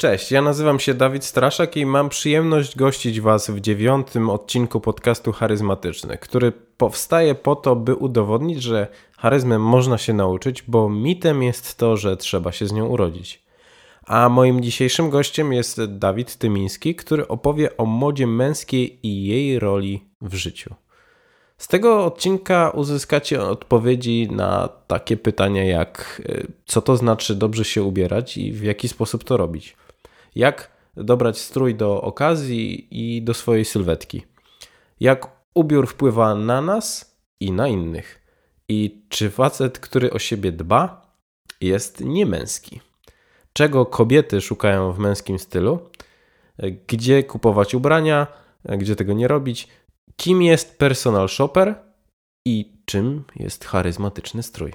Cześć, ja nazywam się Dawid Straszak i mam przyjemność gościć Was w dziewiątym odcinku podcastu Charyzmatyczny, który powstaje po to, by udowodnić, że charyzmę można się nauczyć, bo mitem jest to, że trzeba się z nią urodzić. A moim dzisiejszym gościem jest Dawid Tymiński, który opowie o modzie męskiej i jej roli w życiu. Z tego odcinka uzyskacie odpowiedzi na takie pytania jak y, co to znaczy dobrze się ubierać i w jaki sposób to robić jak dobrać strój do okazji i do swojej sylwetki. Jak ubiór wpływa na nas i na innych. I czy facet, który o siebie dba, jest niemęski. Czego kobiety szukają w męskim stylu? Gdzie kupować ubrania? Gdzie tego nie robić? Kim jest personal shopper? I czym jest charyzmatyczny strój?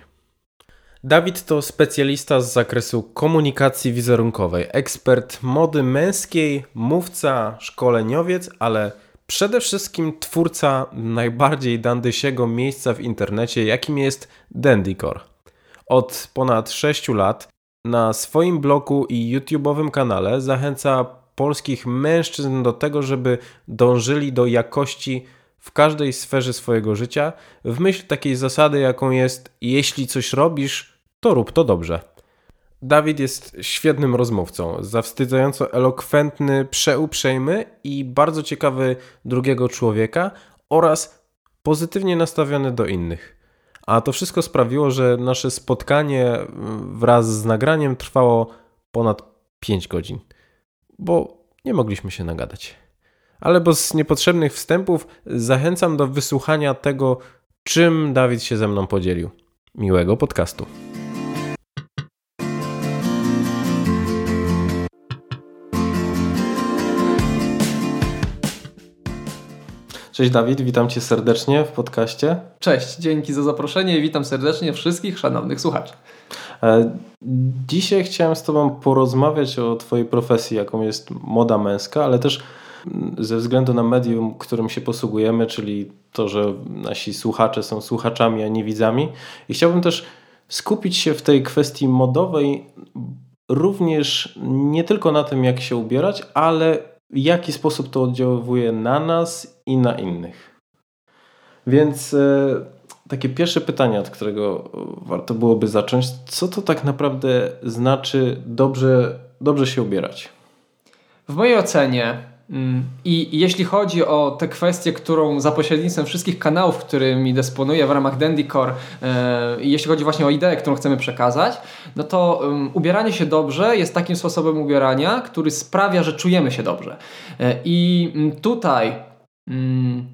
Dawid to specjalista z zakresu komunikacji wizerunkowej, ekspert mody męskiej, mówca, szkoleniowiec, ale przede wszystkim twórca najbardziej dandysiego miejsca w internecie, jakim jest Dandycore. Od ponad 6 lat na swoim blogu i YouTube'owym kanale zachęca polskich mężczyzn do tego, żeby dążyli do jakości w każdej sferze swojego życia, w myśl takiej zasady, jaką jest: jeśli coś robisz, to rób to dobrze. Dawid jest świetnym rozmówcą, zawstydzająco elokwentny, przeuprzejmy i bardzo ciekawy drugiego człowieka oraz pozytywnie nastawiony do innych. A to wszystko sprawiło, że nasze spotkanie mm, wraz z nagraniem trwało ponad 5 godzin, bo nie mogliśmy się nagadać. Ale bez niepotrzebnych wstępów zachęcam do wysłuchania tego, czym Dawid się ze mną podzielił. Miłego podcastu. Cześć Dawid, witam Cię serdecznie w podcaście. Cześć, dzięki za zaproszenie i witam serdecznie wszystkich szanownych słuchaczy. E, dzisiaj chciałem z Tobą porozmawiać o Twojej profesji, jaką jest moda męska, ale też ze względu na medium, którym się posługujemy, czyli to, że nasi słuchacze są słuchaczami, a nie widzami. I chciałbym też skupić się w tej kwestii modowej również nie tylko na tym, jak się ubierać, ale w jaki sposób to oddziaływuje na nas i na innych. Więc e, takie pierwsze pytanie, od którego warto byłoby zacząć, co to tak naprawdę znaczy dobrze, dobrze się ubierać? W mojej ocenie mm, i jeśli chodzi o tę kwestię, którą za pośrednictwem wszystkich kanałów, którymi dysponuję w ramach Dandycore, e, i jeśli chodzi właśnie o ideę, którą chcemy przekazać, no to um, ubieranie się dobrze jest takim sposobem ubierania, który sprawia, że czujemy się dobrze. E, I mm, tutaj Mm,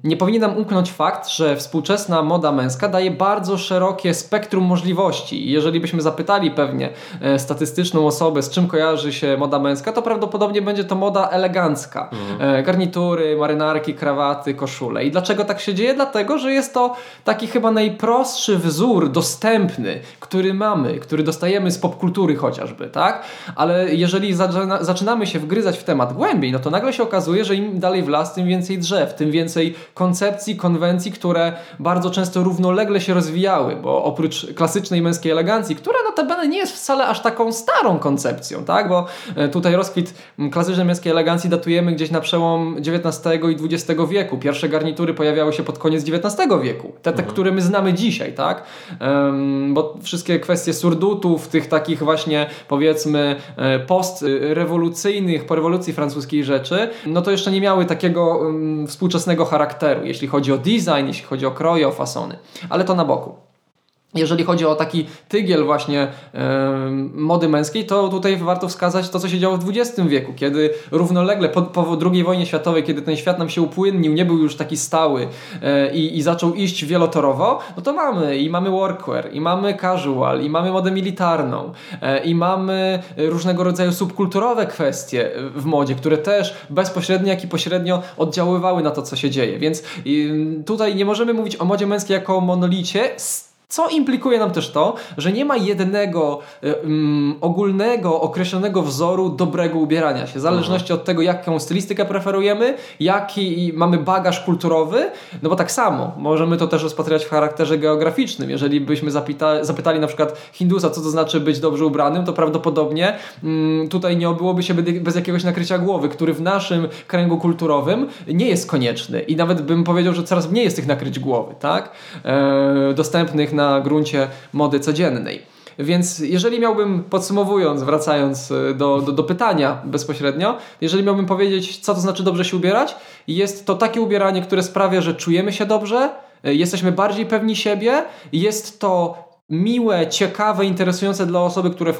nie powinien nam umknąć fakt, że współczesna moda męska daje bardzo szerokie spektrum możliwości. Jeżeli byśmy zapytali pewnie e, statystyczną osobę, z czym kojarzy się moda męska, to prawdopodobnie będzie to moda elegancka. Mhm. E, garnitury, marynarki, krawaty, koszule. I dlaczego tak się dzieje? Dlatego, że jest to taki chyba najprostszy wzór dostępny, który mamy, który dostajemy z popkultury chociażby, tak? Ale jeżeli zaczynamy się wgryzać w temat głębiej, no to nagle się okazuje, że im dalej w las, tym więcej drzew tym więcej koncepcji, konwencji, które bardzo często równolegle się rozwijały, bo oprócz klasycznej męskiej elegancji, która notabene nie jest wcale aż taką starą koncepcją, tak? bo e, tutaj rozkwit klasycznej męskiej elegancji datujemy gdzieś na przełom XIX i XX wieku. Pierwsze garnitury pojawiały się pod koniec XIX wieku, te, te mhm. które my znamy dzisiaj, tak? Um, bo wszystkie kwestie surdutów, tych takich właśnie powiedzmy e, postrewolucyjnych, po rewolucji francuskiej rzeczy, no to jeszcze nie miały takiego um, współczesnego współczesnego charakteru, jeśli chodzi o design, jeśli chodzi o kroje, o fasony. Ale to na boku. Jeżeli chodzi o taki tygiel właśnie yy, mody męskiej, to tutaj warto wskazać to, co się działo w XX wieku, kiedy równolegle po, po II wojnie światowej, kiedy ten świat nam się upłynnił, nie był już taki stały yy, i zaczął iść wielotorowo, no to mamy i mamy workwear, i mamy casual, i mamy modę militarną, yy, i mamy różnego rodzaju subkulturowe kwestie w modzie, które też bezpośrednio, jak i pośrednio oddziaływały na to, co się dzieje. Więc tutaj nie możemy mówić o modzie męskiej jako o monolicie, Co implikuje nam też to, że nie ma jednego um, ogólnego, określonego wzoru dobrego ubierania się. W zależności mhm. od tego, jaką stylistykę preferujemy, jaki mamy bagaż kulturowy, no bo tak samo możemy to też rozpatrywać w charakterze geograficznym. Jeżeli byśmy zapyta, zapytali na przykład Hindusa, co to znaczy być dobrze ubranym, to prawdopodobnie um, tutaj nie obyłoby się bez jakiegoś nakrycia głowy, który w naszym kręgu kulturowym nie jest konieczny. I nawet bym powiedział, że coraz mniej jest tych nakryć głowy, tak? E, dostępnych na gruncie mody codziennej. Więc jeżeli miałbym, podsumowując, wracając e, do, do, do, pytania bezpośrednio, jeżeli miałbym powiedzieć, co to znaczy dobrze się ubierać, jest to takie ubieranie, które sprawia, że czujemy się dobrze, e, jesteśmy bardziej pewni siebie, jest to miłe, ciekawe, interesujące dla osoby, które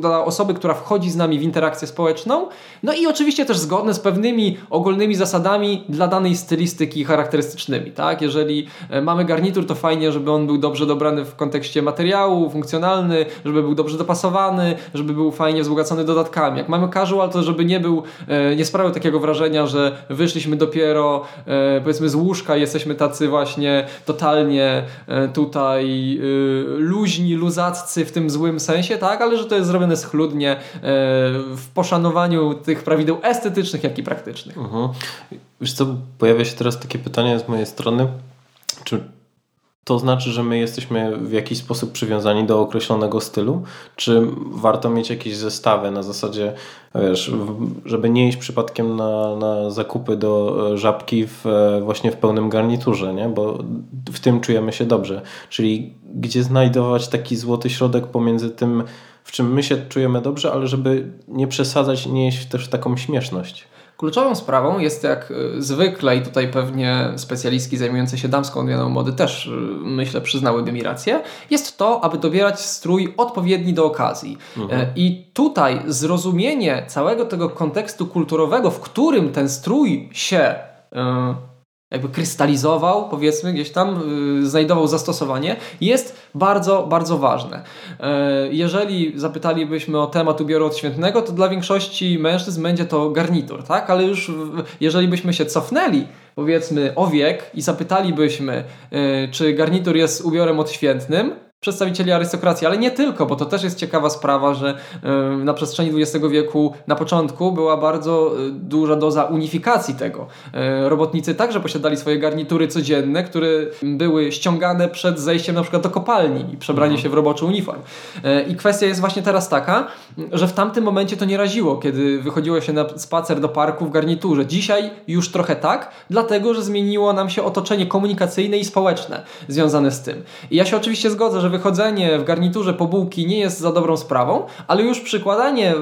dla osoby, która wchodzi z nami w interakcję społeczną. No i oczywiście też zgodne z pewnymi ogólnymi zasadami dla danej stylistyki charakterystycznymi. Tak? Jeżeli e, mamy garnitur, to fajnie, żeby on był dobrze dobrany w kontekście materiału, funkcjonalny, żeby był dobrze dopasowany, żeby był fajnie wzbogacony dodatkami. Jak mamy casual, to żeby nie był, e, nie sprawiał takiego wrażenia, że wyszliśmy dopiero e, powiedzmy z łóżka, jesteśmy tacy właśnie totalnie tutaj luźni, luzaccy w tym złym sensie, tak, ale że to jest zrobione schludnie e, w poszanowaniu tych prawideł estetycznych, jak i praktycznych. Mhm. Wiesz co, pojawia się teraz takie pytanie z mojej strony, czy to znaczy, że my jesteśmy w jakiś sposób przywiązani do określonego stylu? Czy warto mieć jakieś zestawy na zasadzie, wiesz, żeby nie iść przypadkiem na, na zakupy do e, żabki w, e, właśnie w pełnym garniturze, nie? bo w tym czujemy się dobrze. Czyli gdzie znajdować taki złoty środek pomiędzy tym, w czym my się czujemy dobrze, ale żeby nie przesadzać nie iść też w taką śmieszność. Kluczową sprawą jest jak y, zwykle i tutaj pewnie specjalistki zajmujące się damską odmianą mody też y, myślę przyznałyby mi rację, jest to, aby dobierać strój odpowiedni do okazji. Mhm. E, I tutaj zrozumienie całego tego kontekstu kulturowego, w którym ten strój się y, jakby krystalizował, powiedzmy, gdzieś tam yy, znajdował zastosowanie, jest bardzo, bardzo ważne. Yy, jeżeli zapytalibyśmy o temat ubioru odświętnego, to dla większości mężczyzn będzie to garnitur, tak? Ale już jeżeli byśmy się cofnęli, powiedzmy, o wiek i zapytalibyśmy, y, czy garnitur jest ubiorem odświętnym, przedstawicieli arystokracji, ale nie tylko, bo to też jest ciekawa sprawa, że na przestrzeni XX wieku na początku była bardzo y, duża doza unifikacji tego. Y, robotnicy także posiadali swoje garnitury codzienne, które były ściągane przed zejściem na przykład do kopalni i przebranie mhm. się w roboczy uniform. Y, I kwestia jest właśnie teraz taka, że w tamtym momencie to nie raziło, kiedy wychodziło się na spacer do parku w garniturze. Dzisiaj już trochę tak, dlatego, że zmieniło nam się otoczenie komunikacyjne i społeczne związane z tym. I ja się oczywiście zgodzę, że wychodzenie w garniturze po bułki nie jest za dobrą sprawą, ale już przykładanie y,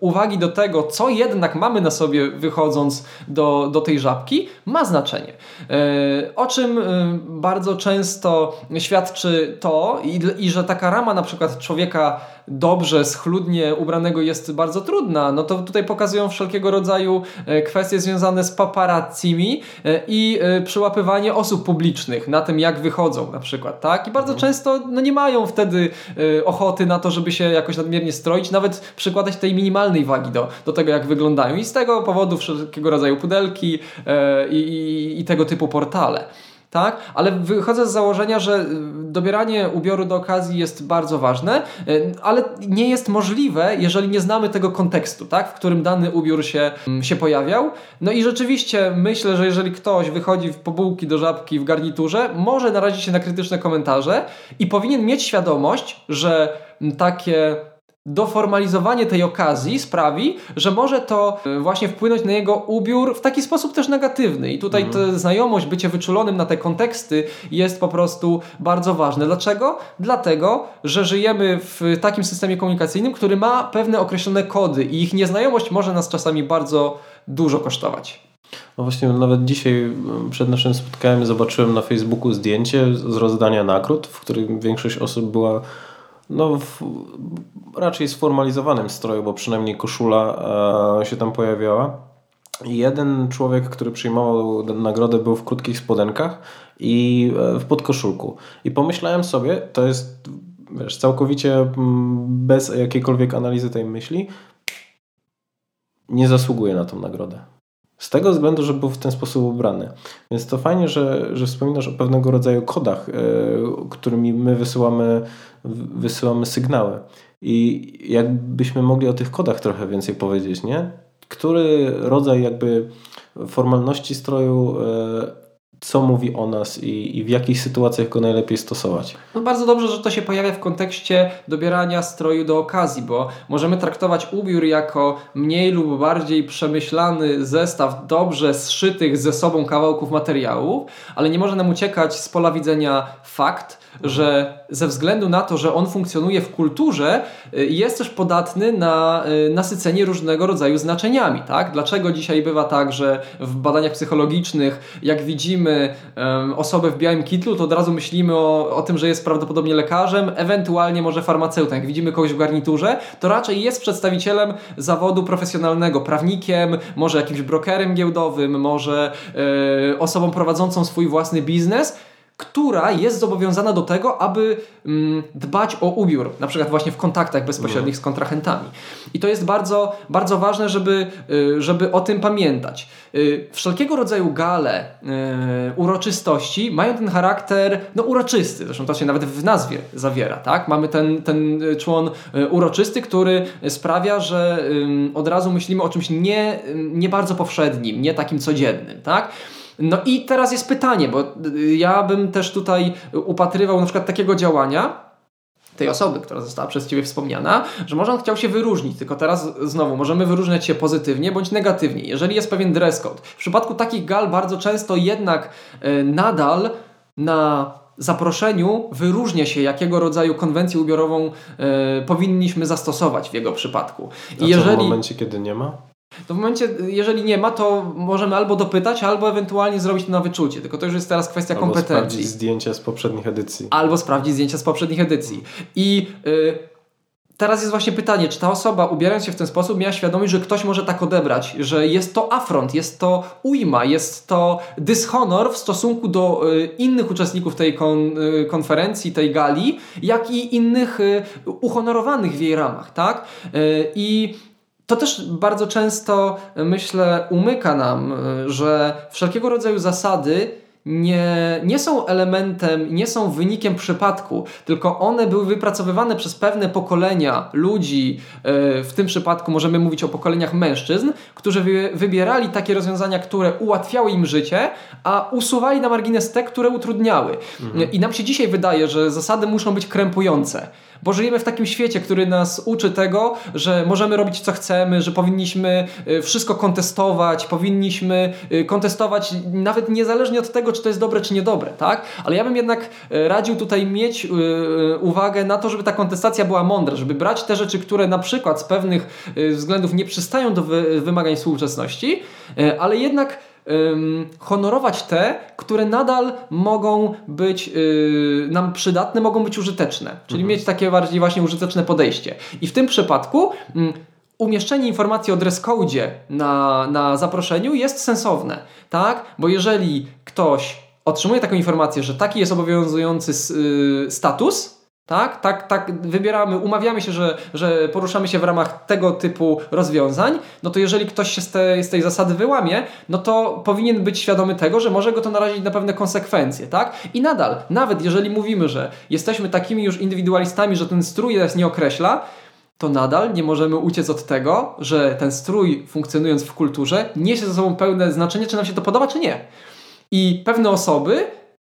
uwagi do tego, co jednak mamy na sobie wychodząc do, do tej żabki, ma znaczenie. Y, o czym y, bardzo często świadczy to i, i że taka rama na przykład człowieka dobrze, schludnie ubranego jest bardzo trudna, no to tutaj pokazują wszelkiego rodzaju e, kwestie związane z paparazzimi e, i e, przyłapywanie osób publicznych na tym, jak wychodzą na przykład, tak? I bardzo mhm. często no, nie mają wtedy ochoty na to, żeby się jakoś nadmiernie stroić, nawet przykładać tej minimalnej wagi do, do tego, jak wyglądają. I z tego powodu wszelkiego rodzaju pudelki i, i, i tego typu portale tak? Ale wychodzę z założenia, że y, dobieranie ubioru do okazji jest bardzo ważne, y, ale nie jest możliwe, jeżeli nie znamy tego kontekstu, tak? W którym dany ubiór się, mm, się pojawiał. No i rzeczywiście myślę, że jeżeli ktoś wychodzi w pobułki do żabki w garniturze, może narazić się na krytyczne komentarze i powinien mieć świadomość, że takie doformalizowanie tej okazji sprawi, że może to e, właśnie wpłynąć na jego ubiór w taki sposób też negatywny. I tutaj ta znajomość, bycie wyczulonym na te konteksty jest po prostu bardzo ważne. Dlaczego? Dlatego, że żyjemy w takim systemie komunikacyjnym, który ma pewne określone kody i ich nieznajomość może nas czasami bardzo dużo kosztować. No właśnie, nawet dzisiaj przed naszym spotkaniem zobaczyłem na Facebooku zdjęcie z rozdania nagród, w którym większość osób była no, w raczej sformalizowanym stroju, bo przynajmniej koszula e, się tam pojawiała. Jeden człowiek, który przyjmował nagrodę, był w krótkich spodenkach i e, w podkoszulku. I pomyślałem sobie, to jest wiesz, całkowicie mm, bez jakiejkolwiek analizy tej myśli, nie zasługuje na tą nagrodę. Z tego względu, że był w ten sposób ubrany. Więc to fajnie, że, że wspominasz o pewnego rodzaju kodach, yy, którymi my wysyłamy, wysyłamy sygnały. I jakbyśmy mogli o tych kodach trochę więcej powiedzieć, nie? Który rodzaj jakby formalności stroju yy, co mówi o nas i, i, w jakich sytuacjach go najlepiej stosować. No bardzo dobrze, że to się pojawia w kontekście dobierania stroju do okazji, bo możemy traktować ubiór jako mniej lub bardziej przemyślany zestaw dobrze zszytych ze sobą kawałków materiałów, ale nie może nam uciekać z pola widzenia fakt, że ze względu na to, że on funkcjonuje w kulturze, y, jest też podatny na y, nasycenie różnego rodzaju znaczeniami. Tak? Dlaczego dzisiaj bywa tak, że w badaniach psychologicznych, jak widzimy osobę w białym kitlu, to od razu myślimy o, o tym, że jest prawdopodobnie lekarzem, ewentualnie może farmaceutą. Jak widzimy kogoś w garniturze, to raczej jest przedstawicielem zawodu profesjonalnego, prawnikiem, może jakimś brokerem giełdowym, może yy, osobą prowadzącą swój własny biznes która jest zobowiązana do tego, aby mm, dbać o ubiór, na przykład właśnie w kontaktach bezpośrednich z kontrahentami. I to jest bardzo, bardzo ważne, żeby, y, żeby o tym pamiętać. Y, wszelkiego rodzaju gale, y, uroczystości mają ten charakter no, uroczysty, zresztą to się nawet w nazwie zawiera. Tak? Mamy ten, ten człon uroczysty, który sprawia, że od razu myślimy o czymś nie, nie bardzo powszednim, nie takim codziennym. Tak? No i teraz jest pytanie, bo y, ja bym też tutaj upatrywał na przykład takiego działania, tej osoby, która została przez Ciebie wspomniana, że może on chciał się wyróżnić, tylko teraz znowu możemy wyróżniać się pozytywnie bądź negatywnie. Jeżeli jest pewien dress code. W przypadku takich gal bardzo często jednak y, nadal na zaproszeniu wyróżnia się, jakiego rodzaju konwencję ubiorową y, powinniśmy zastosować w jego przypadku. I A jeżeli... w momencie, kiedy nie ma? To w momencie, jeżeli nie ma, to możemy albo dopytać, albo ewentualnie zrobić to na wyczucie. Tylko to już jest teraz kwestia albo kompetencji. Albo sprawdzić zdjęcia z poprzednich edycji. Albo sprawdzić zdjęcia z poprzednich edycji. I yy, teraz jest właśnie pytanie, czy ta osoba ubierając się w ten sposób miała świadomość, że ktoś może tak odebrać, że jest to afront, jest to ujma, jest to dyshonor w stosunku do y, innych uczestników tej kon, y, konferencji, tej gali, jak i innych y, uhonorowanych w jej ramach, tak? Y, I to też bardzo często, myślę, umyka nam, że wszelkiego rodzaju zasady nie, nie są elementem, nie są wynikiem przypadku, tylko one były wypracowywane przez pewne pokolenia ludzi, e, w tym przypadku możemy mówić o pokoleniach mężczyzn, którzy wybierali takie rozwiązania, które ułatwiały im życie, a usuwali na margines te, które utrudniały. Mhm. I nam się dzisiaj wydaje, że zasady muszą być krępujące bo żyjemy w takim świecie, który nas uczy tego, że możemy robić co chcemy, że powinniśmy y, wszystko kontestować, powinniśmy y, kontestować nawet niezależnie od tego, czy to jest dobre, czy niedobre, tak? Ale ja bym jednak y, radził tutaj mieć uwagę na to, żeby ta kontestacja była mądra, żeby brać te rzeczy, które na przykład z pewnych względów nie przystają do wymagań współczesności, ale jednak honorować te, które nadal mogą być yy, nam przydatne, mogą być użyteczne. Czyli mhm. mieć takie bardziej właśnie użyteczne podejście. I w tym przypadku yy, umieszczenie informacji o dress na, na zaproszeniu jest sensowne, tak? Bo jeżeli ktoś otrzymuje taką informację, że taki jest obowiązujący yy, status, tak, tak, tak, wybieramy, umawiamy się, że, że poruszamy się w ramach tego typu rozwiązań, no to jeżeli ktoś się z tej, z tej zasady wyłamie, no to powinien być świadomy tego, że może go to narazić na pewne konsekwencje, tak? I nadal, nawet jeżeli mówimy, że jesteśmy takimi już indywidualistami, że ten strój nas nie określa, to nadal nie możemy uciec od tego, że ten strój funkcjonując w kulturze niesie ze sobą pełne znaczenie, czy nam się to podoba, czy nie. I pewne osoby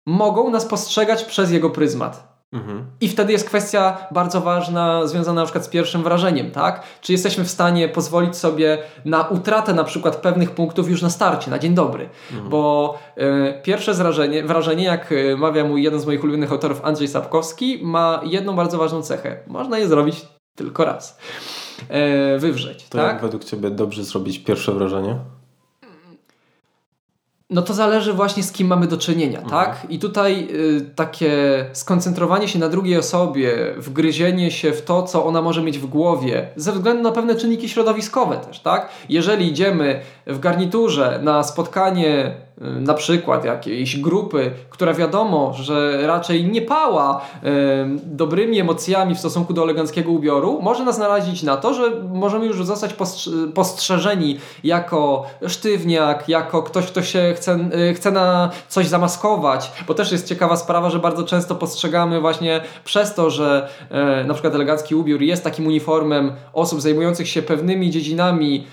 mogą nas postrzegać przez jego pryzmat. Mhm. I wtedy jest kwestia bardzo ważna, związana na przykład z pierwszym wrażeniem, tak? Czy jesteśmy w stanie pozwolić sobie na utratę na przykład pewnych punktów już na starcie, na dzień dobry? Mhm. Bo y, pierwsze wrażenie, wrażenie, jak e, mawia mój jeden z moich ulubionych autorów Andrzej Sapkowski, ma jedną bardzo ważną cechę. Można je zrobić tylko raz. Y, wywrzeć, to tak? jak według Ciebie dobrze zrobić pierwsze wrażenie? No to zależy właśnie z kim mamy do czynienia, mhm. tak? I tutaj y, takie skoncentrowanie się na drugiej osobie, wgryzienie się w to, co ona może mieć w głowie, ze względu na pewne czynniki środowiskowe też, tak? Jeżeli idziemy w garniturze na spotkanie na przykład jakiejś grupy, która wiadomo, że raczej nie pała dobrymi emocjami w stosunku do eleganckiego ubioru, może nas narazić na to, że możemy już zostać postrzeżeni jako sztywniak, jako ktoś, kto się chce, chce na coś zamaskować, bo też jest ciekawa sprawa, że bardzo często postrzegamy właśnie przez to, że e, na przykład elegancki ubiór jest takim uniformem osób zajmujących się pewnymi dziedzinami,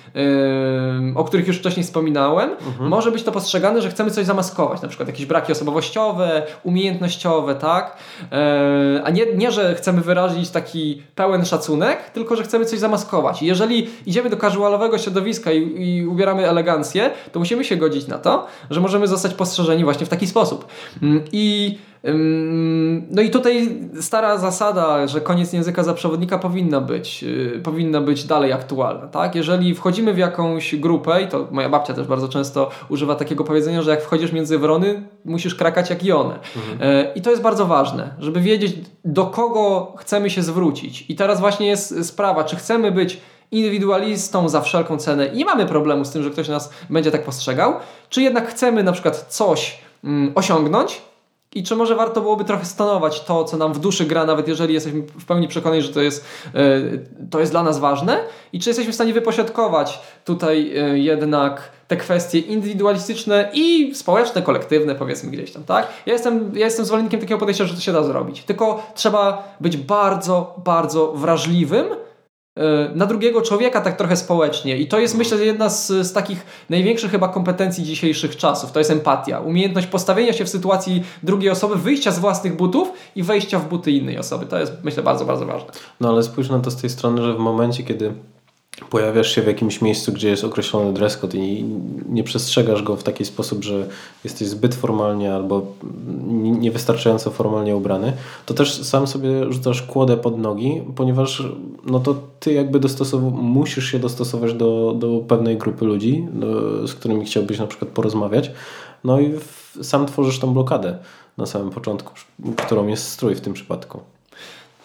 o których już wcześniej wspominałem, mhm. może być to postrzegane, że chcemy coś zamaskować, na przykład jakieś braki osobowościowe, umiejętnościowe, tak? E, a nie, nie, że chcemy wyrazić taki pełen szacunek, tylko że chcemy coś zamaskować. Jeżeli idziemy do casualowego środowiska i, i ubieramy elegancję, to musimy się godzić na to, że możemy zostać postrzeżeni właśnie w taki sposób. Mm, I no i tutaj stara zasada, że koniec języka za przewodnika powinna być, yy, powinna być dalej aktualna. Tak? Jeżeli wchodzimy w jakąś grupę, i to moja babcia też bardzo często używa takiego powiedzenia, że jak wchodzisz między wrony, musisz krakać jak i one. Mhm. Yy, I to jest bardzo ważne, żeby wiedzieć, do kogo chcemy się zwrócić. I teraz właśnie jest sprawa, czy chcemy być indywidualistą za wszelką cenę i nie mamy problemu z tym, że ktoś nas będzie tak postrzegał, czy jednak chcemy na przykład coś mm, osiągnąć, i czy może warto byłoby trochę stanować to, co nam w duszy gra, nawet jeżeli jesteśmy w pełni przekonani, że to jest, e, to jest dla nas ważne? I czy jesteśmy w stanie wypośrodkować tutaj e, jednak te kwestie indywidualistyczne i społeczne, kolektywne, powiedzmy gdzieś tam, tak? Ja jestem, ja jestem zwolennikiem takiego podejścia, że to się da zrobić. Tylko trzeba być bardzo, bardzo wrażliwym na drugiego człowieka tak trochę społecznie. I to jest myślę jedna z, z takich największych chyba kompetencji dzisiejszych czasów. To jest empatia. Umiejętność postawienia się w sytuacji drugiej osoby, wyjścia z własnych butów i wejścia w buty innej osoby. To jest myślę bardzo, bardzo ważne. No ale spójrz na to z tej strony, że w momencie, kiedy pojawiasz się w jakimś miejscu, gdzie jest określony dress code i nie przestrzegasz go w taki sposób, że jesteś zbyt formalnie albo niewystarczająco formalnie ubrany, to też sam sobie rzucasz kłodę pod nogi, ponieważ no to ty jakby musisz się dostosować do, do pewnej grupy ludzi, do, z którymi chciałbyś na przykład porozmawiać, no i w, sam tworzysz tą blokadę na samym początku, którą jest strój w tym przypadku.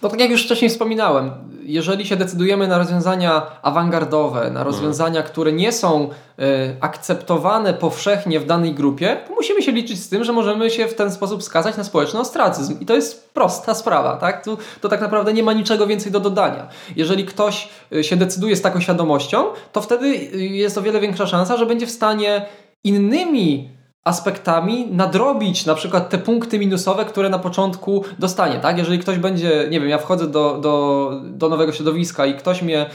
No tak jak już wcześniej wspominałem, jeżeli się decydujemy na rozwiązania awangardowe, na rozwiązania, które nie są y, akceptowane powszechnie w danej grupie, to musimy się liczyć z tym, że możemy się w ten sposób skazać na społeczny ostracyzm. I to jest prosta sprawa, tak? Tu, to tak naprawdę nie ma niczego więcej do dodania. Jeżeli ktoś e, się decyduje z taką świadomością, to wtedy e, jest o wiele większa szansa, że będzie w stanie innymi aspektami nadrobić na przykład te punkty minusowe, które na początku dostanie, tak? Jeżeli ktoś będzie, nie wiem, ja wchodzę do, do, do nowego środowiska i ktoś mnie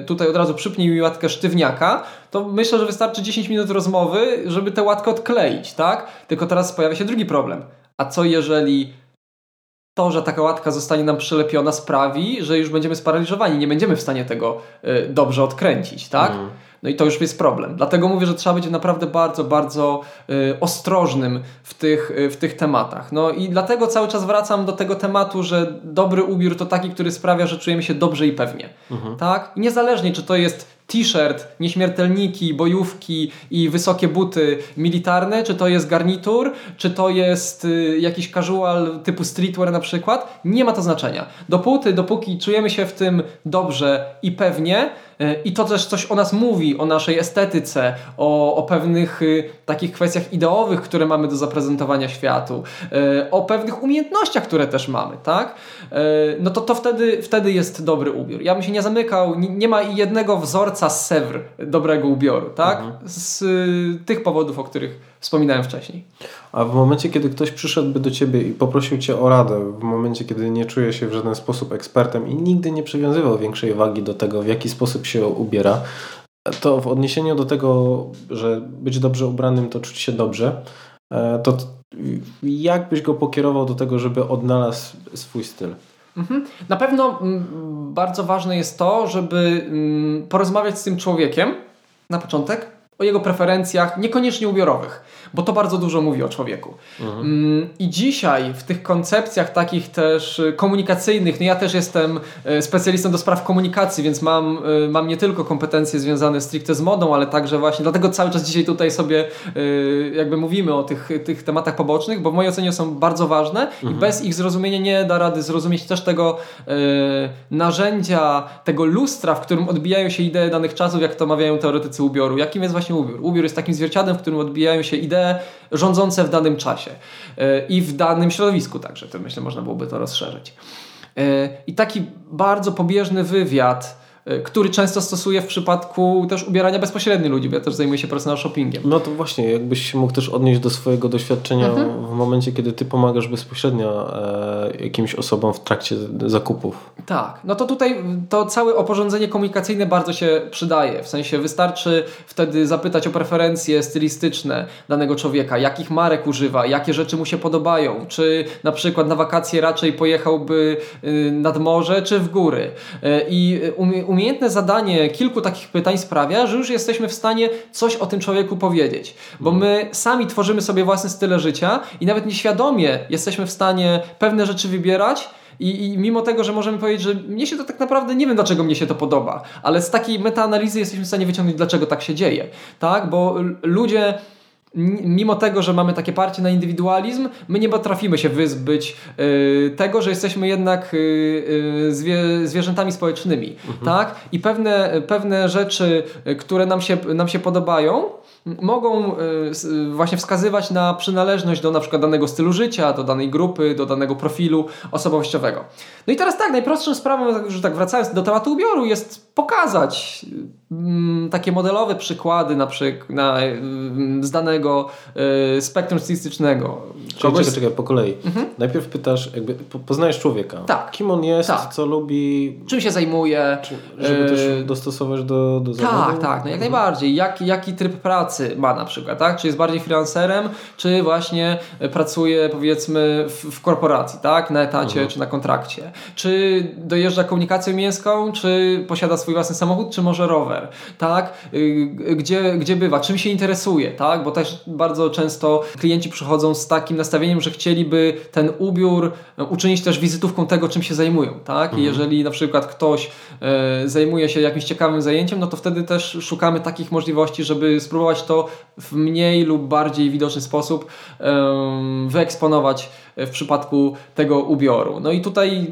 y, tutaj od razu przypnie mi łatkę sztywniaka, to myślę, że wystarczy 10 minut rozmowy, żeby tę łatkę odkleić, tak? Tylko teraz pojawia się drugi problem. A co jeżeli to, że taka łatka zostanie nam przylepiona sprawi, że już będziemy sparaliżowani, nie będziemy w stanie tego y, dobrze odkręcić, tak? Mm. No i to już jest problem. Dlatego mówię, że trzeba być naprawdę bardzo, bardzo y, ostrożnym w tych, y, w tych tematach. No i dlatego cały czas wracam do tego tematu, że dobry ubiór to taki, który sprawia, że czujemy się dobrze i pewnie. Mhm. Tak? I niezależnie, czy to jest t-shirt, nieśmiertelniki, bojówki i wysokie buty militarne, czy to jest garnitur, czy to jest y, jakiś casual typu streetwear na przykład, nie ma to znaczenia. Dopóty, dopóki czujemy się w tym dobrze i pewnie, i to też coś o nas mówi, o naszej estetyce, o, o pewnych y, takich kwestiach ideowych, które mamy do zaprezentowania światu, y, o pewnych umiejętnościach, które też mamy, tak? Y, no to to wtedy, wtedy jest dobry ubiór. Ja bym się nie zamykał, nie, ma jednego wzorca wzorca z Sewr dobrego ubioru, tak? Mhm. Z y, tych powodów, o których wspominałem wcześniej. A w momencie, kiedy ktoś przyszedłby do Ciebie i poprosił Cię o radę, w momencie, kiedy nie czuje się w żaden sposób ekspertem i nigdy nie przywiązywał większej wagi do tego, w jaki sposób się ubiera, to w odniesieniu do tego, że być dobrze ubranym to czuć się dobrze, e, to jak byś go pokierował do tego, żeby odnalazł swój styl? Mhm. Na pewno mm, bardzo ważne jest to, żeby mm, porozmawiać z tym człowiekiem na początek o jego preferencjach, niekoniecznie ubiorowych bo to bardzo dużo mówi o człowieku. Mhm. Mm, I dzisiaj w tych koncepcjach takich też y, komunikacyjnych, no ja też jestem y, specjalistą do spraw komunikacji, więc mam, y, mam nie tylko kompetencje związane stricte z modą, ale także właśnie, dlatego cały czas dzisiaj tutaj sobie jakby mówimy o tych, tych tematach pobocznych, bo w mojej ocenie są bardzo ważne mhm. i bez ich zrozumienia nie da rady zrozumieć też tego narzędzia, tego lustra, w którym odbijają się idee danych czasów, jak to mawiają teoretycy ubioru, jakim jest właśnie właśnie ubiór. Ubiór jest takim zwierciadłem, w którym odbijają się idee rządzące w danym czasie e, i w danym środowisku także, to myślę można byłoby to rozszerzyć. E, I taki bardzo pobieżny wywiad który często stosuję w przypadku też ubierania bezpośrednio ludzi, bo ja też zajmuję się personal shoppingiem. No to właśnie, jakbyś mógł też odnieść do swojego doświadczenia mhm. w momencie, kiedy ty pomagasz bezpośrednio e, jakimś osobom w trakcie zakupów. Tak, no to tutaj to całe oporządzenie komunikacyjne bardzo się przydaje, w sensie wystarczy wtedy zapytać o preferencje stylistyczne danego człowieka, jakich marek używa, jakie rzeczy mu się podobają, czy na przykład na wakacje raczej pojechałby y, nad morze, czy w góry. Y, I umie umiejętne zadanie kilku takich pytań sprawia, że już jesteśmy w stanie coś o tym człowieku powiedzieć. Bo my sami tworzymy sobie własne style życia i nawet nieświadomie jesteśmy w stanie pewne rzeczy wybierać. I, I, mimo tego, że możemy powiedzieć, że mnie się to tak naprawdę nie wiem, dlaczego mnie się to podoba, ale z takiej metaanalizy jesteśmy w stanie wyciągnąć, dlaczego tak się dzieje. Tak? Bo ludzie mimo tego, że mamy takie parcie na indywidualizm, my nie potrafimy się wyzbyć y, tego, że jesteśmy jednak y, y, zwie, zwierzętami społecznymi. Mhm. Tak? I pewne, pewne rzeczy, które nam się, nam się podobają, mogą właśnie wskazywać na przynależność do na przykład danego stylu życia, do danej grupy, do danego profilu osobowościowego. No i teraz tak, najprostszą sprawą, że tak wracając do tematu ubioru, jest pokazać mm, takie modelowe przykłady na na, z danego y, spektrum stylistycznego. Kogoś... Czekaj, czekaj, po kolei. Mhm. Najpierw pytasz, jakby poznajesz człowieka. Tak. Kim on jest, tak. co lubi. Czym się zajmuje. Czy, żeby y... też dostosować do, do zawodu. Tak, tak, no jak mhm. najbardziej. Jak, jaki tryb pracy ma na przykład, tak? Czy jest bardziej freelancerem, czy właśnie pracuje powiedzmy w, w korporacji, tak? Na etacie, mhm. czy na kontrakcie czy dojeżdża komunikacją miejską, czy posiada swój własny samochód, czy może rower, tak? Y, gdzie, gdzie bywa, czym się interesuje, tak? Bo też bardzo często klienci przychodzą z takim nastawieniem, że chcieliby ten ubiór e, uczynić też wizytówką tego, czym się zajmują, tak? I mhm. jeżeli na przykład ktoś e, zajmuje się jakimś ciekawym zajęciem, no to wtedy też szukamy takich możliwości, żeby spróbować to w mniej lub bardziej widoczny sposób wyeksponować w przypadku tego ubioru. No i tutaj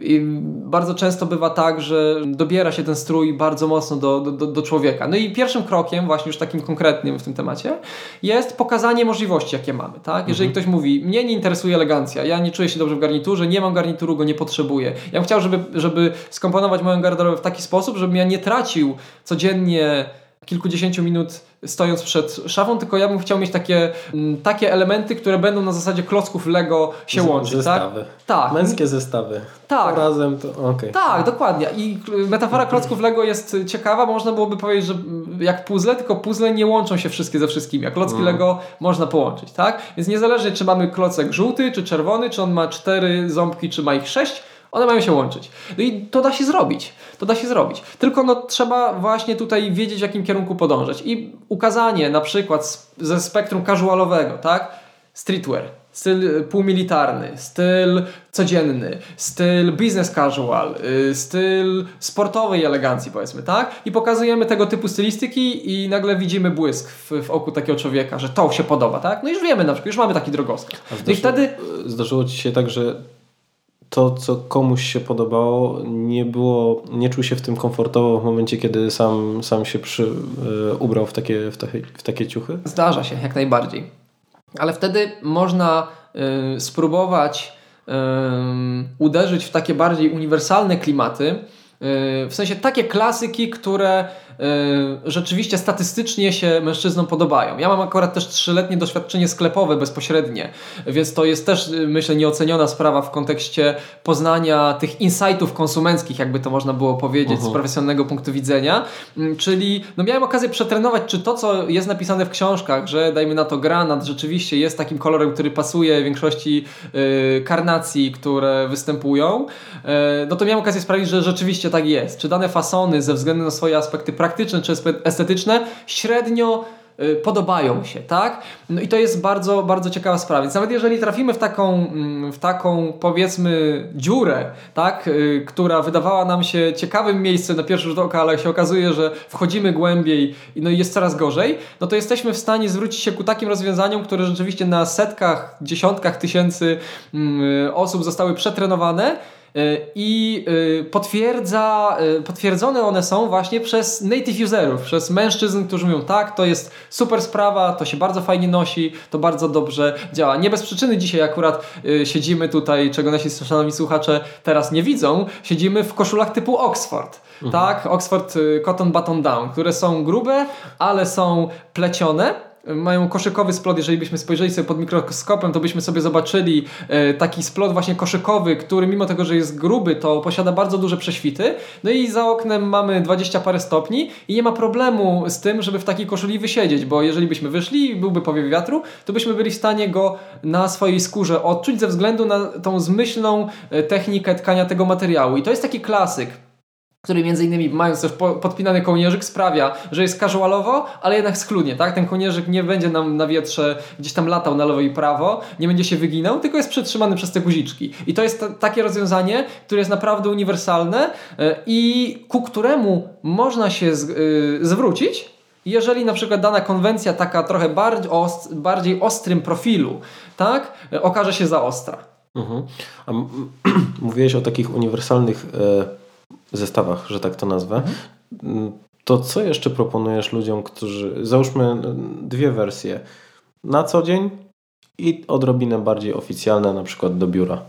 i bardzo często bywa tak, że dobiera się ten strój bardzo mocno do, do, do człowieka. No i pierwszym krokiem, właśnie już takim konkretnym w tym temacie, jest pokazanie możliwości, jakie mamy. Tak? Jeżeli mhm. ktoś mówi, mnie nie interesuje elegancja, ja nie czuję się dobrze w garniturze, nie mam garnituru, go nie potrzebuję. Ja bym chciał, żeby, żeby skomponować moją garderobę w taki sposób, żebym ja nie tracił codziennie kilkudziesięciu minut stojąc przed szafą, tylko ja bym chciał mieć takie, mm, takie elementy, które będą na zasadzie klocków Lego się łączyć. Tak? Zestawy. Tak? tak. Męskie zestawy. Tak. To razem to okay. Tak, dokładnie. I metafora klocków Lego jest ciekawa, bo można byłoby powiedzieć, że jak puzzle, tylko puzzle nie łączą się wszystkie ze wszystkimi, a klocki mm. Lego można połączyć, tak? Więc niezależnie czy mamy klocek żółty, czy czerwony, czy on ma cztery ząbki, czy ma ich sześć, one mają się łączyć. No i to da się zrobić. To da się zrobić. Tylko no, trzeba właśnie tutaj wiedzieć, w jakim kierunku podążać. I ukazanie na przykład ze spektrum casualowego, tak? Streetwear, styl półmilitarny, styl codzienny, styl business casual, y, styl sportowej elegancji powiedzmy, tak? I pokazujemy tego typu stylistyki i nagle widzimy błysk w, w oku takiego człowieka, że to się podoba, tak? No już wiemy na przykład, już mamy taki drogowskaz. No I wtedy... Zdarzyło Ci się tak, że to, co komuś się podobało, nie było, nie czuł się w tym komfortowo w momencie, kiedy sam, sam się przy, y, ubrał w takie, w, takie, w takie ciuchy? Zdarza się, jak najbardziej. Ale wtedy można y, spróbować y, uderzyć w takie bardziej uniwersalne klimaty, w sensie takie klasyki, które rzeczywiście statystycznie się mężczyznom podobają. Ja mam akurat też trzyletnie doświadczenie sklepowe bezpośrednie, więc to jest też y, myślę nieoceniona sprawa w kontekście poznania tych insightów konsumenckich, jakby to można było powiedzieć uh -huh. z mhm. profesjonalnego punktu widzenia. Mm, czyli no miałem okazję przetrenować, czy to, co jest napisane w książkach, że dajmy na to granat, rzeczywiście jest takim kolorem, który pasuje większości yy, karnacji, które występują, yy, no to miałem okazję sprawdzić, że rzeczywiście tak jest. Czy dane fasony ze względu na swoje aspekty praktyczne praktyczne czy estetyczne średnio y, podobają się, tak? No i to jest bardzo, bardzo ciekawa sprawa. Więc nawet jeżeli trafimy w taką, mm, w taką powiedzmy dziurę, tak? Y, która wydawała nam się ciekawym miejscem na pierwszy rzut oka, ale się okazuje, że wchodzimy głębiej i no jest coraz gorzej, no to jesteśmy w stanie zwrócić się ku takim rozwiązaniom, które rzeczywiście na setkach, dziesiątkach tysięcy mm, osób zostały przetrenowane i potwierdza, potwierdzone one są właśnie przez native userów, przez mężczyzn, którzy mówią tak, to jest super sprawa, to się bardzo fajnie nosi, to bardzo dobrze działa. Nie bez przyczyny dzisiaj akurat siedzimy tutaj, czego nasi szanowni słuchacze teraz nie widzą, siedzimy w koszulach typu Oxford. Mhm. Tak, Oxford Cotton Button Down, które są grube, ale są plecione mają koszykowy splot, jeżeli byśmy spojrzeli sobie pod mikroskopem, to byśmy sobie zobaczyli e, taki splot właśnie koszykowy, który mimo tego, że jest gruby, to posiada bardzo duże prześwity. No i za oknem mamy 20 parę stopni i nie ma problemu z tym, żeby w takiej koszuli wysiedzieć, bo jeżeli byśmy wyszli i byłby powiew wiatru, to byśmy byli w stanie go na swojej skórze odczuć ze względu na tą zmyślną e, technikę tkania tego materiału. I to jest taki klasyk który między innymi mając też podpinany kołnierzyk sprawia, że jest casualowo, ale jednak schludnie, tak? Ten kołnierzyk nie będzie nam na wietrze gdzieś tam latał na lewo i prawo, nie będzie się wyginał, tylko jest przytrzymany przez te guziczki. I to jest takie rozwiązanie, które jest naprawdę uniwersalne yy, i ku któremu można się yy, zwrócić, jeżeli na przykład dana konwencja taka trochę bardziej, ost bardziej ostrym profilu, tak? Yy, okaże się za ostra. Mhm. A mówiłeś o takich uniwersalnych zestawach, że tak to nazwę. Mhm. To co jeszcze proponujesz ludziom, którzy. Załóżmy dwie wersje. Na co dzień i odrobinę bardziej oficjalne, na przykład do biura.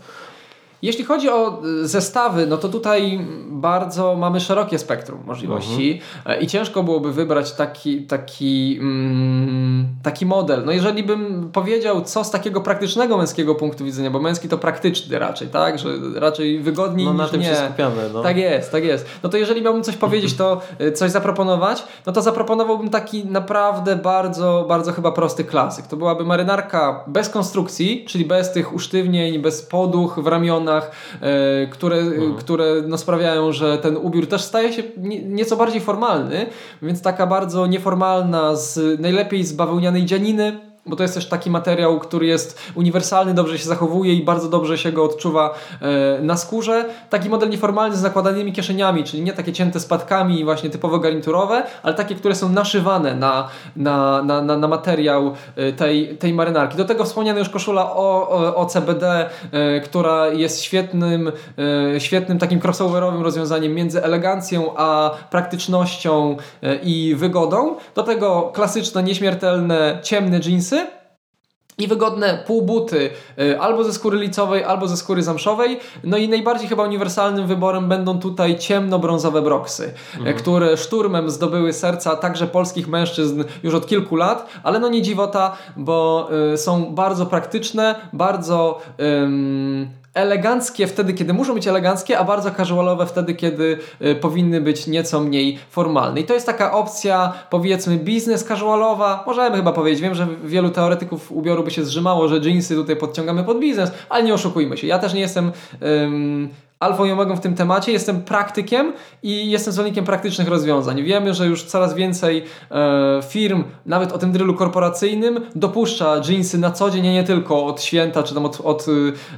Jeśli chodzi o y, zestawy, no to tutaj bardzo mamy szerokie spektrum możliwości mhm. i ciężko byłoby wybrać taki, taki, mm, taki model. No jeżeli bym powiedział, co z takiego praktycznego męskiego punktu widzenia, bo męski to praktyczny raczej, tak? Że raczej wygodniej no, na tym nie. się skupiamy. No. Tak jest, tak jest. No to jeżeli miałbym coś powiedzieć, to y, coś zaproponować, no to zaproponowałbym taki naprawdę bardzo, bardzo chyba prosty klasyk. To byłaby marynarka bez konstrukcji, czyli bez tych usztywnień, bez poduch w ramionach, E, które, mhm. które no sprawiają, że ten ubiór też staje się nieco bardziej formalny, więc taka bardzo nieformalna, z, najlepiej z bawełnianej dzianiny, bo to jest też taki materiał, który jest uniwersalny, dobrze się zachowuje i bardzo dobrze się go odczuwa e, na skórze. Taki model nieformalny z zakładanymi kieszeniami, czyli nie takie cięte spadkami właśnie typowo garniturowe, ale takie, które są naszywane na, na, na, na, na materiał e, tej, tej marynarki. Do tego wspomniana już koszula o, o, o CBD, e, która jest świetnym, świetnym takim crossoverowym rozwiązaniem między elegancją a praktycznością i wygodą. Do tego klasyczne, nieśmiertelne, ciemne jeansy i wygodne półbuty y, albo ze skóry licowej, albo ze skóry zamszowej. No i najbardziej chyba uniwersalnym wyborem będą tutaj ciemno-brązowe broksy, mhm. które szturmem zdobyły serca także polskich mężczyzn już od kilku lat, ale no nie dziwota, bo y, są bardzo praktyczne, bardzo eleganckie wtedy, kiedy muszą być eleganckie, a bardzo casualowe wtedy, kiedy y, powinny być nieco mniej formalne. I to jest taka opcja, powiedzmy, biznes casualowa. Możemy chyba powiedzieć, wiem, że wielu teoretyków ubioru by się zrzymało, że jeansy tutaj podciągamy pod biznes, ale nie oszukujmy się. Ja też nie jestem alfą i omegą w tym temacie, jestem praktykiem i jestem zwolennikiem praktycznych rozwiązań. Wiemy, że już coraz więcej e, firm, nawet o tym drylu korporacyjnym, dopuszcza jeansy na co dzień, nie tylko od święta, czy tam od, od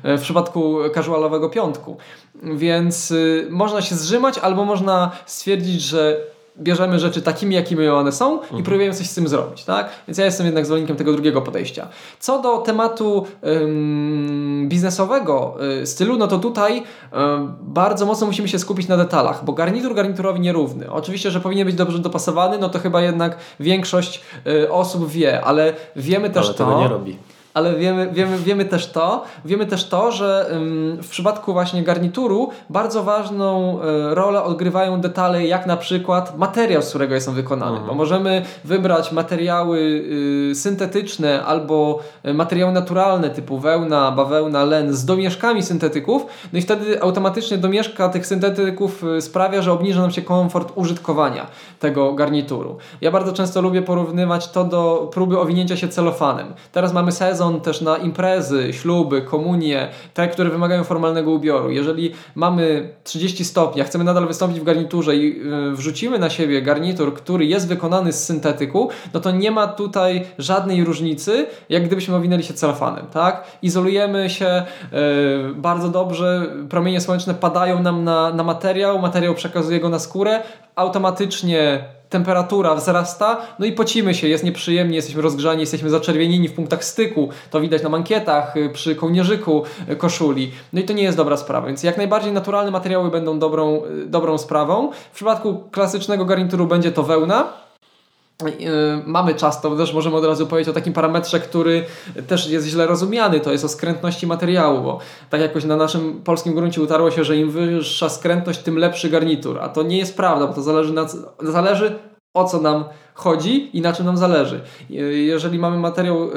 e, w przypadku casualowego piątku. Więc e, można się zrzymać, albo można stwierdzić, że bierzemy rzeczy takimi, jakimi one są mhm. i próbujemy coś z tym zrobić, tak? Więc ja jestem jednak zwolennikiem tego drugiego podejścia. Co do tematu ym, biznesowego y, stylu, no to tutaj bardzo mocno musimy się skupić na detalach, bo garnitur garniturowi nierówny. Oczywiście, że powinien być dobrze dopasowany, no to chyba jednak większość y, osób wie, ale wiemy też ale to... tego nie robi ale wiemy, wiemy, wiemy też to, wiemy też to, że w przypadku właśnie garnituru bardzo ważną e, rolę odgrywają detale, jak na przykład materiał, z którego jest on wykonany. Mhm. Bo możemy wybrać materiały y, syntetyczne albo e, materiały naturalne typu wełna, bawełna, len z domieszkami syntetyków, no i wtedy automatycznie domieszka tych syntetyków y, sprawia, że obniża nam się komfort użytkowania tego garnituru. Ja bardzo często lubię porównywać to do próby owinięcia się celofanem. Teraz mamy sezon sezon też na imprezy, śluby, komunie, te, które wymagają formalnego ubioru. Jeżeli mamy 30 stopni, a chcemy nadal wystąpić w garniturze i y, wrzucimy na siebie garnitur, który jest wykonany z syntetyku, no to nie ma tutaj żadnej różnicy, jak gdybyśmy owinęli się celofanem, tak? Izolujemy się yy, bardzo dobrze, promienie słoneczne padają nam na, na materiał, materiał przekazuje go na skórę, automatycznie temperatura wzrasta, no i pocimy się, jest nieprzyjemnie, jesteśmy rozgrzani, jesteśmy zaczerwienieni w punktach styku, to widać na mankietach, y, przy kołnierzyku y, koszuli, no i to nie jest dobra sprawa, więc jak najbardziej naturalne materiały będą dobrą, y, dobrą sprawą. W przypadku klasycznego garnituru będzie to wełna, mamy czas, to też możemy od razu powiedzieć o takim parametrze, który też jest źle rozumiany, to jest o skrętności materiału, bo tak jakoś na naszym polskim gruncie utarło się, że im wyższa skrętność, tym lepszy garnitur, a to nie jest prawda, bo to zależy, na, zależy o co nam chodzi i na czym nam zależy. Jeżeli mamy materiał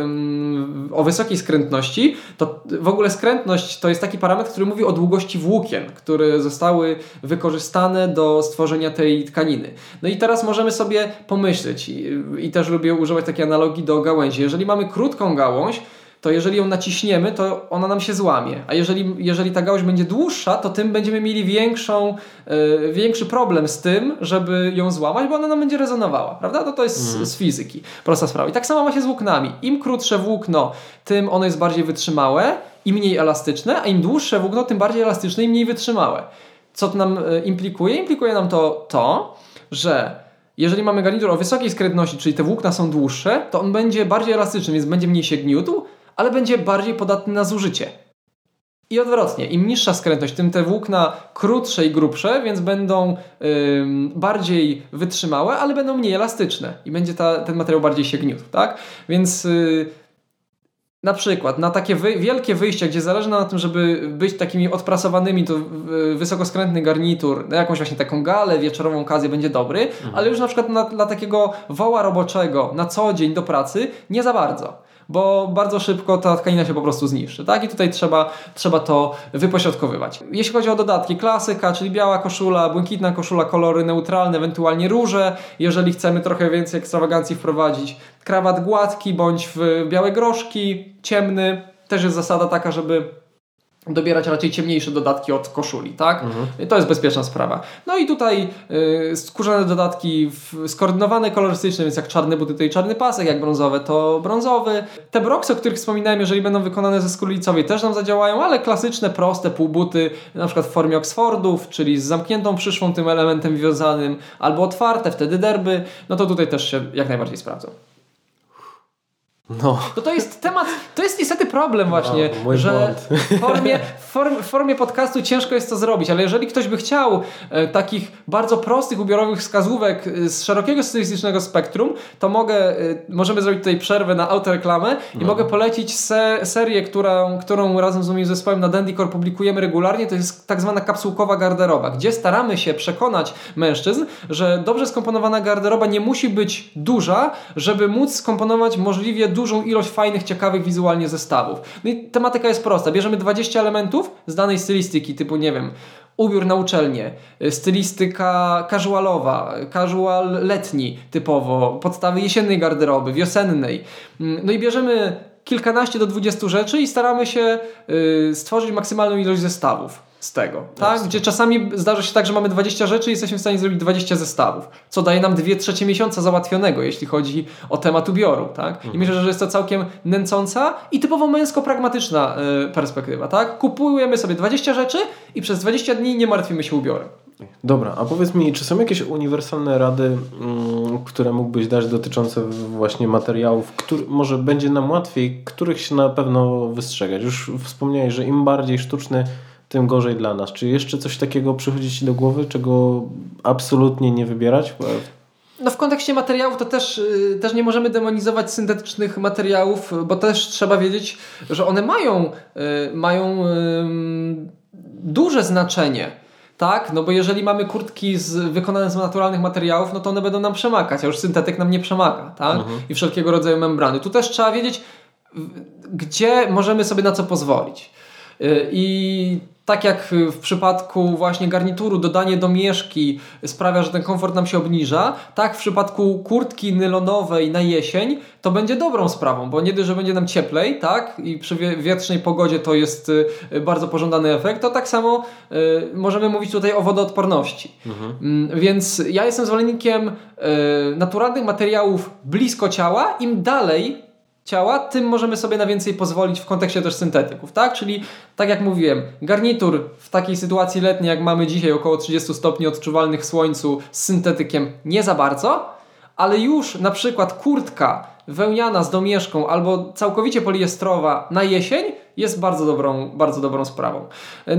o wysokiej skrętności, to w ogóle skrętność to jest taki parametr, który mówi o długości włókien, które zostały wykorzystane do stworzenia tej tkaniny. No i teraz możemy sobie pomyśleć, i, też lubię używać takiej analogii do gałęzi. Jeżeli mamy krótką gałąź, to jeżeli ją naciśniemy, to ona nam się złamie. A jeżeli, jeżeli ta gałąź będzie dłuższa, to tym będziemy mieli większą, yy, większy problem z tym, żeby ją złamać, bo ona nam będzie rezonowała, prawda? To, to jest mm. z, z fizyki. Prosta sprawa. I tak samo właśnie z włóknami. Im krótsze włókno, tym ono jest bardziej wytrzymałe i mniej elastyczne, a im dłuższe włókno, tym bardziej elastyczne i mniej wytrzymałe. Co to nam e, implikuje? Implikuje nam to to, że jeżeli mamy garnitur o wysokiej skrętności, czyli te włókna są dłuższe, to on będzie bardziej elastyczny, więc będzie mniej się gniótł, ale będzie bardziej podatny na zużycie. I odwrotnie, im niższa skrętność, tym te włókna krótsze i grubsze, więc będą bardziej wytrzymałe, ale będą mniej elastyczne i będzie ta, ten materiał bardziej się gniótł, tak? Więc yy, na przykład na takie wy wielkie wyjścia, gdzie zależy nam na tym, żeby być takimi odprasowanymi, to wysokoskrętny garnitur, na jakąś właśnie taką galę, wieczorową okazję będzie dobry, mhm. ale już na przykład na, dla takiego woła roboczego na co dzień do pracy nie za bardzo bo bardzo szybko ta tkanina się po prostu zniszczy. Tak? I tutaj trzeba, trzeba to wypośrodkowywać. Jeśli chodzi o dodatki, klasyka, czyli biała koszula, błękitna koszula, kolory neutralne, ewentualnie róże. Jeżeli chcemy trochę więcej ekstrawagancji wprowadzić, krawat gładki bądź w białe groszki, ciemny. Też jest zasada taka, żeby dobierać raczej ciemniejsze dodatki od koszuli, tak? Mhm. To jest bezpieczna sprawa. No i tutaj y, skórzane dodatki w, skoordynowane kolorystycznie, więc jak czarne buty to i czarny pasek, jak brązowe to brązowy. Te broksy, o których wspominałem, jeżeli będą wykonane ze skóry też nam zadziałają, ale klasyczne, proste półbuty, na przykład w formie Oxfordów, czyli z zamkniętą przyszłą tym elementem wiązanym, albo otwarte, wtedy derby, no to tutaj też się jak najbardziej sprawdzą. No. To, to jest temat, to jest niestety problem właśnie, no, że w formie, form, formie podcastu ciężko jest to zrobić, ale jeżeli ktoś by chciał e, takich bardzo prostych, ubiorowych wskazówek e, z szerokiego stylistycznego spektrum, to mogę, e, możemy zrobić tutaj przerwę na autoreklamę i no. mogę polecić se, serię, którą, którą razem z moim zespołem na Dandycore publikujemy regularnie, to jest tak zwana kapsułkowa garderoba, gdzie staramy się przekonać mężczyzn, że dobrze skomponowana garderoba nie musi być duża, żeby móc skomponować możliwie dużą ilość fajnych, ciekawych wizualnie zestawów. No i tematyka jest prosta. Bierzemy 20 elementów z danej stylistyki, typu nie wiem, ubiór na uczelnię, stylistyka casualowa, casual letni typowo, podstawy jesiennej garderoby, wiosennej. Mm, no i bierzemy kilkanaście do 20 rzeczy i staramy się y, stworzyć maksymalną ilość zestawów z tego, tak? Gdzie czasami zdarza się tak, że mamy 20 rzeczy i jesteśmy w stanie zrobić 20 zestawów, co daje nam 2 trzecie miesiąca załatwionego, jeśli chodzi o temat ubioru, tak? Mhm. I myślę, że jest to całkiem nęcąca i typowo męsko-pragmatyczna y, perspektywa, tak? Kupujemy sobie 20 rzeczy i przez 20 dni nie martwimy się ubiorem. Dobra, a powiedz mi, czy są jakieś uniwersalne rady, mm, które mógłbyś dać dotyczące właśnie materiałów, który, może będzie nam łatwiej, których się na pewno wystrzegać? Już wspomniałeś, że im bardziej sztuczny tym gorzej dla nas. Czy jeszcze coś takiego przychodzi Ci do głowy, czego absolutnie nie wybierać? No w kontekście materiałów to też, y, też nie możemy demonizować syntetycznych materiałów, bo też trzeba wiedzieć, że one mają, y, mają duże znaczenie. Tak, no bo jeżeli mamy kurtki z, wykonane z naturalnych materiałów, no to one będą nam przemakać, a już syntetyk nam nie przemaga, tak? Mhm. I wszelkiego rodzaju membrany. Tu też trzeba wiedzieć, gdzie możemy sobie na co pozwolić. Y, I tak jak w przypadku właśnie garnituru dodanie domieszki sprawia, że ten komfort nam się obniża, tak w przypadku kurtki nylonowej na jesień to będzie dobrą sprawą, bo nie dość, że będzie nam cieplej, tak, i przy wietrznej pogodzie to jest y, bardzo pożądany efekt, to tak samo y, możemy mówić tutaj o wodoodporności. Mhm. Mm, więc ja jestem zwolennikiem y, naturalnych materiałów blisko ciała, im dalej ciała, tym możemy sobie na więcej pozwolić w kontekście też syntetyków, tak? Czyli tak jak mówiłem, garnitur w takiej sytuacji letniej, jak mamy dzisiaj, około 30 stopni odczuwalnych w słońcu z syntetykiem nie za bardzo, ale już na przykład kurtka wełniana z domieszką albo całkowicie poliestrowa na jesień jest bardzo dobrą, bardzo dobrą sprawą.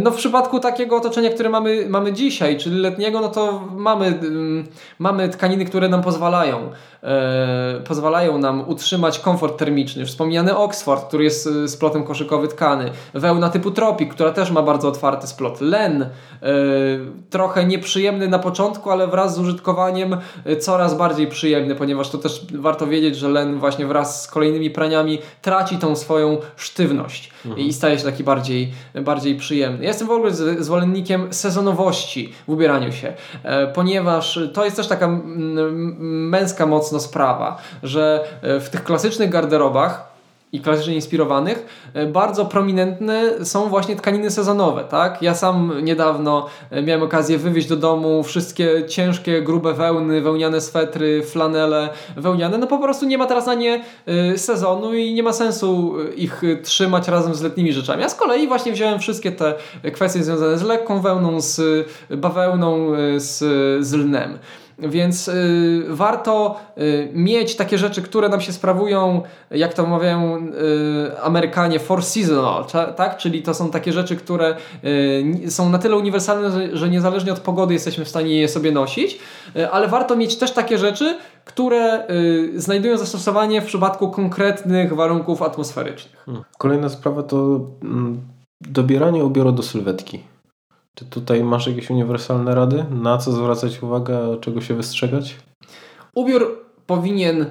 No w przypadku takiego otoczenia, które mamy, mamy dzisiaj, czyli letniego, no to mamy, mm, mamy tkaniny, które nam pozwalają, e, pozwalają nam utrzymać komfort termiczny. Wspomniany Oxford, który jest e, splotem koszykowy tkany. Wełna typu Tropic, która też ma bardzo otwarty splot. Len, e, trochę nieprzyjemny na początku, ale wraz z użytkowaniem e, coraz bardziej przyjemny, ponieważ to też warto wiedzieć, że len właśnie wraz z kolejnymi praniami traci tą swoją sztywność mhm. i staje się taki bardziej, bardziej przyjemny. Ja jestem w ogóle zwolennikiem sezonowości w ubieraniu się, e, ponieważ to jest też taka męska mocno sprawa, że e, w tych klasycznych garderobach i klasycznie inspirowanych, e, bardzo prominentne są właśnie tkaniny sezonowe, tak? Ja sam niedawno e, miałem okazję wywieźć do domu wszystkie ciężkie, grube wełny, wełniane swetry, flanele wełniane, no po prostu nie ma teraz na nie e, sezonu i nie ma sensu ich trzymać razem z letnimi rzeczami. Ja z kolei właśnie wziąłem wszystkie te kwestie związane z lekką wełną, z bawełną, z, z lnem. Więc y, warto y, mieć takie rzeczy, które nam się sprawują, jak to mawiają y, Amerykanie, for seasonal, tak? Czyli to są takie rzeczy, które y, są na tyle uniwersalne, że, że, niezależnie od pogody jesteśmy w stanie je sobie nosić, y, ale warto mieć też takie rzeczy, które y, znajdują zastosowanie w przypadku konkretnych warunków atmosferycznych. Hmm. Kolejna sprawa to mm, dobieranie ubioru do sylwetki. Czy tutaj masz jakieś uniwersalne rady? Na co zwracać uwagę, czego się wystrzegać? Ubiór powinien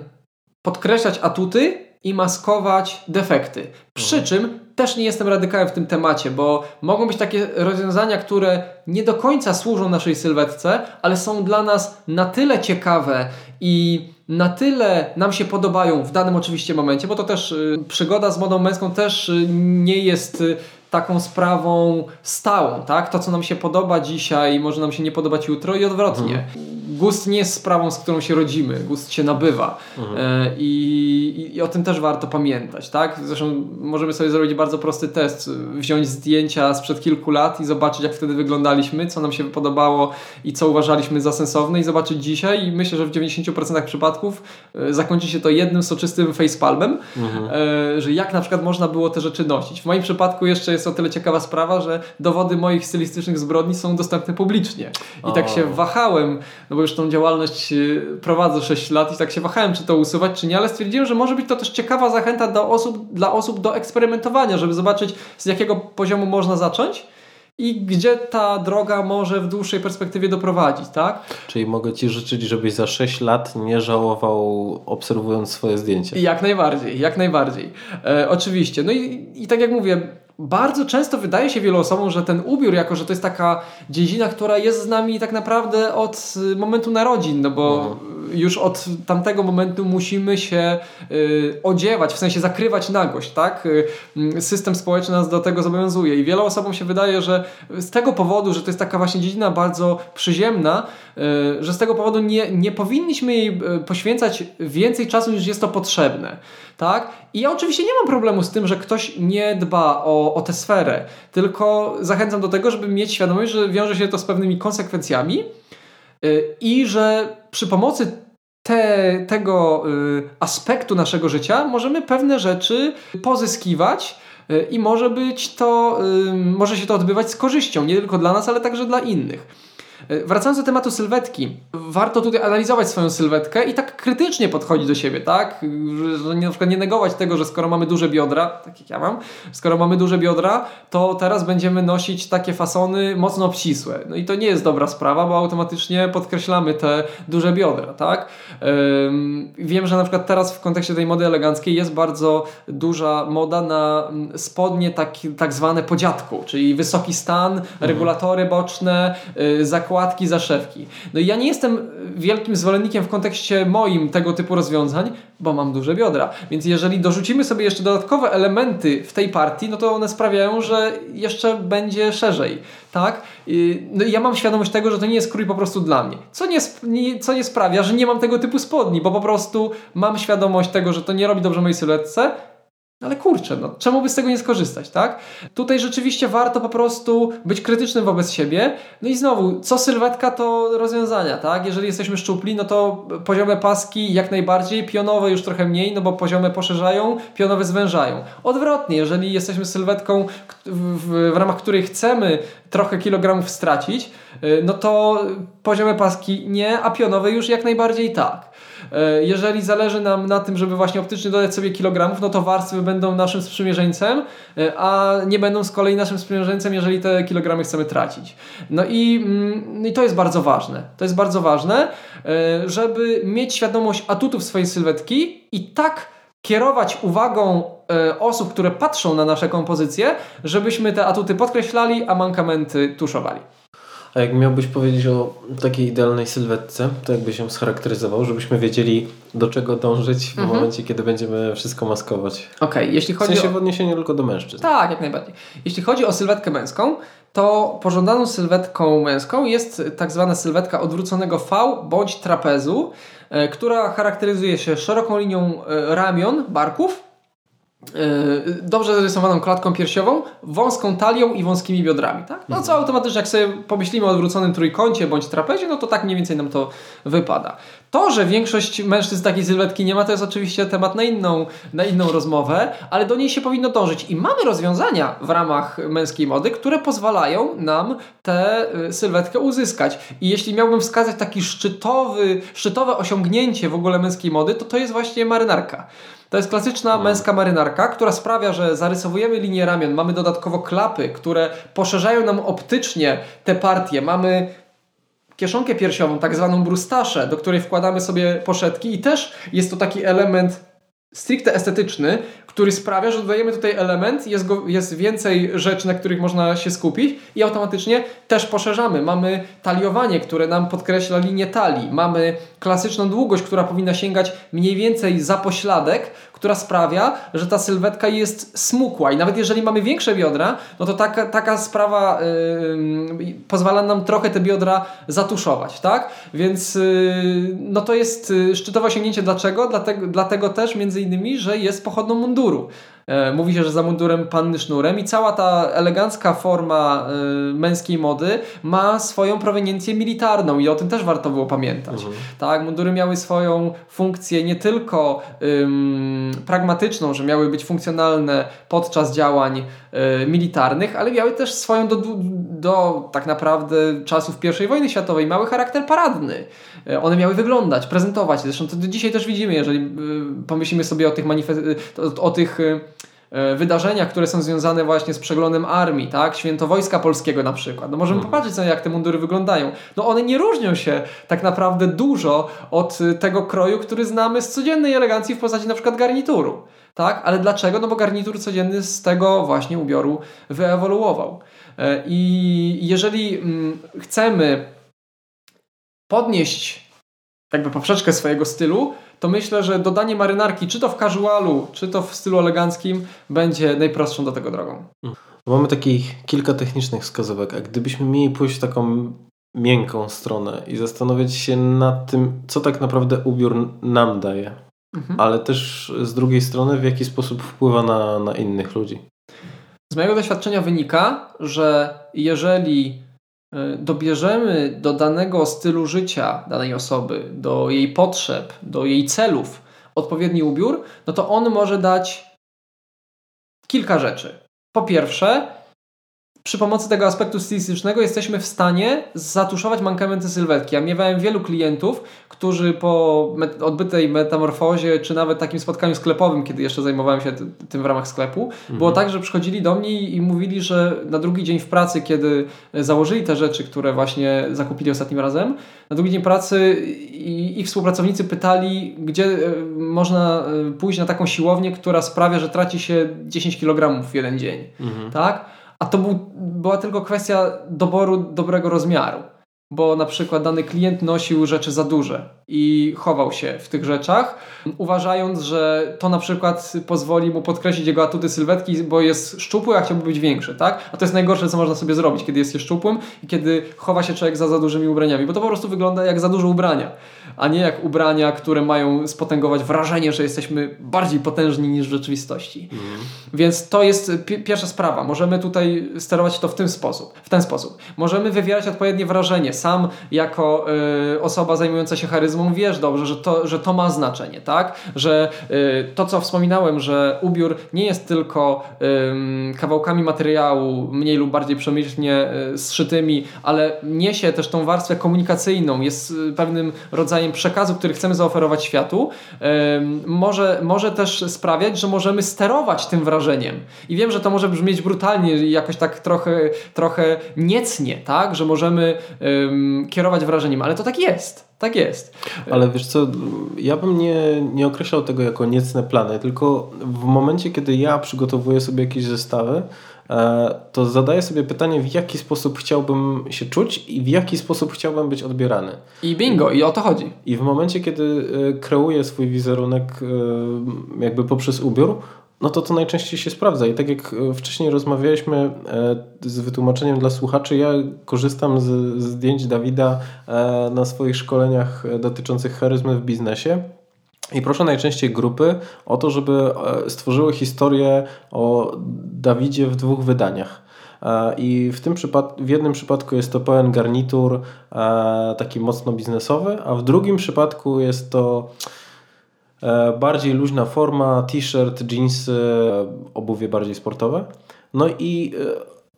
podkreślać atuty i maskować defekty. Przy mhm. czym też nie jestem radykałem w tym temacie, bo mogą być takie rozwiązania, które nie do końca służą naszej sylwetce, ale są dla nas na tyle ciekawe i na tyle nam się podobają w danym oczywiście momencie, bo to też y, przygoda z modą męską też y, nie jest y, taką sprawą stałą, tak? To, co nam się podoba dzisiaj, może nam się nie podobać jutro i odwrotnie. Mhm gust nie jest sprawą, z którą się rodzimy, gust się nabywa. Mhm. E, I, I, o tym też warto pamiętać, tak? Zresztą możemy sobie zrobić bardzo prosty test, wziąć zdjęcia sprzed kilku lat i zobaczyć, jak wtedy wyglądaliśmy, co nam się podobało i co uważaliśmy za sensowne i zobaczyć dzisiaj i myślę, że w 90% przypadków e, zakończy się to jednym soczystym facepalmem, mhm. E, że jak na przykład można było te rzeczy nosić. W moim przypadku jeszcze jest o tyle ciekawa sprawa, że dowody moich stylistycznych zbrodni są dostępne publicznie. I o. tak się wahałem, no bo już tą działalność y, prowadzę 6 lat i tak się wahałem, czy to usuwać, czy nie, ale stwierdziłem, że może być to też ciekawa zachęta do osób, dla osób do eksperymentowania, żeby zobaczyć z jakiego poziomu można zacząć i gdzie ta droga może w dłuższej perspektywie doprowadzić, tak? Czyli mogę Ci życzyć, żebyś za 6 lat nie żałował obserwując swoje zdjęcia. Jak najbardziej, jak najbardziej. E, oczywiście. No i, i tak jak mówię, bardzo często wydaje się wielu osobom, że ten ubiór, jako że to jest taka dziedzina, która jest z nami tak naprawdę od y, momentu narodzin, no bo mhm. Już od tamtego momentu musimy się y, odziewać, w sensie zakrywać nagość, tak? Y, system społeczny nas do tego zobowiązuje i wielu osobom się wydaje, że z tego powodu, że to jest taka właśnie dziedzina bardzo przyziemna, y, że z tego powodu nie, nie powinniśmy jej poświęcać więcej czasu niż jest to potrzebne tak? I ja oczywiście nie mam problemu z tym, że ktoś nie dba o, o tę sferę, tylko zachęcam do tego, żeby mieć świadomość, że wiąże się to z pewnymi konsekwencjami i że przy pomocy te, tego yy, aspektu naszego życia możemy pewne rzeczy pozyskiwać y, i może być to, y, może się to odbywać z korzyścią, nie tylko dla nas, ale także dla innych. E, wracając do tematu sylwetki, warto tutaj analizować swoją sylwetkę i tak krytycznie podchodzić do siebie, tak? Że na przykład nie negować tego, że skoro mamy duże biodra, tak jak ja mam, skoro mamy duże biodra, to teraz będziemy nosić takie fasony mocno obcisłe. No i to nie jest dobra sprawa, bo automatycznie podkreślamy te duże biodra, tak? Wiem, że na przykład teraz w kontekście tej mody eleganckiej jest bardzo duża moda na mm, spodnie tak, tak zwane po dziadku, czyli wysoki stan, mhm. regulatory boczne, yy, zakładki, zaszewki. No i ja nie jestem wielkim zwolennikiem w kontekście moim tego typu rozwiązań, bo mam duże biodra. Więc jeżeli dorzucimy sobie jeszcze dodatkowe elementy w tej partii, no to one sprawiają, że jeszcze będzie szerzej. Tak? No i ja mam świadomość tego, że to nie jest krój po prostu dla mnie. Co nie, co nie sprawia, że nie mam tego typu spodni, bo po prostu mam świadomość tego, że to nie robi dobrze mojej sylwetce ale kurczę, no, czemu by z tego nie skorzystać, tak? Tutaj rzeczywiście warto po prostu być krytycznym wobec siebie. No i znowu, co sylwetka to rozwiązania, tak? Jeżeli jesteśmy szczupli, no to poziome paski jak najbardziej, pionowe już trochę mniej, no bo poziome poszerzają, pionowe zwężają. Odwrotnie, jeżeli jesteśmy sylwetką, w, w ramach której chcemy trochę kilogramów stracić, y, no to poziome paski nie, a pionowe już jak najbardziej tak. E, jeżeli zależy nam na tym, żeby właśnie optycznie dodać sobie kilogramów, no to warstwy będą naszym sprzymierzeńcem, e, a nie będą z kolei naszym sprzymierzeńcem, jeżeli te kilogramy chcemy tracić. No i, mm, i to jest bardzo ważne. To jest bardzo ważne, e, żeby mieć świadomość atutów swojej sylwetki i tak kierować uwagą osób, które patrzą na nasze kompozycje, żebyśmy te atuty podkreślali, a mankamenty tuszowali. A jak miałbyś powiedzieć o takiej idealnej sylwetce, to jakby się scharakteryzował, żebyśmy wiedzieli do czego dążyć w mhm. momencie, kiedy będziemy wszystko maskować. Okej, okay, jeśli chodzi w sensie o... w odniesieniu tylko do mężczyzn. Tak, jak najbardziej. Jeśli chodzi o sylwetkę męską, to pożądaną sylwetką męską jest tak zwana sylwetka odwróconego V bądź trapezu, e, która charakteryzuje się szeroką linią e, ramion, barków, dobrze zarysowaną klatką piersiową, wąską talią i wąskimi biodrami. Tak? No co automatycznie, jak sobie pomyślimy o odwróconym trójkącie bądź trapezie, no to tak mniej więcej nam to wypada. To, że większość mężczyzn takiej sylwetki nie ma, to jest oczywiście temat na inną, na inną rozmowę, ale do niej się powinno dążyć. I mamy rozwiązania w ramach męskiej mody, które pozwalają nam tę y, sylwetkę uzyskać. I jeśli miałbym wskazać taki szczytowy, szczytowe osiągnięcie w ogóle męskiej mody, to to jest właśnie marynarka. To jest klasyczna no. męska marynarka, która sprawia, że zarysowujemy linię ramion, mamy dodatkowo klapy, które poszerzają nam optycznie te partie. Mamy kieszonkę piersiową, tak zwaną brustaszę, do której wkładamy sobie poszetki i też jest to taki element stricte estetyczny, który sprawia, że dodajemy tutaj element, jest, go, jest więcej rzeczy, na których można się skupić i automatycznie też poszerzamy. Mamy taliowanie, które nam podkreśla linię talii. Mamy klasyczną długość, która powinna sięgać mniej więcej za pośladek, która sprawia, że ta sylwetka jest smukła i nawet jeżeli mamy większe biodra, no to taka, taka sprawa yy, pozwala nam trochę te biodra zatuszować, tak? Więc yy, no to jest y, szczytowe osiągnięcie. Dlaczego? Dlatego, dlatego też między innymi, że jest pochodną munduru. E, mówi się, że za mundurem panny sznurem i cała ta elegancka forma y, męskiej mody ma swoją proweniencję militarną i o tym też warto było pamiętać. Mhm. Tak, mundury miały swoją funkcję nie tylko ym, pragmatyczną, że miały być funkcjonalne podczas działań y, militarnych, ale miały też swoją do, do tak naprawdę czasów I wojny światowej mały charakter paradny. Y, one miały wyglądać, prezentować. Zresztą to dzisiaj też widzimy, jeżeli pomyślimy sobie o tych, manifest- o, o tych E, wydarzenia, które są związane właśnie z przeglądem armii, tak? Święto Wojska Polskiego na przykład. No możemy hmm. popatrzeć sobie, jak te mundury wyglądają. No one nie różnią się tak naprawdę dużo od e, tego kroju, który znamy z codziennej elegancji w postaci na przykład garnituru. Tak? Ale dlaczego? No bo garnitur codzienny z tego właśnie ubioru wyewoluował. E, I jeżeli mm, chcemy podnieść jakby poprzeczkę swojego stylu, to myślę, że dodanie marynarki, czy to w casualu, czy to w stylu eleganckim, będzie najprostszą do tego drogą. Hmm. Mamy takich kilka technicznych wskazówek, a gdybyśmy mieli pójść w taką miękką stronę i zastanowić się nad tym, co tak naprawdę ubiór nam daje, mhm. ale też z drugiej strony, w jaki sposób wpływa na, na innych ludzi. Z mojego doświadczenia wynika, że jeżeli dobierzemy do danego stylu życia danej osoby, do jej potrzeb, do jej celów odpowiedni ubiór, no to on może dać kilka rzeczy. Po pierwsze, przy pomocy tego aspektu stylistycznego jesteśmy w stanie zatuszować mankamenty sylwetki. Ja miewałem wielu klientów, którzy po odbytej metamorfozie, czy nawet takim spotkaniu sklepowym, kiedy jeszcze zajmowałem się tym w ramach sklepu, mhm. było tak, że przychodzili do mnie i mówili, że na drugi dzień w pracy, kiedy założyli te rzeczy, które właśnie zakupili ostatnim razem, na drugi dzień pracy ich współpracownicy pytali, gdzie e, można e, pójść na taką siłownię, która sprawia, że traci się 10 kg w jeden dzień. Mhm. Tak? A to był, była tylko kwestia doboru dobrego rozmiaru. Bo na przykład dany klient nosił rzeczy za duże i chował się w tych rzeczach, uważając, że to na przykład pozwoli mu podkreślić jego atuty sylwetki, bo jest szczupły, a chciałby być większy, tak? A to jest najgorsze, co można sobie zrobić, kiedy jest się szczupłym i kiedy chowa się człowiek za za dużymi ubraniami, bo to po prostu wygląda jak za duże ubrania, a nie jak ubrania, które mają spotęgować wrażenie, że jesteśmy bardziej potężni niż w rzeczywistości. Mhm. Więc to jest pierwsza sprawa. Możemy tutaj sterować to w ten sposób. W ten sposób. Możemy wywierać odpowiednie wrażenie. Sam jako y, osoba zajmująca się charyzmą wiesz dobrze, że to, że to ma znaczenie, tak? Że y, to, co wspominałem, że ubiór nie jest tylko y, kawałkami materiału mniej lub bardziej przemyślnie y, zszytymi, ale niesie też tą warstwę komunikacyjną, jest y, pewnym rodzajem przekazu, który chcemy zaoferować światu, może, może też sprawiać, że możemy sterować tym wrażeniem. I wiem, że to może brzmieć brutalnie jakoś tak trochę, trochę niecnie, tak? Że możemy kierować wrażeniem, ale to tak jest. Tak jest. Ale wiesz co, ja bym nie, nie określał tego jako niecne plany, tylko w momencie, kiedy ja przygotowuję sobie jakieś zestawy, e, to zadaję sobie pytanie, w jaki sposób chciałbym się czuć i w jaki sposób chciałbym być odbierany. I bingo, i o to chodzi. I w momencie, kiedy e, kreuję swój wizerunek e, jakby poprzez ubiór, no to to najczęściej się sprawdza. I tak jak e, wcześniej rozmawialiśmy e, z wytłumaczeniem dla słuchaczy, ja korzystam z zdjęć Dawida e, na swoich szkoleniach dotyczących charyzmy w biznesie. I proszę najczęściej grupy o to, żeby stworzyły historię o Dawidzie w dwóch wydaniach. I w, tym przypad- w jednym przypadku jest to pełen garnitur taki mocno biznesowy, a w drugim przypadku jest to bardziej luźna forma, t-shirt, jeansy, obuwie bardziej sportowe. No i e,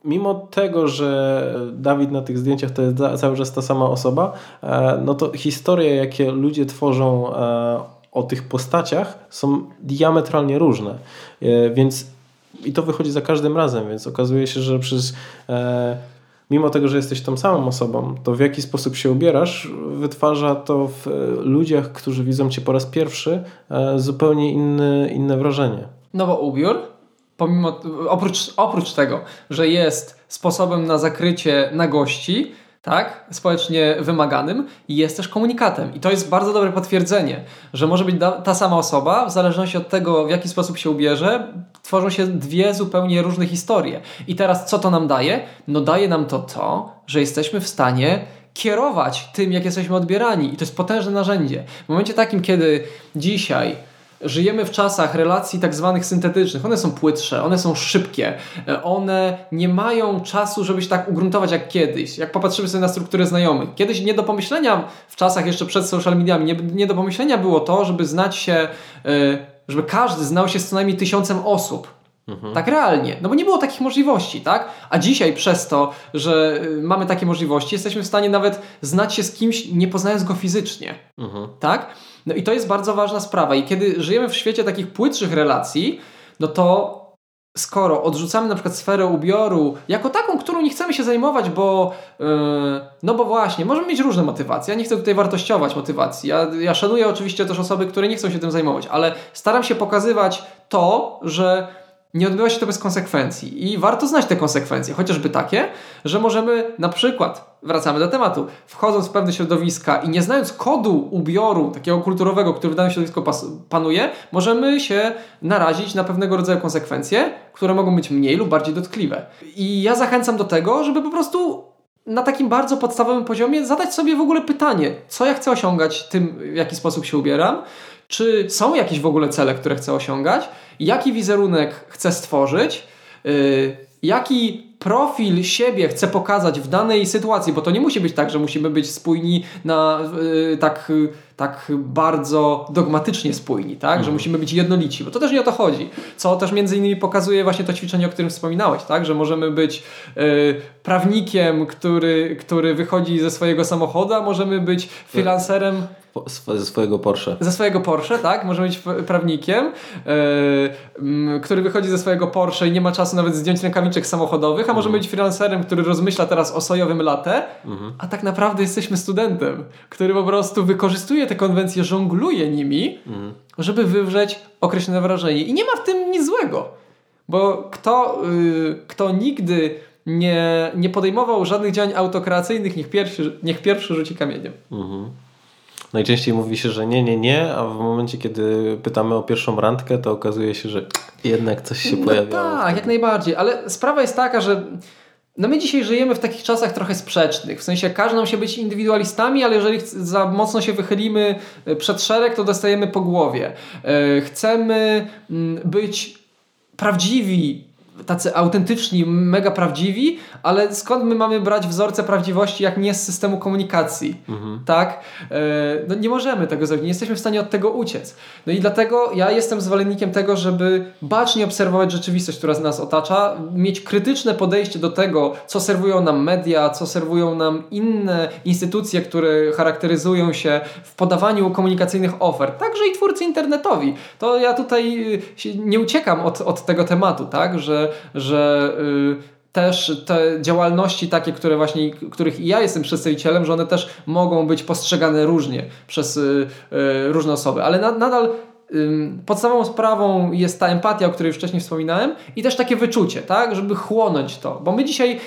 mimo tego, że Dawid na tych zdjęciach to jest cały czas ta sama osoba, e, no to historie, jakie ludzie tworzą o tych postaciach są diametralnie różne. Więc i to wychodzi za każdym razem, więc okazuje się, że przez mimo tego, że jesteś tą samą osobą, to w jaki sposób się ubierasz, wytwarza to w e, ludziach, którzy widzą cię po raz pierwszy, e, zupełnie inny, inne wrażenie. No bo ubiór, pomimo, oprócz, oprócz tego, że jest sposobem na zakrycie nagości, tak, społecznie wymaganym, jest też komunikatem. I to jest bardzo dobre potwierdzenie, że może być ta sama osoba, w zależności od tego, w jaki sposób się ubierze, tworzą się dwie zupełnie różne historie. I teraz co to nam daje? No daje nam to to, że jesteśmy w stanie kierować tym, jak jesteśmy odbierani. I to jest potężne narzędzie. W momencie takim, kiedy dzisiaj Żyjemy w czasach relacji tak zwanych syntetycznych. One są płytsze, one są szybkie, e, one nie mają czasu, żeby się tak ugruntować jak kiedyś. Jak popatrzymy sobie na strukturę znajomych. Kiedyś nie do pomyślenia, w czasach jeszcze przed social mediami, nie, nie do pomyślenia było to, żeby znać się, e, żeby każdy znał się z co najmniej tysiącem osób. Mhm. Tak realnie, no bo nie było takich możliwości, tak? A dzisiaj przez to, że y, mamy takie możliwości, jesteśmy w stanie nawet znać się z kimś, nie poznając go fizycznie, mhm. tak? No i to jest bardzo ważna sprawa. I kiedy żyjemy w świecie takich płytszych relacji, no to skoro odrzucamy na przykład sferę ubioru jako taką, którą nie chcemy się zajmować, bo yy, no bo właśnie, możemy mieć różne motywacje. Ja nie chcę tutaj wartościować motywacji. Ja, ja szanuję oczywiście też osoby, które nie chcą się tym zajmować, ale staram się pokazywać to, że nie odbywa się to bez konsekwencji i warto znać te konsekwencje, chociażby takie, że możemy na przykład, wracamy do tematu, wchodząc w pewne środowiska i nie znając kodu ubioru takiego kulturowego, który w danym środowisku panuje, możemy się narazić na pewnego rodzaju konsekwencje, które mogą być mniej lub bardziej dotkliwe. I ja zachęcam do tego, żeby po prostu na takim bardzo podstawowym poziomie zadać sobie w ogóle pytanie, co ja chcę osiągać tym, w jaki sposób się ubieram, czy są jakieś w ogóle cele, które chcę osiągać, jaki wizerunek chcę stworzyć, yy, jaki profil siebie chcę pokazać w danej sytuacji, bo to nie musi być tak, że musimy być spójni na yy, tak, yy, tak bardzo dogmatycznie spójni, tak? Mhm. że musimy być jednolici, bo to też nie o to chodzi. Co też między innymi pokazuje właśnie to ćwiczenie, o którym wspominałeś, tak? że możemy być yy, prawnikiem, który, który wychodzi ze swojego samochodu, a możemy być freelancerem ze swojego Porsche. Ze swojego Porsche, tak. Może być prawnikiem, yy, który wychodzi ze swojego Porsche i nie ma czasu nawet zdjąć rękawiczek samochodowych, a mhm. może być freelancerem, który rozmyśla teraz o sojowym latę, mhm. a tak naprawdę jesteśmy studentem, który po prostu wykorzystuje te konwencje, żongluje nimi, mhm. żeby wywrzeć określone wrażenie. I nie ma w tym nic złego, bo kto, yy, kto nigdy nie, nie podejmował żadnych działań autokracyjnych, niech pierwszy, niech pierwszy rzuci kamieniem. Mhm. Najczęściej mówi się, że nie, nie, nie, a w momencie, kiedy pytamy o pierwszą randkę, to okazuje się, że jednak coś się no pojawiało. Tak, jak najbardziej, ale sprawa jest taka, że no my dzisiaj żyjemy w takich czasach trochę sprzecznych. W sensie każe nam się być indywidualistami, ale jeżeli za mocno się wychylimy e, przed szereg, to dostajemy po głowie. E, chcemy mm, być prawdziwi tacy autentyczni, mega prawdziwi, ale skąd my mamy brać wzorce prawdziwości, jak nie z systemu komunikacji? Mhm. Tak? E, no nie możemy tego zrobić, nie jesteśmy w stanie od tego uciec. No i dlatego ja jestem zwolennikiem tego, żeby bacznie obserwować rzeczywistość, która nas otacza, mieć krytyczne podejście do tego, co serwują nam media, co serwują nam inne instytucje, które charakteryzują się w podawaniu komunikacyjnych ofert, także i twórcy internetowi. To ja tutaj y, nie uciekam od, od tego tematu, tak? że że y, też te działalności takie, które właśnie, których ja jestem przedstawicielem, że one też mogą być postrzegane różnie przez y, y, różne osoby, ale na, nadal podstawową sprawą jest ta empatia, o której wcześniej wspominałem i też takie wyczucie, tak, żeby chłonąć to, bo my dzisiaj,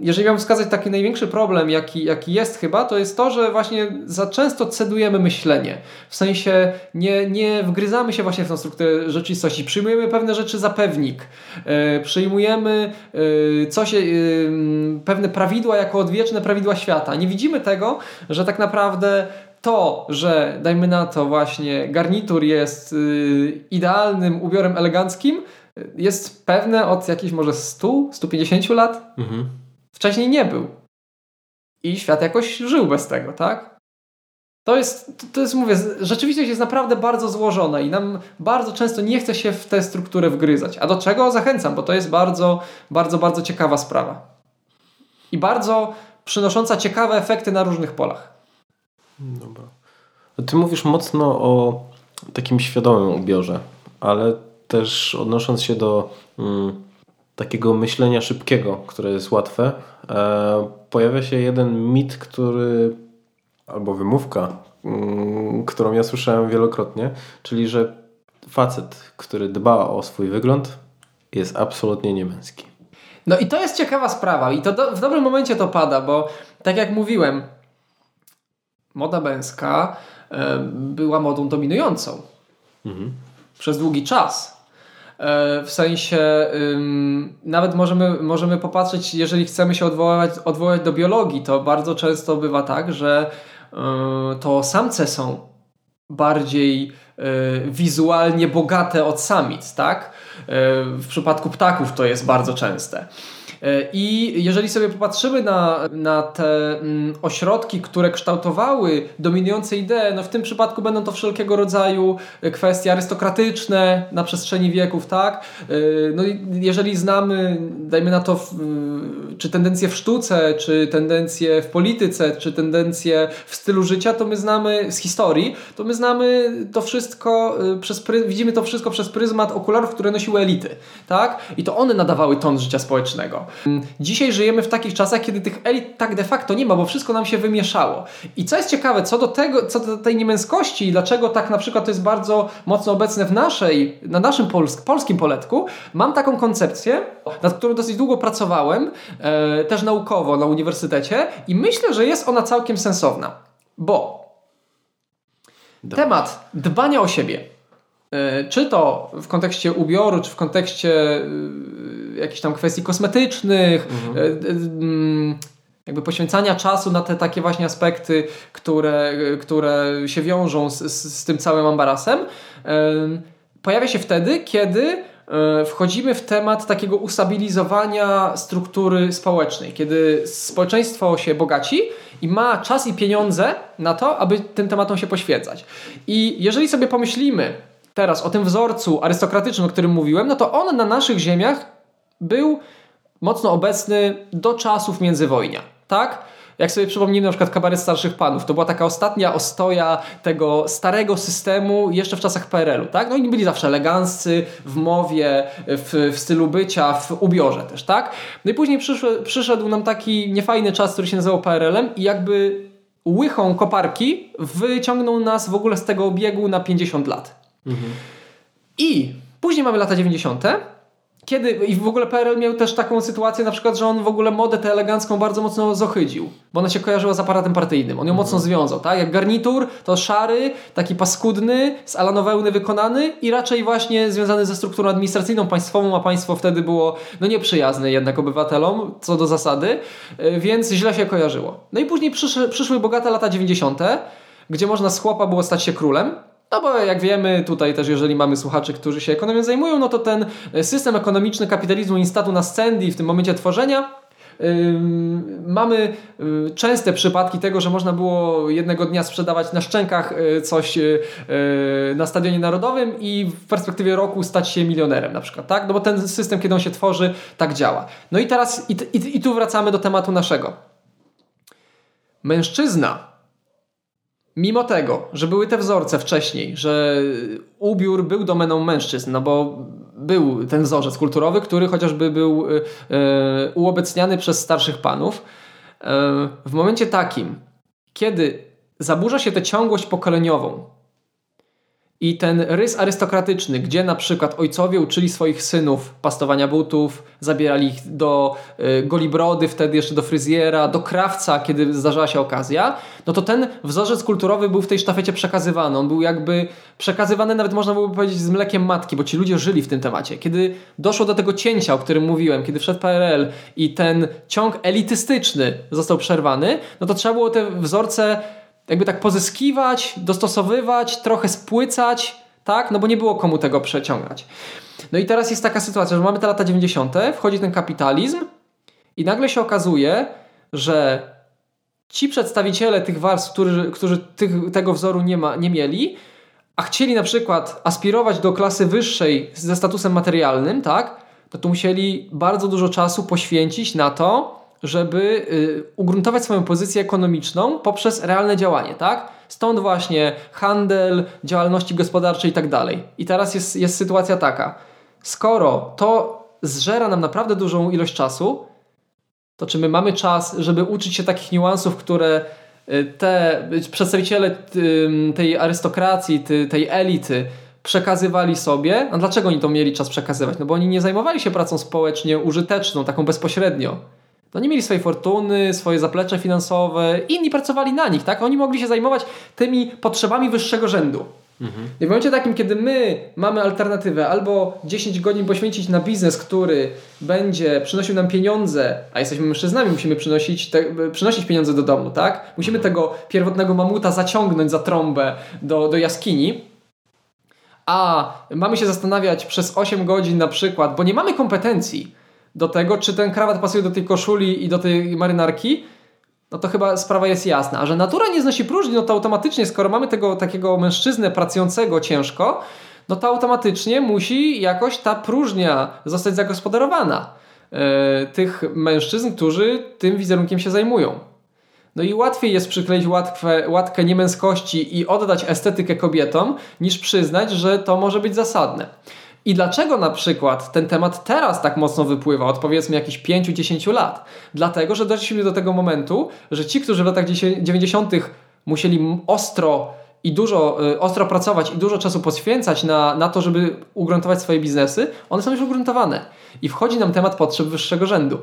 jeżeli miałbym wskazać taki największy problem, jaki, jaki jest chyba, to jest to, że właśnie za często cedujemy myślenie, w sensie nie, nie wgryzamy się właśnie w tą strukturę rzeczywistości, przyjmujemy pewne rzeczy za pewnik, yy, przyjmujemy yy, coś, pewne prawidła jako odwieczne prawidła świata, nie widzimy tego, że tak naprawdę to, że dajmy na to właśnie garnitur jest yy, idealnym ubiorem eleganckim, jest pewne od jakichś może 100, 150 lat. Mhm. Wcześniej nie był. I świat jakoś żył bez tego, tak? To jest, to jest, mówię, rzeczywistość jest naprawdę bardzo złożona i nam bardzo często nie chce się w tę strukturę wgryzać. A do czego zachęcam, bo to jest bardzo, bardzo, bardzo ciekawa sprawa. I bardzo przynosząca ciekawe efekty na różnych polach. Dobra. Ty mówisz mocno o takim świadomym ubiorze, ale też odnosząc się do mm, takiego myślenia szybkiego, które jest łatwe, e, pojawia się jeden mit, który albo wymówka, mm, którą ja słyszałem wielokrotnie, czyli że facet, który dba o swój wygląd, jest absolutnie niemęski. No i to jest ciekawa sprawa i to do, w dobrym momencie to pada, bo tak jak mówiłem, moda męska e, była modą dominującą mhm. przez długi czas. E, w sensie nawet możemy, możemy popatrzeć, jeżeli chcemy się odwołać, odwołać do biologii, to bardzo często bywa tak, że e, to samce są bardziej wizualnie bogate od samic, tak? W przypadku ptaków to jest bardzo częste. E, I jeżeli sobie popatrzymy na, na te mm, ośrodki, które kształtowały dominujące idee, no w tym przypadku będą to wszelkiego rodzaju kwestie arystokratyczne na przestrzeni wieków, tak? E, no jeżeli znamy, dajmy na to, czy tendencje w sztuce, czy tendencje w polityce, czy tendencje w stylu życia, to my znamy z historii, to my znamy to wszystko e, przez widzimy to wszystko przez pryzmat okularów, które nosiły elity, tak? I to one nadawały ton życia społecznego. Dzisiaj żyjemy w takich czasach, kiedy tych elit tak de facto nie ma, bo wszystko nam się wymieszało. I co jest ciekawe, co do tego, co do tej niemęskości i dlaczego tak na przykład to jest bardzo mocno obecne w naszej, na naszym polsk, polskim poletku, mam taką koncepcję, nad którą dosyć długo pracowałem, e, też naukowo na uniwersytecie i myślę, że jest ona całkiem sensowna. Bo temat dbania o siebie, e, czy to w kontekście ubioru, czy w kontekście jakichś tam kwestii kosmetycznych, mhm. E, mm, jakby poświęcania czasu na te takie właśnie aspekty, które, które się wiążą z, z, z tym całym ambarasem, pojawia się wtedy, kiedy e, wchodzimy w temat takiego ustabilizowania struktury społecznej, kiedy społeczeństwo się bogaci i ma czas i pieniądze na to, aby tym tematom się poświęcać. I jeżeli sobie pomyślimy teraz o tym wzorcu arystokratycznym, o którym mówiłem, no to on na naszych ziemiach był mocno obecny do czasów międzywojnia, tak? Jak sobie przypomnimy na przykład kabaret starszych panów, to była taka ostatnia ostoja tego starego systemu jeszcze w czasach PRL-u, tak? No i byli zawsze eleganccy, w mowie, w, w stylu bycia, w ubiorze też, tak? No i później przyszedł, przyszedł nam taki niefajny czas, który się nazywał PRL-em i jakby łychą koparki wyciągnął nas w ogóle z tego obiegu na 50 lat. Mhm. I później mamy lata 90., kiedy, i w ogóle PRL miał też taką sytuację na przykład, że on w ogóle modę tę elegancką bardzo mocno zohydził, bo ona się kojarzyła z aparatem partyjnym, on ją mocno związał, tak? Jak garnitur, to szary, taki paskudny, z alanowełny wykonany i raczej właśnie związany ze strukturą administracyjną państwową, a państwo wtedy było no nieprzyjazne jednak obywatelom, co do zasady, y, więc źle się kojarzyło. No i później przyszły, przyszły bogate lata 90., gdzie można z chłopa było stać się królem, no bo jak wiemy, tutaj też jeżeli mamy słuchaczy, którzy się ekonomią zajmują, no to ten system ekonomiczny kapitalizmu instatu na scendi w tym momencie tworzenia mamy yy, częste przypadki tego, że można było jednego dnia sprzedawać na szczękach yy, coś yy, na stadionie narodowym i w perspektywie roku stać się milionerem na przykład, tak? No bo ten system, kiedy on się tworzy, tak działa. No i teraz, i, i, i tu wracamy do tematu naszego. Mężczyzna Mimo tego, że były te wzorce wcześniej, że ubiór był domeną mężczyzn, no bo był ten wzorzec kulturowy, który chociażby był e, uobecniany przez starszych panów. E, w momencie takim, kiedy zaburza się tę ciągłość pokoleniową, i ten rys arystokratyczny, gdzie na przykład ojcowie uczyli swoich synów pastowania butów, zabierali ich do y, golibrody, wtedy jeszcze do fryzjera, do krawca, kiedy zdarzała się okazja, no to ten wzorzec kulturowy był w tej sztafecie przekazywany. On był jakby przekazywany, nawet można byłoby powiedzieć, z mlekiem matki, bo ci ludzie żyli w tym temacie. Kiedy doszło do tego cięcia, o którym mówiłem, kiedy wszedł PRL i ten ciąg elitystyczny został przerwany, no to trzeba było te wzorce jakby tak pozyskiwać, dostosowywać, trochę spłycać, tak? No bo nie było komu tego przeciągać. No i teraz jest taka sytuacja, że mamy te lata 90., wchodzi ten kapitalizm i nagle się okazuje, że ci przedstawiciele tych warstw, którzy, którzy tych, tego wzoru nie, ma, nie mieli, a chcieli na przykład aspirować do klasy wyższej ze statusem materialnym, tak? To tu musieli bardzo dużo czasu poświęcić na to, żeby y, ugruntować swoją pozycję ekonomiczną poprzez realne działanie, tak? Stąd właśnie handel, działalności gospodarcze i tak dalej. I teraz jest, jest sytuacja taka. Skoro to zżera nam naprawdę dużą ilość czasu, to czy my mamy czas, żeby uczyć się takich niuansów, które y, te przedstawiciele tej arystokracji, tej elity przekazywali sobie. A dlaczego oni to mieli czas przekazywać? No bo oni nie zajmowali się pracą społecznie użyteczną, taką bezpośrednio. No nie mieli swojej fortuny, swoje zaplecze finansowe, inni pracowali na nich, tak? Oni mogli się zajmować tymi potrzebami wyższego rzędu. Mhm. I w momencie takim, kiedy my mamy alternatywę albo 10 godzin poświęcić na biznes, który będzie przynosił nam pieniądze, a jesteśmy mężczyznami, musimy przynosić, te, przynosić pieniądze do domu, tak? Musimy tego pierwotnego mamuta zaciągnąć za trąbę do, do jaskini, a mamy się zastanawiać przez 8 godzin na przykład, bo nie mamy kompetencji, do tego, czy ten krawat pasuje do tej koszuli i do tej marynarki, no to chyba sprawa jest jasna. A że natura nie znosi próżni, no to automatycznie, skoro mamy tego takiego mężczyznę pracującego ciężko, no to automatycznie musi jakoś ta próżnia zostać zagospodarowana. Yy, tych mężczyzn, którzy tym wizerunkiem się zajmują. No i łatwiej jest przykleić łatwę, łatkę niemęskości i oddać estetykę kobietom, niż przyznać, że to może być zasadne. I dlaczego na przykład ten temat teraz tak mocno wypływa od powiedzmy jakichś 5-10 lat? Dlatego, że doszliśmy do tego momentu, że ci, którzy w latach 90. musieli ostro i dużo y, ostro pracować i dużo czasu poświęcać na, na to, żeby ugruntować swoje biznesy, one są już ugruntowane. I wchodzi nam temat potrzeb wyższego rzędu.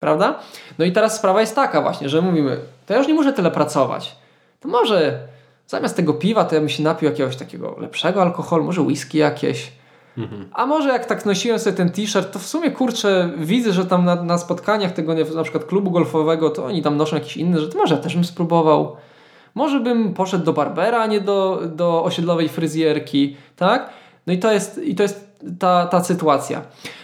Prawda? No i teraz sprawa jest taka właśnie, że mówimy, to ja już nie muszę tyle pracować. To może Zamiast tego piwa to ja bym się napił jakiegoś takiego lepszego alkoholu, może whisky jakieś. Mhm. A może jak tak nosiłem sobie ten t-shirt, to w sumie kurczę, widzę, że tam na, na spotkaniach tego na przykład klubu golfowego, to oni tam noszą jakieś inne rzeczy. Może ja też bym spróbował. Może bym poszedł do barbera, a nie do, do osiedlowej fryzjerki, tak? No i to jest, i to jest ta, ta sytuacja.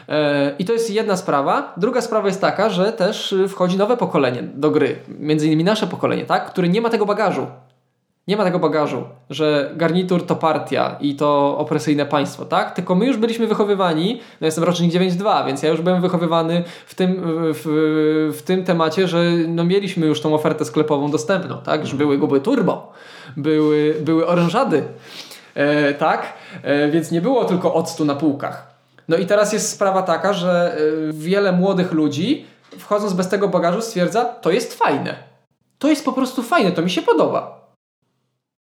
Yy, I to jest jedna sprawa. Druga sprawa jest taka, że też wchodzi nowe pokolenie do gry. Między innymi nasze pokolenie, tak? Które nie ma tego bagażu. Nie ma tego bagażu, że garnitur to partia i to opresyjne państwo, tak? Tylko my już byliśmy wychowywani, no jestem rocznik 9.2, więc ja już byłem wychowywany w tym, w, w tym temacie, że no mieliśmy już tą ofertę sklepową dostępną, tak? Że były guby turbo, były, były orężady, e, tak? E, więc nie było tylko octu na półkach. No i teraz jest sprawa taka, że e, wiele młodych ludzi wchodząc bez tego bagażu stwierdza, to jest fajne. To jest po prostu fajne, to mi się podoba.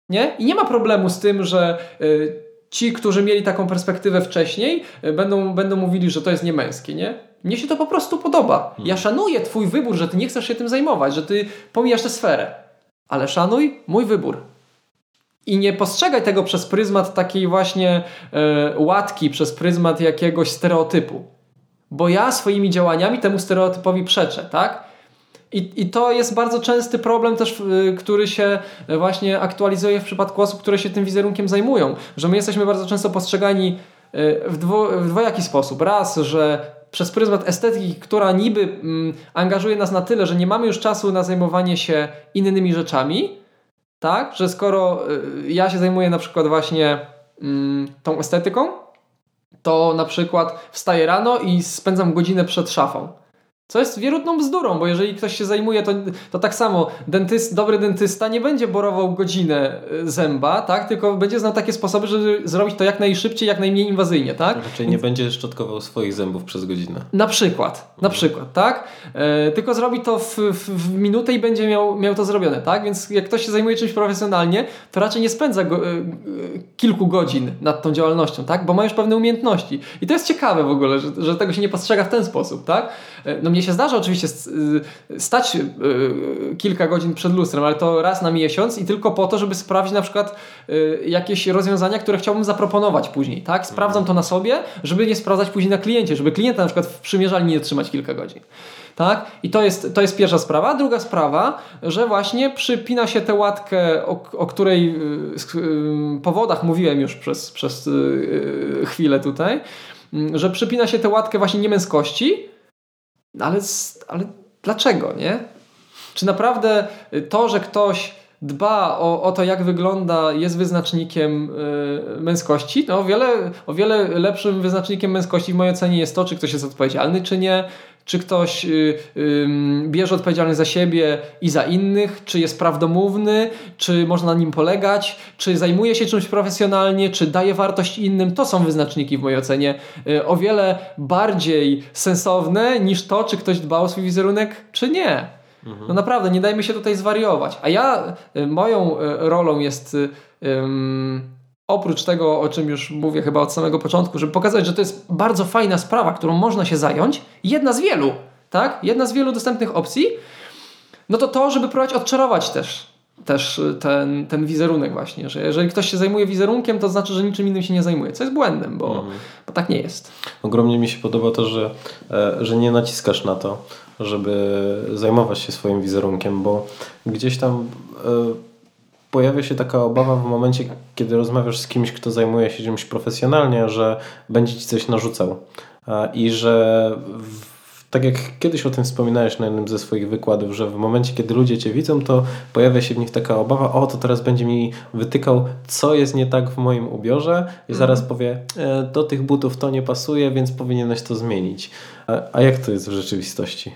Nie? I nie ma problemu z tym, że y, ci, którzy mieli taką perspektywę wcześniej, będą, będą mówili, że to jest niemęskie, nie? Mnie się to po prostu podoba. Ja mhm. szanuję Twój wybór, że Ty nie chcesz się tym zajmować, że Ty pomijasz tę sferę. Ale szanuj mój wybór. I nie postrzegaj tego przez pryzmat takiej właśnie e, łatki, przez pryzmat jakiegoś stereotypu. Bo ja swoimi działaniami temu stereotypowi przeczę, tak? I, I to jest bardzo częsty problem też, który się właśnie aktualizuje w przypadku osób, które się tym wizerunkiem zajmują. Że my jesteśmy bardzo często postrzegani e, w, dwo, w dwojaki sposób. Raz, że przez pryzmat estetyki, która niby mm, angażuje nas na tyle, że nie mamy już czasu na zajmowanie się innymi rzeczami, tak, że skoro y, ja się zajmuję na przykład właśnie mm, tą estetyką, to na przykład wstaję rano i spędzam godzinę przed szafą. Co jest wierutną bzdurą, bo jeżeli ktoś się zajmuje, to, to tak samo dentyst, dobry dentysta nie będzie borował godzinę y, zęba, tak? tylko będzie znał takie sposoby, żeby zrobić to jak najszybciej, jak najmniej inwazyjnie. Tak? Raczej nie będzie szczotkował swoich zębów przez godzinę. Na przykład, na przykład, tak? E, tylko zrobi to w, w, w, minutę i będzie miał, miał to zrobione, tak? Więc jak ktoś się zajmuje czymś profesjonalnie, to raczej nie spędza go, e, kilku godzin nad tą działalnością, tak? Bo ma już pewne umiejętności. I to jest ciekawe w ogóle, że, że tego się nie postrzega w ten sposób, tak? E, no mnie się zdarza oczywiście y, stać y, kilka godzin przed lustrem, ale to raz na miesiąc i tylko po to, żeby sprawdzić na przykład y, jakieś rozwiązania, które chciałbym zaproponować później, tak? Sprawdzam to na sobie, żeby nie sprawdzać później na kliencie, żeby klienta na przykład w przymierzalni nie trzymać kilka godzin. Tak? I to jest, to jest pierwsza sprawa. Druga sprawa, że właśnie przypina się tę łatkę, o, o której powodach mówiłem już przez, przez chwilę tutaj, że przypina się tę łatkę właśnie niemęskości, ale, ale dlaczego, nie? Czy naprawdę to, że ktoś dba o, o to, jak wygląda, jest wyznacznikiem y, męskości, no o wiele, o wiele lepszym wyznacznikiem męskości w mojej ocenie jest to, czy ktoś jest odpowiedzialny, czy nie, czy ktoś y, y, bierze odpowiedzialność za siebie i za innych, czy jest prawdomówny, czy można na nim polegać, czy zajmuje się czymś profesjonalnie, czy daje wartość innym. To są wyznaczniki w mojej ocenie y, o wiele bardziej sensowne niż to, czy ktoś dba o swój wizerunek, czy nie. Mhm. No naprawdę, nie dajmy się tutaj zwariować. A ja, moją rolą jest oprócz tego, o czym już mówię chyba od samego początku, żeby pokazać, że to jest bardzo fajna sprawa, którą można się zająć, jedna z wielu, tak? Jedna z wielu dostępnych opcji, no to to, żeby próbować odczarować też, też ten, ten wizerunek właśnie, że jeżeli ktoś się zajmuje wizerunkiem, to znaczy, że niczym innym się nie zajmuje, co jest błędem, bo, mhm. bo tak nie jest. Ogromnie mi się podoba to, że, e, że nie naciskasz na to, żeby zajmować się swoim wizerunkiem, bo gdzieś tam e, pojawia się taka obawa w momencie, kiedy rozmawiasz z kimś, kto zajmuje się czymś profesjonalnie, że będzie ci coś narzucał. I że tak jak kiedyś o tym wspominałeś na jednym ze swoich wykładów, że w momencie, kiedy ludzie cię widzą, to pojawia się w nich taka obawa, o to teraz będzie mi wytykał, co jest nie tak w moim ubiorze i mhm. zaraz powie, e, do tych butów to nie pasuje, więc powinieneś to zmienić. A jak to jest w rzeczywistości?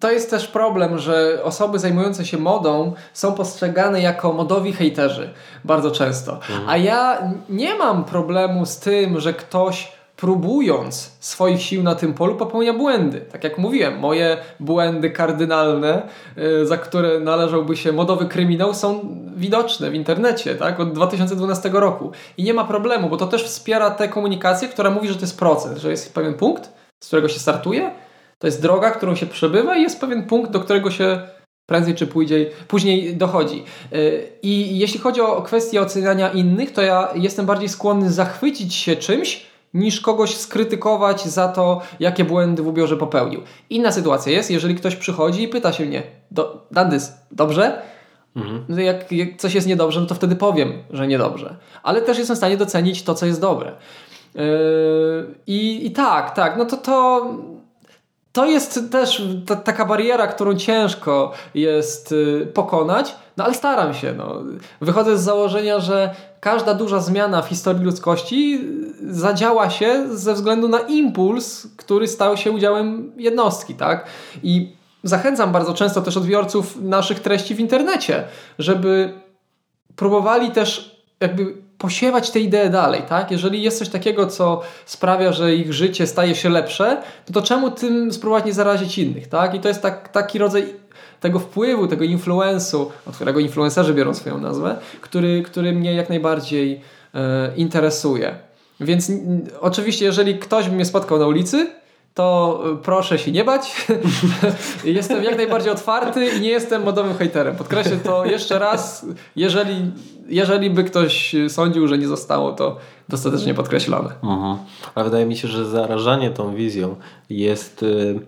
To jest też problem, że osoby zajmujące się modą są postrzegane jako modowi hejterzy bardzo często. Mhm. A ja nie mam problemu z tym, że ktoś próbując swoich sił na tym polu popełnia błędy. Tak jak mówiłem, moje błędy kardynalne, y, za które należałby się modowy kryminał, są widoczne w internecie tak? od 2012 roku. I nie ma problemu, bo to też wspiera tę komunikację, która mówi, że to jest proces, że jest pewien punkt, z którego się startuje to jest droga, którą się przebywa i jest pewien punkt, do którego się prędzej czy później, później dochodzi. Y, I jeśli chodzi o kwestię oceniania innych, to ja jestem bardziej skłonny zachwycić się czymś, niż kogoś skrytykować za to, jakie błędy w ubiorze popełnił. Inna sytuacja jest, jeżeli ktoś przychodzi i pyta się mnie, do, Dandys, dobrze? Mhm. No jak, jak, coś jest niedobrze, no to wtedy powiem, że niedobrze. Ale też jestem w stanie docenić to, co jest dobre. Yy, i, I tak, tak, no to to to jest też ta, taka bariera, którą ciężko jest y, pokonać, no ale staram się. No. Wychodzę z założenia, że każda duża zmiana w historii ludzkości zadziała się ze względu na impuls, który stał się udziałem jednostki, tak? I zachęcam bardzo często też odbiorców naszych treści w internecie, żeby próbowali też jakby posiewać te idee dalej, tak? Jeżeli jest coś takiego, co sprawia, że ich życie staje się lepsze, to, to czemu tym spróbować nie zarazić innych, tak? I to jest tak, taki rodzaj tego wpływu, tego influensu, od którego influencerzy biorą swoją nazwę, który, który mnie jak najbardziej interesuje. Więc oczywiście, jeżeli ktoś by mnie spotkał na ulicy, to proszę się nie bać. jestem jak najbardziej otwarty i nie jestem modowym hejterem. Podkreślę to jeszcze raz. Jeżeli, jeżeli by ktoś sądził, że nie zostało to dostatecznie podkreślone. Mhm. Ale wydaje mi się, że zarażanie tą wizją jest y,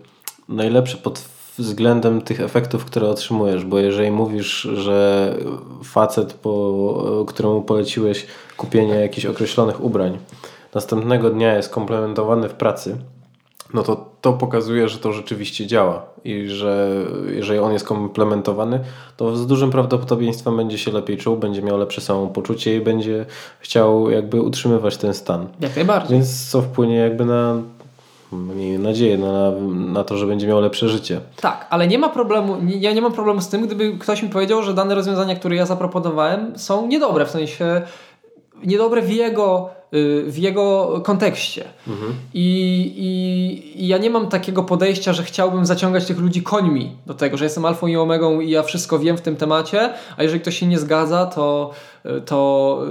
najlepsze pod względem tych efektów, które otrzymujesz, bo jeżeli mówisz, że facet, po, któremu poleciłeś kupienie jakichś określonych ubrań, następnego dnia jest komplementowany w pracy, no to to pokazuje, że to rzeczywiście działa i że jeżeli on jest komplementowany, to z dużym prawdopodobieństwem będzie się lepiej czuł, będzie miał lepsze samopoczucie i będzie chciał jakby utrzymywać ten stan. Jak najbardziej. Więc co wpłynie jakby na miejmy nadzieję na, na to, że będzie miał lepsze życie. Tak, ale nie ma problemu, nie, ja nie mam problemu z tym, gdyby ktoś mi powiedział, że dane rozwiązania, które ja zaproponowałem są niedobre, w sensie niedobre w jego, w jego kontekście. Mhm. I, i, ja nie mam takiego podejścia, że chciałbym zaciągać tych ludzi końmi do tego, że jestem alfą i omegą i ja wszystko wiem w tym temacie, a jeżeli ktoś się nie zgadza, to, to,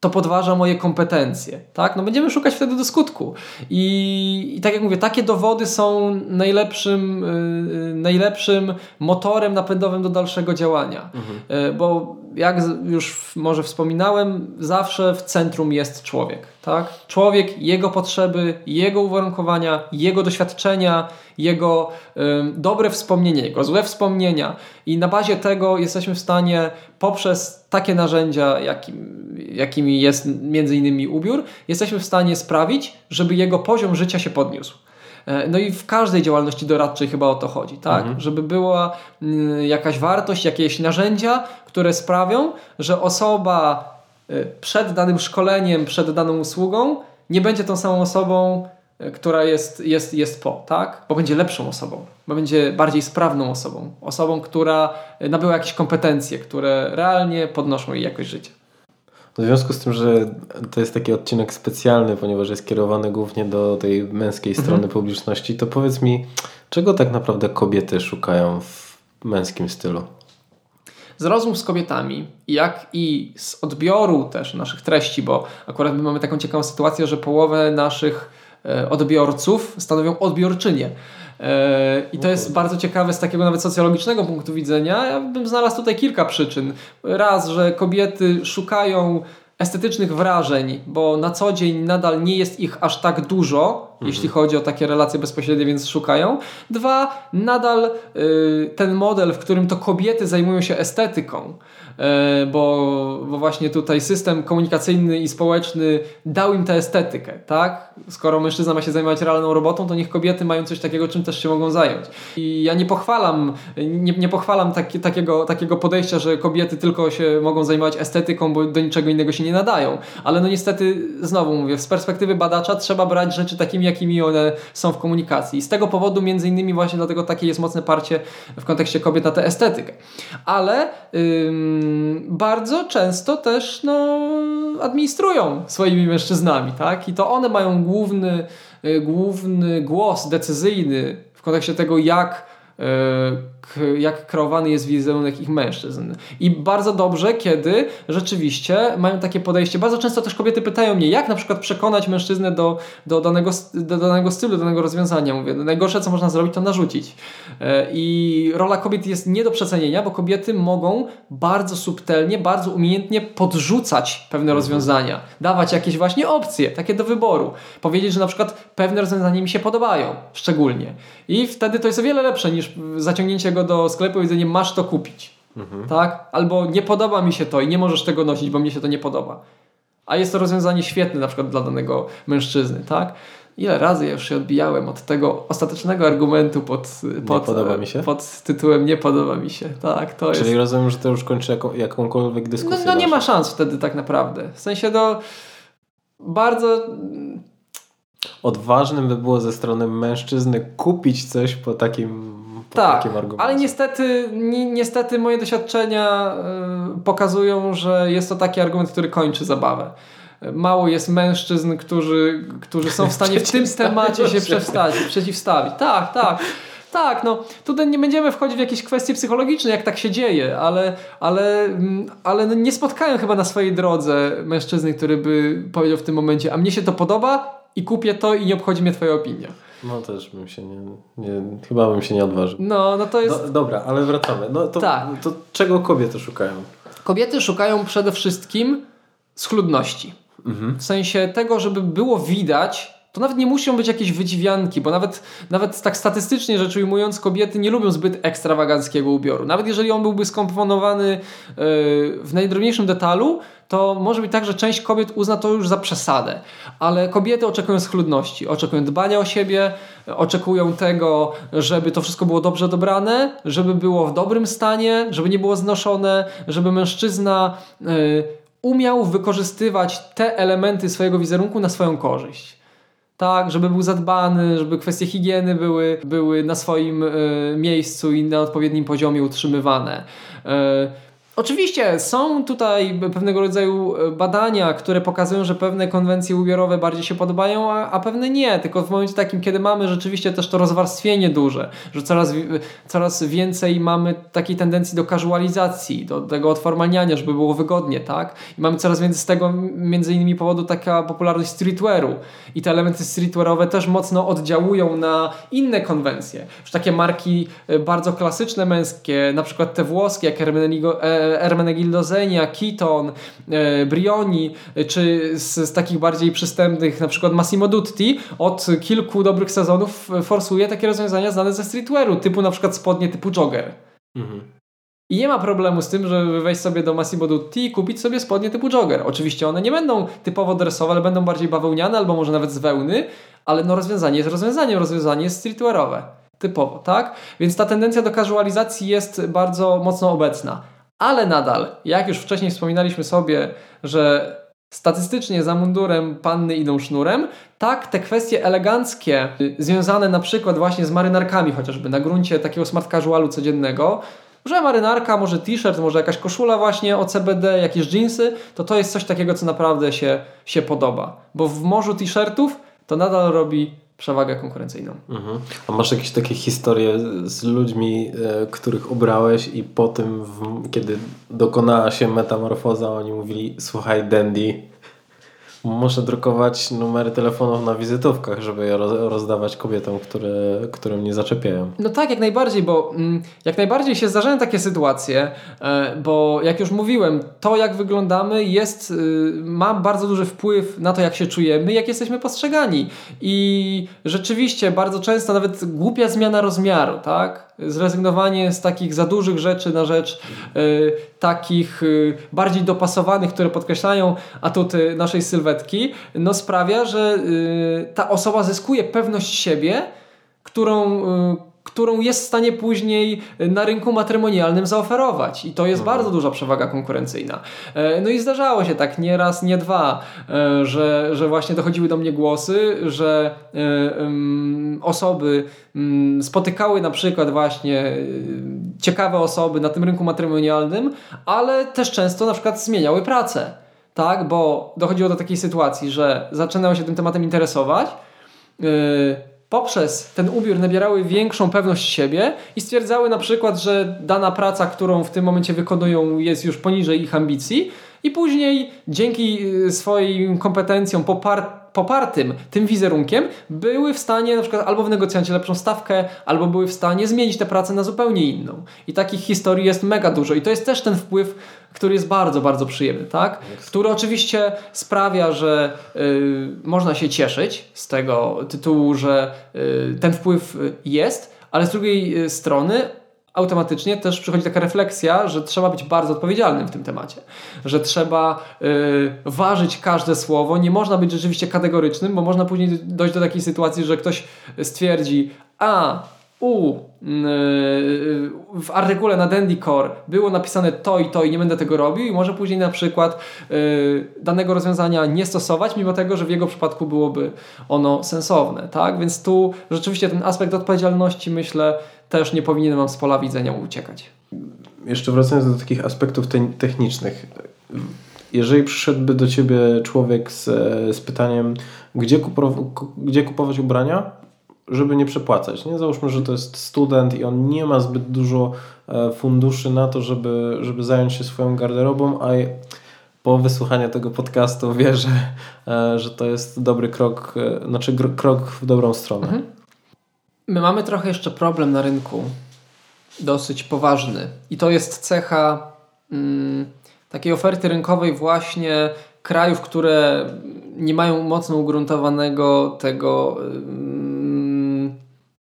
to podważa moje kompetencje. Tak? No będziemy szukać wtedy do skutku. I, I tak jak mówię, takie dowody są najlepszym, yy, najlepszym motorem napędowym do dalszego działania. Mhm. Yy, bo jak już może wspominałem, zawsze w centrum jest człowiek. Tak? Człowiek, jego potrzeby, jego uwarunkowania, jego doświadczenia, jego y, dobre wspomnienia, jego złe wspomnienia i na bazie tego jesteśmy w stanie poprzez takie narzędzia, jakim, jakimi jest między innymi ubiór, jesteśmy w stanie sprawić, żeby jego poziom życia się podniósł. E, no i w każdej działalności doradczej chyba o to chodzi, tak? Mhm. Żeby była y, jakaś wartość, jakieś narzędzia, które sprawią, że osoba y, przed danym szkoleniem, przed daną usługą nie będzie tą samą osobą, y, która jest, jest, jest po, tak? Bo będzie lepszą osobą, bo będzie bardziej sprawną osobą, osobą, która nabyła jakieś kompetencje, które realnie podnoszą jej jakość życia. W związku z tym, że to jest taki odcinek specjalny, ponieważ jest kierowany głównie do tej męskiej mhm. strony publiczności, to powiedz mi, czego tak naprawdę kobiety szukają w męskim stylu? z rozmów z kobietami, jak i z odbioru też naszych treści, bo akurat my mamy taką ciekawą sytuację, że połowę naszych e, odbiorców stanowią odbiorczynie. E, I to jest bardzo ciekawe z takiego nawet socjologicznego punktu widzenia. Ja bym znalazł tutaj kilka przyczyn. Raz, że kobiety szukają estetycznych wrażeń, bo na co dzień nadal nie jest ich aż tak dużo, mhm. jeśli chodzi o takie relacje bezpośrednie, więc szukają. Dwa, nadal y, ten model, w którym to kobiety zajmują się estetyką, bo, bo właśnie tutaj system komunikacyjny i społeczny dał im tę estetykę, tak? Skoro mężczyzna ma się zajmować realną robotą, to niech kobiety mają coś takiego, czym też się mogą zająć. I ja nie pochwalam, nie, nie pochwalam taki, takiego, takiego podejścia, że kobiety tylko się mogą zajmować estetyką, bo do niczego innego się nie nadają. Ale no niestety, znowu mówię, z perspektywy badacza trzeba brać rzeczy takimi, jakimi one są w komunikacji. I z tego powodu między innymi właśnie dlatego takie jest mocne parcie w kontekście kobiet na tę estetykę. Ale bardzo często też no, administrują swoimi mężczyznami, tak? I to one mają główny, y, główny głos decyzyjny w kontekście tego, jak y, jak kreowany jest wizerunek ich mężczyzn. I bardzo dobrze, kiedy rzeczywiście mają takie podejście. Bardzo często też kobiety pytają mnie, jak na przykład przekonać mężczyznę do, do, danego, do danego stylu, do danego rozwiązania. Mówię, najgorsze, co można zrobić, to narzucić. E, I rola kobiet jest nie do przecenienia, bo kobiety mogą bardzo subtelnie, bardzo umiejętnie podrzucać pewne mhm. rozwiązania, dawać jakieś właśnie opcje, takie do wyboru. Powiedzieć, że na przykład pewne rozwiązania mi się podobają, szczególnie. I wtedy to jest o wiele lepsze niż zaciągnięcie go do sklepu i jedzenie masz to kupić. Mhm. Tak? Albo nie podoba mi się to i nie możesz tego nosić, bo mnie się to nie podoba. A jest to rozwiązanie świetne na przykład dla danego mężczyzny, tak? Ile razy ja już się odbijałem od tego ostatecznego argumentu pod, pod, się? pod tytułem nie podoba mi się. Tak, to Czyli jest... rozumiem, że to już kończy jaką, jakąkolwiek dyskusję. No, no nie ma szans wtedy tak naprawdę. W sensie do bardzo odważnym by było ze strony mężczyzny kupić coś po takim po tak, takim argumencie. ale niestety, ni, niestety moje doświadczenia y, pokazują, że jest to taki argument, który kończy zabawę. Mało jest mężczyzn, którzy, którzy są w stanie w tym temacie się przeciwstawić. przeciwstawić. Tak, tak. tak, no tutaj nie będziemy wchodzić w jakieś kwestie psychologiczne, jak tak się dzieje, ale, ale, mm, ale no nie spotkałem chyba na swojej drodze mężczyzny, który by powiedział w tym momencie, a mnie się to podoba i kupię to i nie obchodzi mnie twoja opinia. No też bym się nie, nie chyba bym się nie odważył. No, no to jest... Do, dobra, ale wracamy. No to, tak. to czego kobiety szukają? Kobiety szukają przede wszystkim schludności. Mhm. W sensie tego, żeby było widać, to nawet nie muszą być jakieś wydziwianki, bo nawet, nawet tak statystycznie rzecz ujmując, kobiety nie lubią zbyt ekstrawaganckiego ubioru. Nawet jeżeli on byłby skomponowany yy, w najdrobniejszym detalu, to może być tak, że część kobiet uzna to już za przesadę. Ale kobiety oczekują schludności, oczekują dbania o siebie, oczekują tego, żeby to wszystko było dobrze dobrane, żeby było w dobrym stanie, żeby nie było znoszone, żeby mężczyzna yy, umiał wykorzystywać te elementy swojego wizerunku na swoją korzyść. Tak, żeby był zadbany, żeby kwestie higieny były, były na swoim y, miejscu i na odpowiednim poziomie utrzymywane. Y, Oczywiście są tutaj pewnego rodzaju e, badania, które pokazują, że pewne konwencje ubiorowe bardziej się podobają, a, a, pewne nie. Tylko w momencie takim, kiedy mamy rzeczywiście też to rozwarstwienie duże, że coraz, coraz więcej mamy takiej tendencji do casualizacji, do tego odformalniania, żeby było wygodnie, tak? I mamy coraz więcej z tego między innymi powodu taka popularność streetwearu. I te elementy streetwearowe też mocno oddziałują na inne konwencje. Już takie marki e, bardzo klasyczne męskie, na przykład te włoskie, jak Hermeneligo, e, Ermenegildo Zenia, Keaton, e, Brioni, e, czy z, z, takich bardziej przystępnych, na przykład Massimo Dutti, od kilku dobrych sezonów forsuje takie rozwiązania znane ze streetwearu, typu na przykład spodnie typu jogger. Mhm. I nie ma problemu z tym, żeby wejść sobie do Massimo Dutti i kupić sobie spodnie typu jogger. Oczywiście one nie będą typowo dresowe, ale będą bardziej bawełniane albo może nawet z wełny, ale no rozwiązanie jest rozwiązaniem, rozwiązanie jest streetwearowe. Typowo, tak? Więc ta tendencja do casualizacji jest bardzo mocno obecna. Ale nadal, jak już wcześniej wspominaliśmy sobie, że statystycznie za mundurem panny idą sznurem, tak te kwestie eleganckie, związane na przykład właśnie z marynarkami, chociażby na gruncie takiego smart casualu codziennego, że marynarka, może t-shirt, może jakaś koszula właśnie o CBD, jakieś jeansy, to to jest coś takiego, co naprawdę się, się podoba. Bo w morzu t-shirtów to nadal robi przewagę konkurencyjną. Mhm. A masz jakieś takie historie z ludźmi, e, których ubrałeś i po tym, kiedy dokonała się metamorfoza, oni mówili, słuchaj Dandy, Muszę drukować numery telefonów na wizytówkach, żeby je rozdawać kobietom, które, które mnie zaczepiają. No tak, jak najbardziej, bo mm, jak najbardziej się zdarzają takie sytuacje, e, bo jak już mówiłem, to jak wyglądamy jest, y, ma bardzo duży wpływ na to, jak się czujemy, jak jesteśmy postrzegani. I rzeczywiście bardzo często nawet głupia zmiana rozmiaru, tak? zrezygnowanie z takich za dużych rzeczy na rzecz y, takich y, bardziej dopasowanych, które podkreślają atuty naszej sylwetki, no sprawia, że y, ta osoba zyskuje pewność siebie, którą którą jest w stanie później na rynku matrymonialnym zaoferować. I to jest mhm. bardzo duża przewaga konkurencyjna. E, no i zdarzało się tak nie raz, nie dwa, e, że, że właśnie dochodziły do mnie głosy, że e, osoby mm, spotykały na przykład właśnie ciekawe osoby na tym rynku matrymonialnym, ale też często na przykład zmieniały pracę. Tak, bo dochodziło do takiej sytuacji, że zaczynały się tym tematem interesować, poprzez ten ubiór nabierały większą pewność siebie i stwierdzały na przykład, że dana praca, którą w tym momencie wykonują jest już poniżej ich ambicji i później dzięki y, swoim kompetencjom popar popartym tym wizerunkiem były w stanie na przykład albo wynegocjować lepszą stawkę, albo były w stanie zmienić tę pracę na zupełnie inną. I takich historii jest mega dużo i to jest też ten wpływ, który jest bardzo, bardzo przyjemny, tak? Który oczywiście sprawia, że y, można się cieszyć z tego tytułu, że y, ten wpływ jest, ale z drugiej y, strony automatycznie też przychodzi taka refleksja, że trzeba być bardzo odpowiedzialnym w tym temacie, że trzeba y, ważyć każde słowo, nie można być rzeczywiście kategorycznym, bo można później dojść do takiej sytuacji, że ktoś stwierdzi, a u y, w artykule na Dandycore było napisane to i to i nie będę tego robił i może później na przykład y, danego rozwiązania nie stosować, mimo tego, że w jego przypadku byłoby ono sensowne, tak? Więc tu rzeczywiście ten aspekt odpowiedzialności myślę też nie powinien nam z pola widzenia uciekać. Jeszcze wracając do takich aspektów te technicznych. Jeżeli przyszedłby do Ciebie człowiek z, z pytaniem, gdzie, gdzie kupować ubrania, żeby nie przepłacać. Nie? Załóżmy, że to jest student i on nie ma zbyt dużo e, funduszy na to, żeby, żeby zająć się swoją garderobą, a po wysłuchaniu tego podcastu wierzę, e, że to jest dobry krok, e, znaczy krok w dobrą stronę. Mhm. My mamy trochę jeszcze problem na rynku, dosyć poważny. I to jest cecha mm, takiej oferty rynkowej właśnie krajów, które nie mają mocno ugruntowanego tego mm,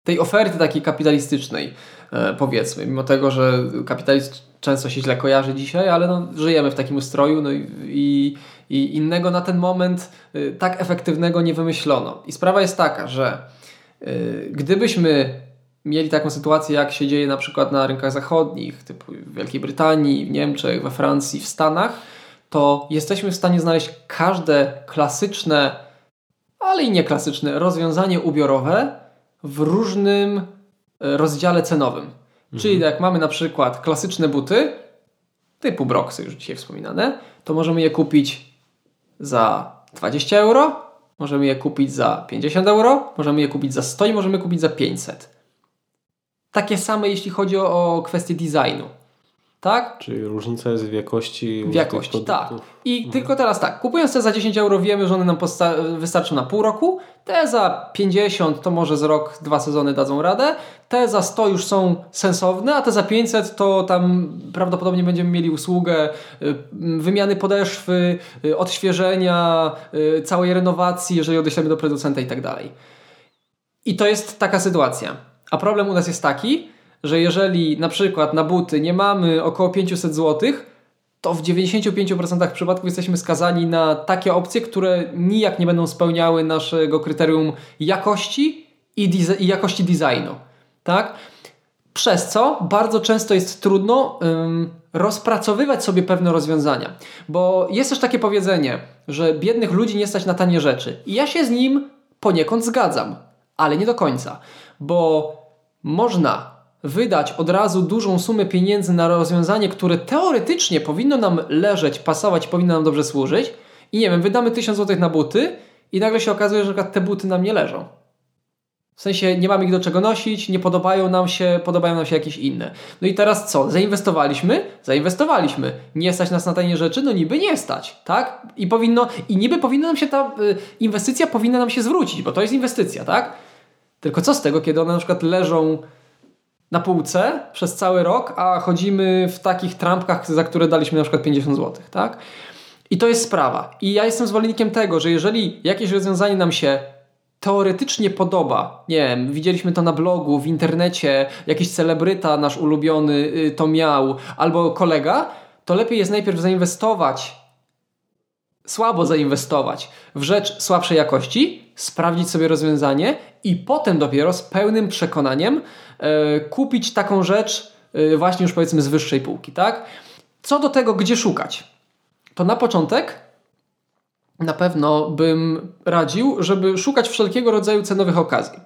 tej oferty takiej kapitalistycznej, e, powiedzmy, mimo tego, że kapitalizm często się źle kojarzy dzisiaj, ale no, żyjemy w takim ustroju no i, i innego na ten moment y, tak efektywnego nie wymyślono. I sprawa jest taka, że gdybyśmy mieli taką sytuację, jak się dzieje na przykład na rynkach zachodnich, typu w Wielkiej Brytanii, w Niemczech, we Francji, w Stanach, to jesteśmy w stanie znaleźć każde klasyczne, ale i nieklasyczne rozwiązanie ubiorowe w różnym e, rozdziale cenowym. Mhm. Czyli jak mamy na przykład klasyczne buty, typu Broxy, już dzisiaj wspominane, to możemy je kupić za 20 euro, możemy je kupić za 50 euro, możemy je kupić za 100 i możemy kupić za 500. Takie same jeśli chodzi o, o kwestię designu tak? Czyli różnica jest w jakości. W jakości, tak. I mhm. tylko teraz tak, kupując te za 10 euro wiemy, że one nam wystarczą na pół roku, te za 50 to może z rok, dwa sezony dadzą radę, te za 100 już są sensowne, a te za 500 to tam prawdopodobnie będziemy mieli usługę y, wymiany podeszwy, y, odświeżenia, y, całej renowacji, jeżeli odeślemy do producenta i tak dalej. I to jest taka sytuacja. A problem u nas jest taki, że jeżeli na przykład na buty nie mamy około 500 zł, to w 95% przypadków jesteśmy skazani na takie opcje, które nijak nie będą spełniały naszego kryterium jakości i, i jakości designu. Tak? Przez co bardzo często jest trudno ym, rozpracowywać sobie pewne rozwiązania. Bo jest też takie powiedzenie, że biednych ludzi nie stać na tanie rzeczy. I ja się z nim poniekąd zgadzam, ale nie do końca. Bo można wydać od razu dużą sumę pieniędzy na rozwiązanie, które teoretycznie powinno nam leżeć, pasować, powinno nam dobrze służyć i nie wiem, wydamy 1000 zł na buty i nagle się okazuje, że te buty nam nie leżą. W sensie nie mamy ich do czego nosić, nie podobają nam się, podobają nam się jakieś inne. No i teraz co? Zainwestowaliśmy? Zainwestowaliśmy. Nie stać nas na tanie rzeczy? No niby nie stać, tak? I powinno, i niby powinna nam się ta y, inwestycja powinna nam się zwrócić, bo to jest inwestycja, tak? Tylko co z tego, kiedy one na przykład leżą na półce przez cały rok, a chodzimy w takich trampkach, za które daliśmy na przykład 50 zł, tak? I to jest sprawa. I ja jestem zwolennikiem tego, że jeżeli jakieś rozwiązanie nam się teoretycznie podoba, nie wiem, widzieliśmy to na blogu, w internecie, jakiś celebryta nasz ulubiony y, to miał, albo kolega, to lepiej jest najpierw zainwestować, słabo zainwestować w rzecz słabszej jakości, sprawdzić sobie rozwiązanie i potem dopiero z pełnym przekonaniem kupić taką rzecz e, właśnie już powiedzmy z wyższej półki, tak? Co do tego, gdzie szukać? To na początek na pewno bym radził, żeby szukać wszelkiego rodzaju cenowych okazji.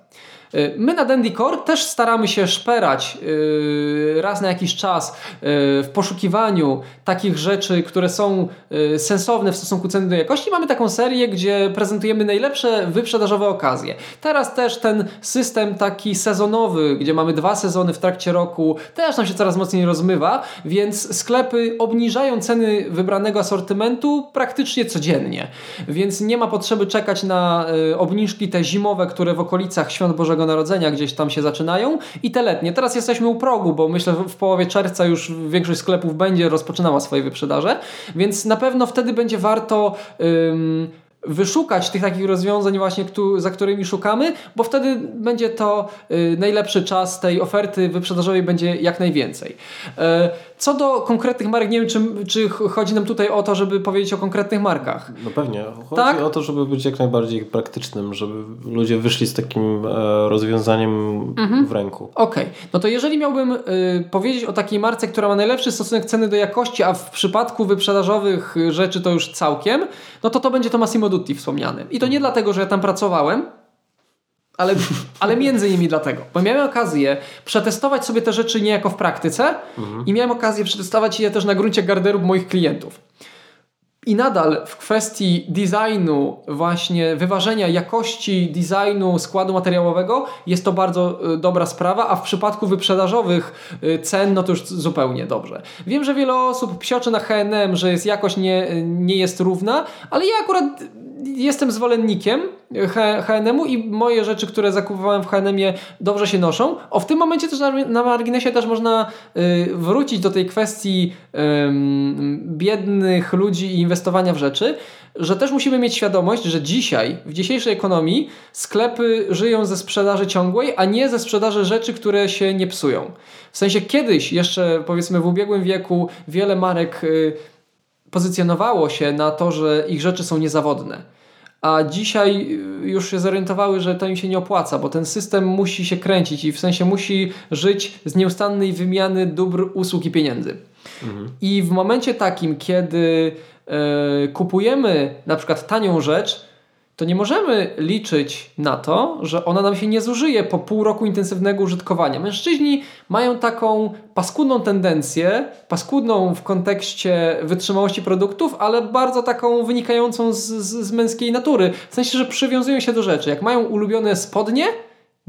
Y, my na Dandycore też staramy się szperać y, raz na jakiś czas y, w poszukiwaniu takich rzeczy, które są sensowne w stosunku ceny do jakości. Mamy taką serię, gdzie prezentujemy najlepsze wyprzedażowe okazje. Teraz też ten system taki sezonowy, gdzie mamy dwa sezony w trakcie roku, też nam się coraz mocniej rozmywa, więc sklepy obniżają ceny wybranego asortymentu praktycznie codziennie. Więc nie ma potrzeby czekać na obniżki te zimowe, które w okolicach Świąt Bożego Bożego Narodzenia gdzieś tam się zaczynają i te letnie. Teraz jesteśmy u progu, bo myślę, że w połowie czerwca już większość sklepów będzie rozpoczynała swoje wyprzedaże, więc na pewno wtedy będzie warto wyszukać tych takich rozwiązań właśnie, za którymi szukamy, bo wtedy będzie to y, najlepszy czas tej oferty wyprzedażowej będzie jak najwięcej. Co do konkretnych marek, nie wiem, czy, czy chodzi nam tutaj o to, żeby powiedzieć o konkretnych markach. No pewnie. Chodzi tak? o to, żeby być jak najbardziej praktycznym, żeby ludzie wyszli z takim e, rozwiązaniem mhm. w ręku. Okej. Okay. No to jeżeli miałbym y, powiedzieć o takiej marce, która ma najlepszy stosunek ceny do jakości, a w przypadku wyprzedażowych rzeczy to już całkiem, no to to będzie to Massimo Dutti wspomniany. I to nie dlatego, że ja tam pracowałem, ale, ale między innymi dlatego, bo miałem okazję przetestować sobie te rzeczy niejako w praktyce mhm. i miałem okazję przetestować je też na gruncie garderób moich klientów. I nadal w kwestii designu, właśnie wyważenia jakości designu składu materiałowego jest to bardzo y, dobra sprawa, a w przypadku wyprzedażowych y, cen, no to już zupełnie dobrze. Wiem, że wiele osób psioczy na H&M, że jest jakość nie, nie jest równa, ale ja akurat jestem zwolennikiem H&M-u i moje rzeczy, które zakupowałem w H&M-ie dobrze się noszą. O, w tym momencie też na, na marginesie też można y, wrócić do tej kwestii y, biednych ludzi i inwestowania w rzeczy, że też musimy mieć świadomość, że dzisiaj, w dzisiejszej ekonomii sklepy żyją ze sprzedaży ciągłej, a nie ze sprzedaży rzeczy, które się nie psują. W sensie kiedyś, jeszcze powiedzmy w ubiegłym wieku, wiele marek y, pozycjonowało się na to, że ich rzeczy są niezawodne a dzisiaj y, już się zorientowały, że to im się nie opłaca, bo ten system musi się kręcić i w sensie musi żyć z nieustannej wymiany dóbr, usług i pieniędzy. Mhm. I w momencie takim, kiedy yy, kupujemy na przykład tanią rzecz, to nie możemy liczyć na to, że ona nam się nie zużyje po pół roku intensywnego użytkowania. Mężczyźni mają taką paskudną tendencję, paskudną w kontekście wytrzymałości produktów, ale bardzo taką wynikającą z, z, z męskiej natury. W sensie, że przywiązują się do rzeczy. Jak mają ulubione spodnie,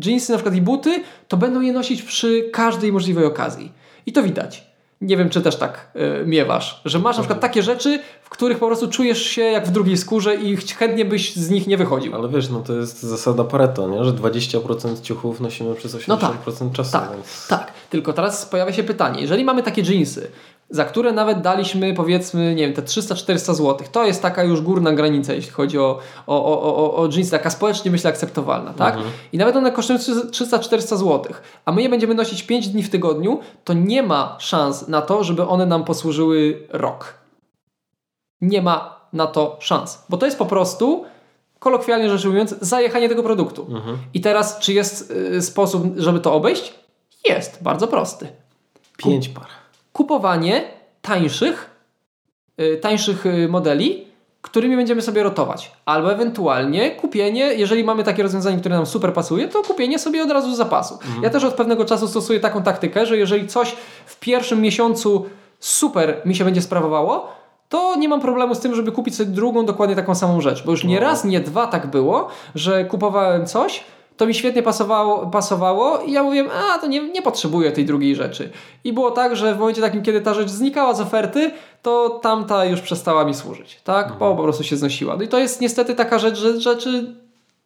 jeansy na przykład i buty, to będą je nosić przy każdej możliwej okazji. I to widać. Nie wiem, czy też tak y, miewasz, że masz na przykład takie rzeczy, w których po prostu czujesz się jak w drugiej skórze i chętnie byś z nich nie wychodził. Ale wiesz, no to jest zasada Pareto, nie? że 20% ciuchów nosimy przez 80% no tak, czasu. Tak, więc... tak, tylko teraz pojawia się pytanie, jeżeli mamy takie jeansy, za które nawet daliśmy powiedzmy, nie wiem, te 300-400 zł. To jest taka już górna granica, jeśli chodzi o, o, o, o, o jeansy, taka społecznie myślę akceptowalna, tak? Mhm. I nawet one kosztują 300-400 zł, a my je będziemy nosić 5 dni w tygodniu, to nie ma szans na to, żeby one nam posłużyły rok. Nie ma na to szans, bo to jest po prostu kolokwialnie rzecz ujmując, zajechanie tego produktu. Mhm. I teraz, czy jest y, sposób, żeby to obejść? Jest, bardzo prosty. Pięć par kupowanie tańszych, yy, tańszych yy, modeli, którymi będziemy sobie rotować. Albo ewentualnie kupienie, jeżeli mamy takie rozwiązanie, które nam super pasuje, to kupienie sobie od razu z zapasu. Mhm. Ja też od pewnego czasu stosuję taką taktykę, że jeżeli coś w pierwszym miesiącu super mi się będzie sprawowało, to nie mam problemu z tym, żeby kupić sobie drugą dokładnie taką samą rzecz. Bo już nie no. raz, nie dwa tak było, że kupowałem coś, to mi świetnie pasowało, pasowało i ja mówiłem, a to nie, nie potrzebuję tej drugiej rzeczy. I było tak, że w momencie takim, kiedy ta rzecz znikała z oferty, to tamta już przestała mi służyć, tak? Mhm. Bo po prostu się znosiła. No i to jest niestety taka rzecz, że rzeczy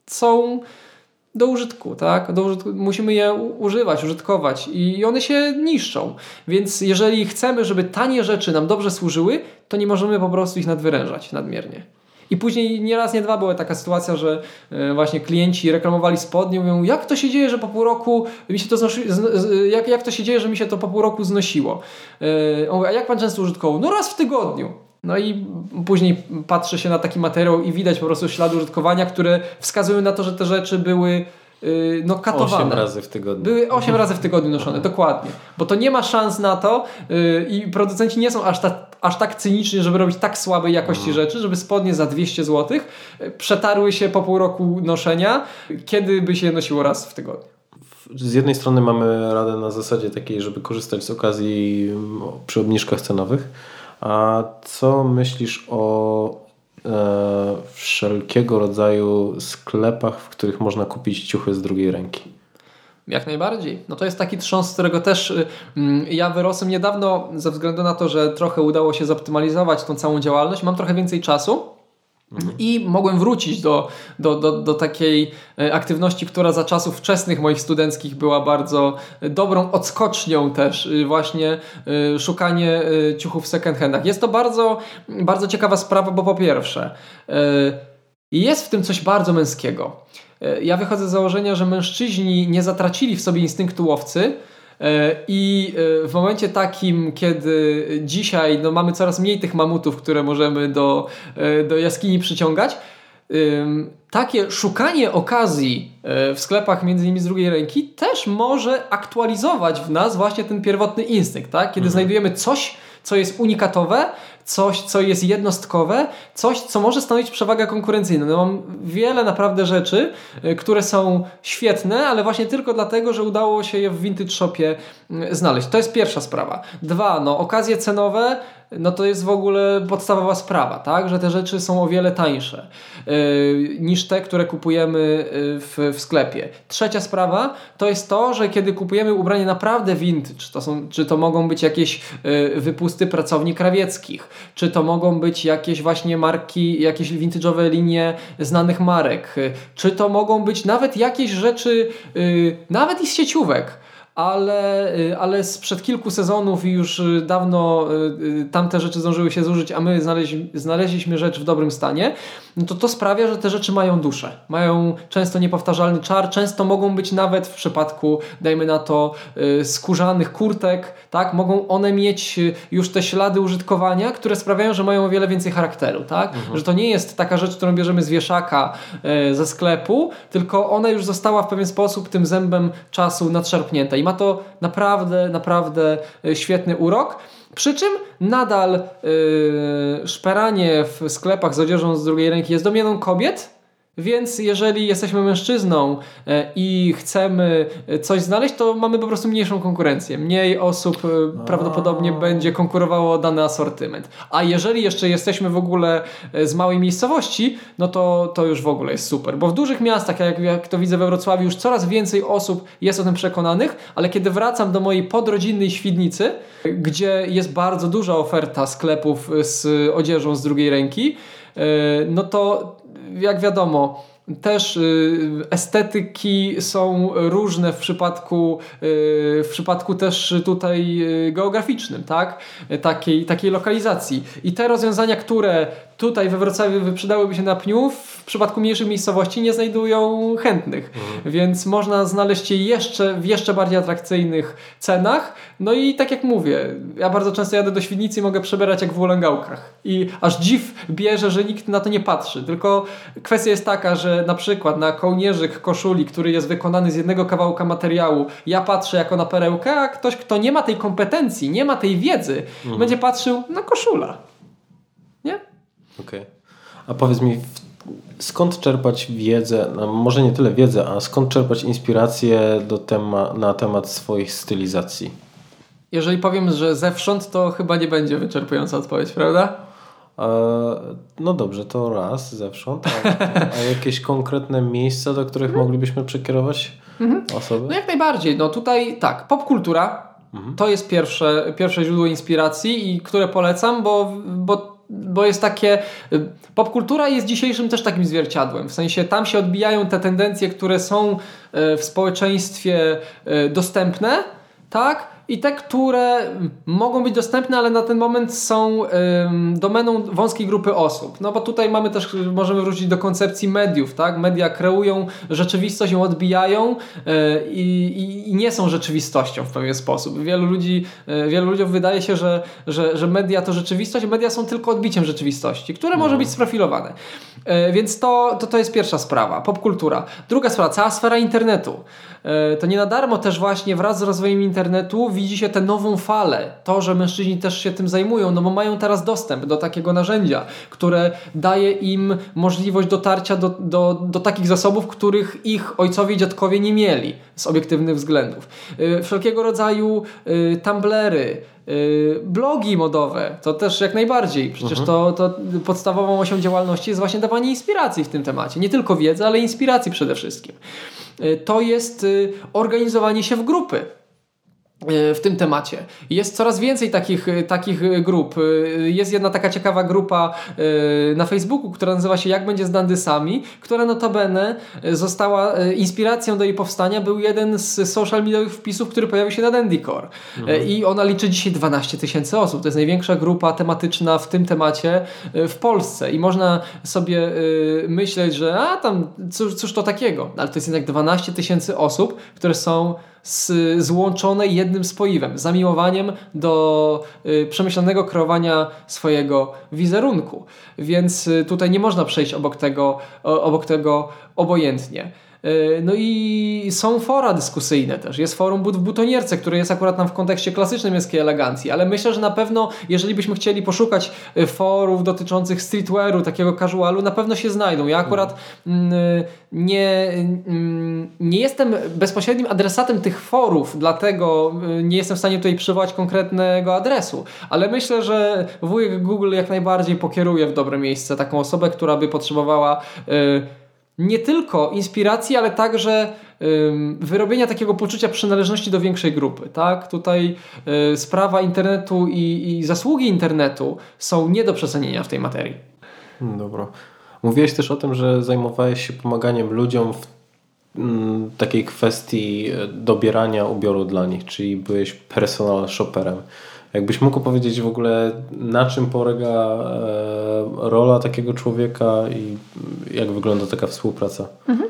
są do użytku, tak? Do użytku, musimy je używać, użytkować i one się niszczą. Więc jeżeli chcemy, żeby tanie rzeczy nam dobrze służyły, to nie możemy po prostu ich nadwyrężać nadmiernie. I później nie raz, nie dwa była taka sytuacja, że e, właśnie klienci reklamowali spodnie, mówią, jak to się dzieje, że po pół roku mi się to jak, jak to się dzieje, że mi się to po pół roku znosiło. E, a jak pan często użytkował? No raz w tygodniu. No i później patrzy się na taki materiał i widać po prostu ślady użytkowania, które wskazują na to, że te rzeczy były no, katowane. 8 razy w tygodniu. Były 8 razy w tygodniu noszone, dokładnie. Bo to nie ma szans na to yy, i producenci nie są aż, ta, aż tak cyniczni, żeby robić tak słabej jakości mhm. rzeczy, żeby spodnie za 200 zł yy, przetarły się po pół roku noszenia, kiedy by się je nosiło raz w tygodniu. Z jednej strony mamy radę na zasadzie takiej, żeby korzystać z okazji mm, przy obniżkach cenowych. A co myślisz o wszelkiego rodzaju sklepach, w których można kupić ciuchy z drugiej ręki. Jak najbardziej. No to jest taki trząs, z którego też y, mm, ja wyrosłem niedawno ze względu na to, że trochę udało się zoptymalizować tą całą działalność. Mam trochę więcej czasu i mogłem wrócić do, do, do, do takiej e, aktywności, która za czasów wczesnych moich studenckich była bardzo dobrą odskocznią też, y, właśnie y, szukanie y, ciuchów w second handach. Jest to bardzo, bardzo ciekawa sprawa, bo po pierwsze, jest w tym coś bardzo męskiego. Ja wychodzę z założenia, że mężczyźni nie zatracili w sobie instynktu łowcy, E, I e, w momencie takim, kiedy dzisiaj no, mamy coraz mniej tych mamutów, które możemy do, e, do jaskini przyciągać, takie szukanie okazji w sklepach między innymi z drugiej ręki też może aktualizować w nas właśnie ten pierwotny instynkt, tak? Kiedy mhm. znajdujemy coś, co jest unikatowe, coś, co jest jednostkowe, coś, co może stanowić przewagę konkurencyjną. No mam wiele naprawdę rzeczy, y, które są świetne, ale właśnie tylko dlatego, że udało się je w vintage shopie y, znaleźć. To jest pierwsza sprawa. Dwa, no okazje cenowe no to jest w ogóle podstawowa sprawa, tak? że te rzeczy są o wiele tańsze yy, niż te, które kupujemy y, w, w sklepie. Trzecia sprawa to jest to, że kiedy kupujemy ubranie naprawdę vintage, to są, czy to mogą być jakieś yy, wypusty pracowni krawieckich, czy to mogą być jakieś właśnie marki, jakieś vintage'owe linie znanych marek, yy, czy to mogą być nawet jakieś rzeczy, nawet i z sieciówek, ale, y, ale sprzed kilku sezonów i już y, dawno y, tamte rzeczy zdążyły się zużyć, a my znaleźli, znaleźliśmy rzecz w dobrym stanie, no to to sprawia, że te rzeczy mają duszę. Mają często niepowtarzalny czar, często mogą być nawet w przypadku, dajmy na to, skórzanych kurtek, tak? Mogą one mieć już te ślady użytkowania, które sprawiają, że mają o wiele więcej charakteru, tak? Mhm. Że to nie jest taka rzecz, którą bierzemy z wieszaka ze sklepu, tylko ona już została w pewien sposób tym zębem czasu nadszarpnięta i ma to naprawdę, naprawdę e, świetny urok. Przy czym nadal yy, szperanie w sklepach z odzieżą z drugiej ręki jest domeną kobiet, więc jeżeli jesteśmy mężczyzną e, i chcemy e, coś znaleźć, to mamy po prostu mniejszą konkurencję. Mniej osób e, prawdopodobnie będzie konkurowało o dany asortyment. A jeżeli jeszcze jesteśmy w ogóle z małej miejscowości, no to, to już w ogóle jest super. Bo w dużych miastach, jak, jak to widzę we Wrocławiu, już coraz więcej osób jest o tym przekonanych, ale kiedy wracam do mojej podrodzinnej Świdnicy, gdzie jest bardzo duża oferta sklepów z odzieżą z drugiej ręki, no to jak wiadomo, też y, estetyki są różne w przypadku, y, w przypadku też tutaj y, geograficznym, tak? Takiej, takiej lokalizacji. I te rozwiązania, które tutaj we Wrocławiu wyprzedałyby się na pniu, w przypadku mniejszych miejscowości nie znajdują chętnych. Mhm. Więc można znaleźć je jeszcze w jeszcze bardziej atrakcyjnych cenach. No i tak jak mówię, ja bardzo często jadę do Świdnicy i mogę przebierać jak w ulęgałkach. I aż dziw bierze, że nikt na to nie patrzy. Tylko kwestia jest taka, że na przykład na kołnierzyk koszuli, który jest wykonany z jednego kawałka materiału, ja patrzę jako na perełkę, a ktoś, kto nie ma tej kompetencji, nie ma tej wiedzy, mhm. będzie patrzył na koszula. Okej. Okay. A powiedz mi, skąd czerpać wiedzę, no może nie tyle wiedzę, a skąd czerpać inspirację do tema, na temat swoich stylizacji? Jeżeli powiem, że zewsząd, to chyba nie będzie wyczerpująca odpowiedź, prawda? E, no dobrze, to raz zewsząd. A, a jakieś konkretne miejsca, do których mhm. moglibyśmy przekierować mhm. osoby? No jak najbardziej. No tutaj tak, popkultura mhm. to jest pierwsze, pierwsze źródło inspiracji i które polecam, bo, bo bo jest takie. Y, popkultura jest dzisiejszym też takim zwierciadłem. W sensie tam się odbijają te tendencje, które są y, w społeczeństwie y, dostępne, tak? I te, które mogą być dostępne, ale na ten moment są ym, domeną wąskiej grupy osób. No bo tutaj mamy też, możemy wrócić do koncepcji mediów, tak? Media kreują rzeczywistość, ją odbijają yy, i, i, nie są rzeczywistością w pewien sposób. Wielu ludzi, yy, wielu ludziom wydaje się, że, że, że media to rzeczywistość, media są tylko odbiciem rzeczywistości, które może no. być sprofilowane. Yy, więc to, to, to jest pierwsza sprawa, popkultura. Druga sprawa, cała sfera internetu. Yy, to nie na darmo też właśnie wraz z rozwojem internetu widzi się tę nową falę. To, że mężczyźni też się tym zajmują, no bo mają teraz dostęp do takiego narzędzia, które daje im możliwość dotarcia do, do, do takich zasobów, których ich ojcowie i dziadkowie nie mieli z obiektywnych względów. Yy, wszelkiego rodzaju yy, tumblery, blogi modowe, to też jak najbardziej. Przecież mhm. to, to podstawową osią działalności jest właśnie dawanie inspiracji w tym temacie. Nie tylko wiedzy, ale inspiracji przede wszystkim. Y, to jest y, organizowanie się w grupy w tym temacie. Jest coraz więcej takich, takich grup. Jest jedna taka ciekawa grupa e, na Facebooku, która nazywa się Jak będzie z dandysami, która notabene została e, inspiracją do jej powstania. Był jeden z social mediowych wpisów, który pojawił się na Dandycore. Mhm. I ona liczy dzisiaj 12 tysięcy osób. To jest największa grupa tematyczna w tym temacie e, w Polsce. I można sobie myśleć, że a tam cóż, cóż to takiego. Ale to jest jednak 12 tysięcy osób, które są z, złączone jednym spoiwem, zamiłowaniem do y, przemyślanego kreowania swojego wizerunku. Więc y, tutaj nie można przejść obok tego, obok tego obojętnie. E, no i są fora dyskusyjne też. Jest forum But w Butonierce, które jest akurat tam w kontekście klasycznej męskiej elegancji, ale myślę, że na pewno, jeżeli byśmy chcieli poszukać e, forów dotyczących streetwearu, takiego casualu, na pewno się znajdą. Ja akurat mm, nie, mm, nie jestem bezpośrednim adresatem tych forów, dlatego nie jestem w stanie tutaj przywołać konkretnego adresu, ale myślę, że wujek Google jak najbardziej pokieruje w dobre miejsce taką osobę, która by potrzebowała nie tylko inspiracji, ale także wyrobienia takiego poczucia przynależności do większej grupy. Tak? Tutaj y, sprawa internetu i, i zasługi internetu są nie do przecenienia w tej materii. Dobra. Mówiłeś też o tym, że zajmowałeś się pomaganiem ludziom w mm, takiej kwestii e, dobierania ubioru dla nich, czyli byłeś personal shopperem. Jakbyś mógł powiedzieć w ogóle, na czym polega e, rola takiego człowieka i jak wygląda taka współpraca? Mhm.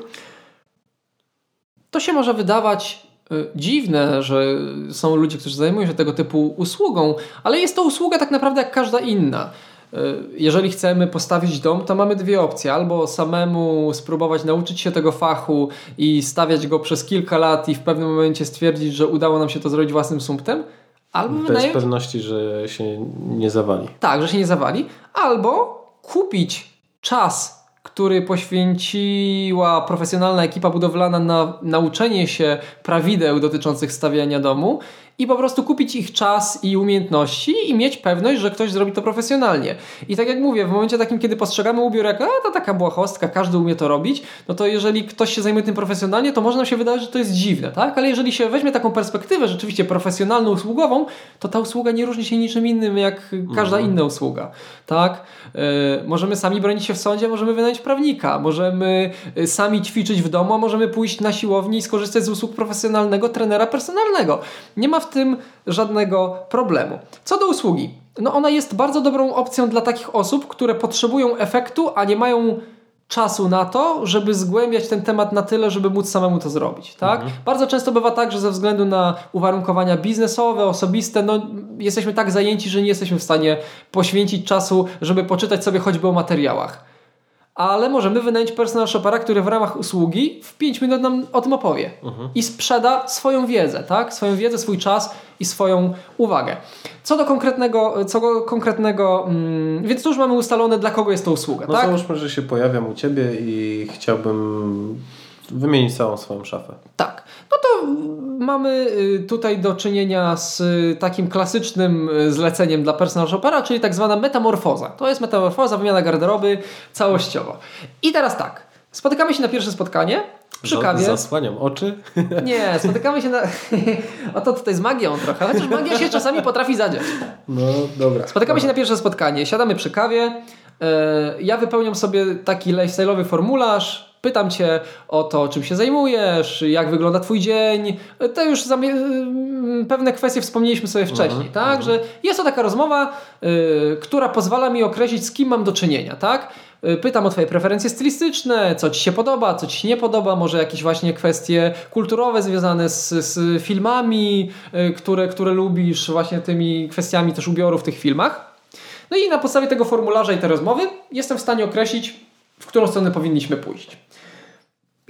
To się może wydawać e, dziwne, że są ludzie, którzy zajmują się tego typu usługą, ale jest to usługa tak naprawdę jak każda inna. E, jeżeli chcemy postawić dom, to mamy dwie opcje. Albo samemu spróbować nauczyć się tego fachu i stawiać go przez kilka lat i w pewnym momencie stwierdzić, że udało nam się to zrobić własnym sumptem. Albo Bez wynająć... pewności, że się nie zawali. Tak, że się nie zawali. Albo kupić czas który poświęciła profesjonalna ekipa budowlana na nauczenie się prawideł dotyczących stawiania domu i po prostu kupić ich czas i umiejętności i mieć pewność, że ktoś zrobi to profesjonalnie. I tak jak mówię, w momencie takim, kiedy postrzegamy ubiór jako, a to taka błahostka, każdy umie to robić, no to jeżeli ktoś się zajmuje tym profesjonalnie, to może nam się wydawać, że to jest dziwne, tak? Ale jeżeli się weźmie taką perspektywę rzeczywiście profesjonalną, usługową, to ta usługa nie różni się niczym innym jak każda mhm. inna usługa, tak? Yy, możemy sami bronić się w sądzie, możemy wynająć prawnika, możemy y, sami ćwiczyć w domu, a możemy pójść na siłownię i skorzystać z usług profesjonalnego trenera personalnego. Nie ma w tym żadnego problemu. Co do usługi, no ona jest bardzo dobrą opcją dla takich osób, które potrzebują efektu, a nie mają czasu na to, żeby zgłębiać ten temat na tyle, żeby móc samemu to zrobić. Tak? Mhm. Bardzo często bywa tak, że ze względu na uwarunkowania biznesowe, osobiste, no, jesteśmy tak zajęci, że nie jesteśmy w stanie poświęcić czasu, żeby poczytać sobie choćby o materiałach ale możemy wynająć personal shopera, który w ramach usługi w 5 minut nam o tym opowie mhm. i sprzeda swoją wiedzę, tak? Swoją wiedzę, swój czas i swoją uwagę. Co do konkretnego, co do konkretnego mm, więc to już mamy ustalone, dla kogo jest to usługa, no tak? załóżmy, że się pojawiam u Ciebie i chciałbym wymienić całą swoją szafę. Tak. No to mamy y, tutaj do czynienia z takim klasycznym y, zleceniem dla personal shopera, czyli tak zwana metamorfoza. To jest metamorfoza, wymiana garderoby całościowo. I teraz tak. Spotykamy się na pierwsze spotkanie przy kawie. Zasłaniam oczy. Nie, spotykamy się na... Oto tutaj z magią trochę, chociaż magia się czasami potrafi zadziać. No, dobra. Spotykamy dobra. się na pierwsze spotkanie, siadamy przy kawie, ja wypełniam sobie taki lifestyle'owy formularz, Pytam cię o to, czym się zajmujesz, jak wygląda twój dzień. To już mm, pewne kwestie wspomnieliśmy sobie wcześniej, mhm, tak? Mhm. Że jest to taka rozmowa, y, która pozwala mi określić, z kim mam do czynienia, tak? Y, pytam o Twoje preferencje stylistyczne, co Ci się podoba, co Ci się nie podoba, może jakieś właśnie kwestie kulturowe związane z, z filmami, y, które, które lubisz, właśnie tymi kwestiami też ubioru w tych filmach. No i na podstawie tego formularza i tej rozmowy jestem w stanie określić, w którą stronę powinniśmy pójść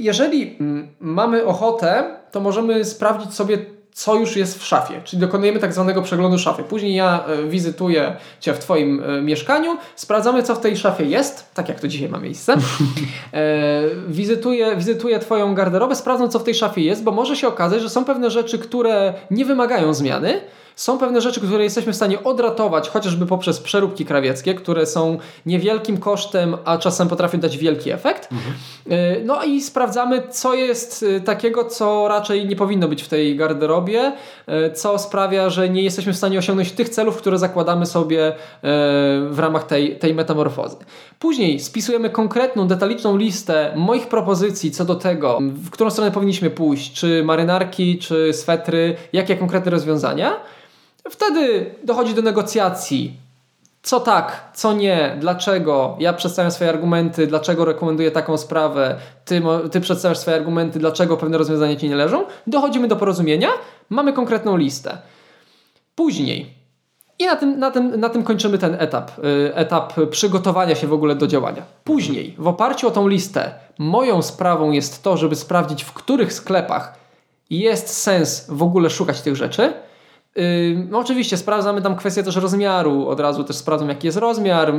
jeżeli mm, mamy ochotę, to możemy sprawdzić sobie, co już jest w szafie, czyli dokonujemy tak zwanego przeglądu szafy. Później ja e, wizytuję Cię w Twoim e, mieszkaniu, sprawdzamy, co w tej szafie jest, tak jak to dzisiaj ma miejsce. E, wizytuję, wizytuję Twoją garderobę, sprawdzam, co w tej szafie jest, bo może się okazać, że są pewne rzeczy, które nie wymagają zmiany, są pewne rzeczy, które jesteśmy w stanie odratować, chociażby poprzez przeróbki krawieckie, które są niewielkim kosztem, a czasem potrafią dać wielki efekt. Mhm. No i sprawdzamy, co jest y, takiego, co raczej nie powinno być w tej garderobie, y, co sprawia, że nie jesteśmy w stanie osiągnąć tych celów, które zakładamy sobie w ramach tej, tej metamorfozy. Później spisujemy konkretną, detaliczną listę moich propozycji co do tego, w którą stronę powinniśmy pójść, czy marynarki, czy swetry, jakie konkretne rozwiązania. Wtedy dochodzi do negocjacji. Co tak, co nie, dlaczego. Ja przedstawiam swoje argumenty, dlaczego rekomenduję taką sprawę, ty, ty przedstawiasz swoje argumenty, dlaczego pewne rozwiązania ci nie leżą. Dochodzimy do porozumienia, mamy konkretną listę. Później i na tym, na, tym, na tym kończymy ten etap, y, etap przygotowania się w ogóle do działania. Później, w oparciu o tą listę, moją sprawą jest to, żeby sprawdzić, w których sklepach jest sens w ogóle szukać tych rzeczy. No oczywiście sprawdzamy tam kwestię też rozmiaru, od razu też sprawdzam jaki jest rozmiar,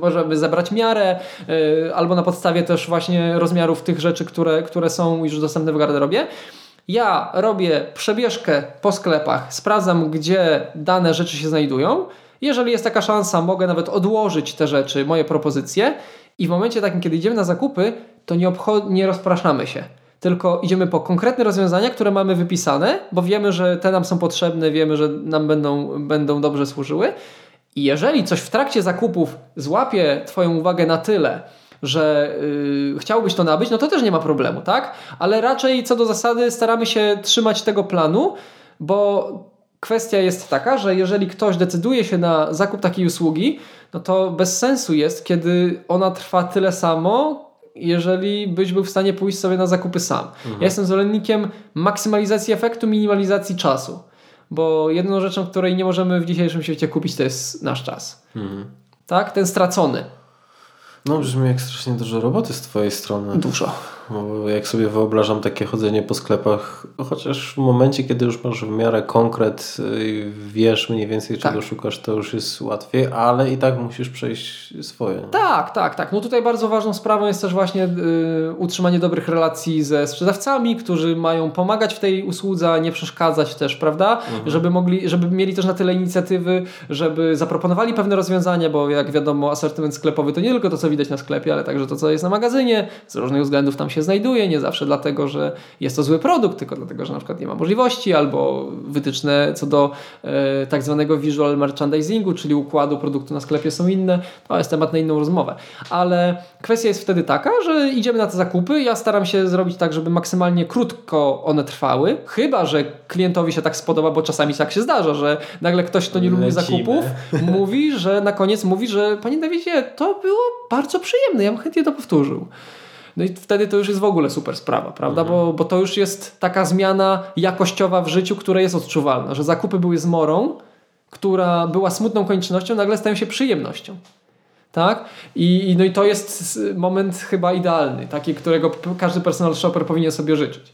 możemy zebrać miarę y, albo na podstawie też właśnie rozmiarów tych rzeczy, które, które są już dostępne w garderobie. Ja robię przebieżkę po sklepach, sprawdzam gdzie dane rzeczy się znajdują. Jeżeli jest taka szansa, mogę nawet odłożyć te rzeczy, moje propozycje i w momencie takim, kiedy idziemy na zakupy, to nie, nie rozpraszamy się tylko idziemy po konkretne rozwiązania, które mamy wypisane, bo wiemy, że te nam są potrzebne, wiemy, że nam będą, będą dobrze służyły. I jeżeli coś w trakcie zakupów złapie Twoją uwagę na tyle, że yy, chciałbyś to nabyć, no to też nie ma problemu, tak? Ale raczej co do zasady staramy się trzymać tego planu, bo kwestia jest taka, że jeżeli ktoś decyduje się na zakup takiej usługi, no to bez sensu jest, kiedy ona trwa tyle samo, jeżeli byś był w stanie pójść sobie na zakupy sam. Mhm. Ja jestem zwolennikiem maksymalizacji efektu, minimalizacji czasu. Bo jedną rzeczą, której nie możemy w dzisiejszym świecie kupić, to jest nasz czas. Mhm. Tak? Ten stracony. No brzmi jak strasznie dużo roboty z twojej strony. Dużo. Bo jak sobie wyobrażam takie chodzenie po sklepach, chociaż w momencie, kiedy już masz w miarę konkret, y, wiesz mniej więcej czego tak. szukasz, to już jest łatwiej, ale i tak musisz przejść swoje. Tak, tak, tak. No tutaj bardzo ważną sprawą jest też właśnie y, utrzymanie dobrych relacji ze sprzedawcami, którzy mają pomagać w tej usłudze, a nie przeszkadzać też, prawda? Mhm. Żeby mogli, żeby mieli też na tyle inicjatywy, żeby zaproponowali pewne rozwiązania, bo jak wiadomo, asortyment sklepowy to nie tylko to, co widać na sklepie, ale także to, co jest na magazynie, z różnych względów tam się się znajduje, nie zawsze dlatego, że jest to zły produkt, tylko dlatego, że na przykład nie ma możliwości, albo wytyczne co do e, tak zwanego visual merchandisingu, czyli układu produktu na sklepie są inne. To jest temat na inną rozmowę. Ale kwestia jest wtedy taka, że idziemy na te zakupy. Ja staram się zrobić tak, żeby maksymalnie krótko one trwały, chyba że klientowi się tak spodoba, bo czasami tak się zdarza, że nagle ktoś, kto nie lubi Lecimy. zakupów, mówi, że na koniec mówi, że panie Dawidzie, to było bardzo przyjemne, ja bym chętnie to powtórzył. No i wtedy to już jest w ogóle super sprawa, prawda? Mhm. Bo, bo to już jest taka zmiana jakościowa w życiu, która jest odczuwalna, że zakupy były zmorą, która była smutną koniecznością, nagle stają się przyjemnością. Tak? I, no i to jest moment chyba idealny, taki, którego każdy personal shopper powinien sobie życzyć.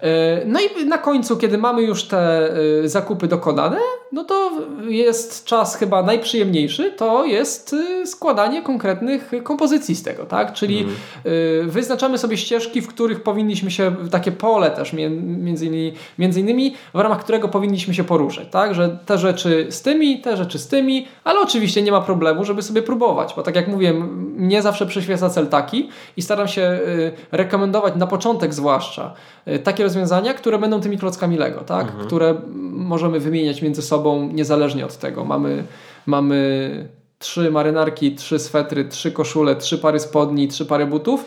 E, no i na końcu, kiedy mamy już te e, zakupy dokonane, no to jest czas chyba najprzyjemniejszy, to jest y, składanie konkretnych kompozycji z tego, tak? Czyli mm. wyznaczamy sobie ścieżki, w których powinniśmy się, takie pole też między innymi, między innymi w ramach którego powinniśmy się poruszać, tak? Że te rzeczy z tymi, te rzeczy z tymi, ale oczywiście nie ma problemu, żeby sobie próbować, bo tak jak mówię, mnie zawsze przyświeca cel taki i staram się y, rekomendować na początek zwłaszcza y, takie rozwiązania, które będą tymi klockami Lego, tak? -hmm. Które możemy wymieniać między sobą sobą niezależnie od tego. Mamy, mamy trzy marynarki, trzy swetry, trzy koszule, trzy pary spodni, trzy pary butów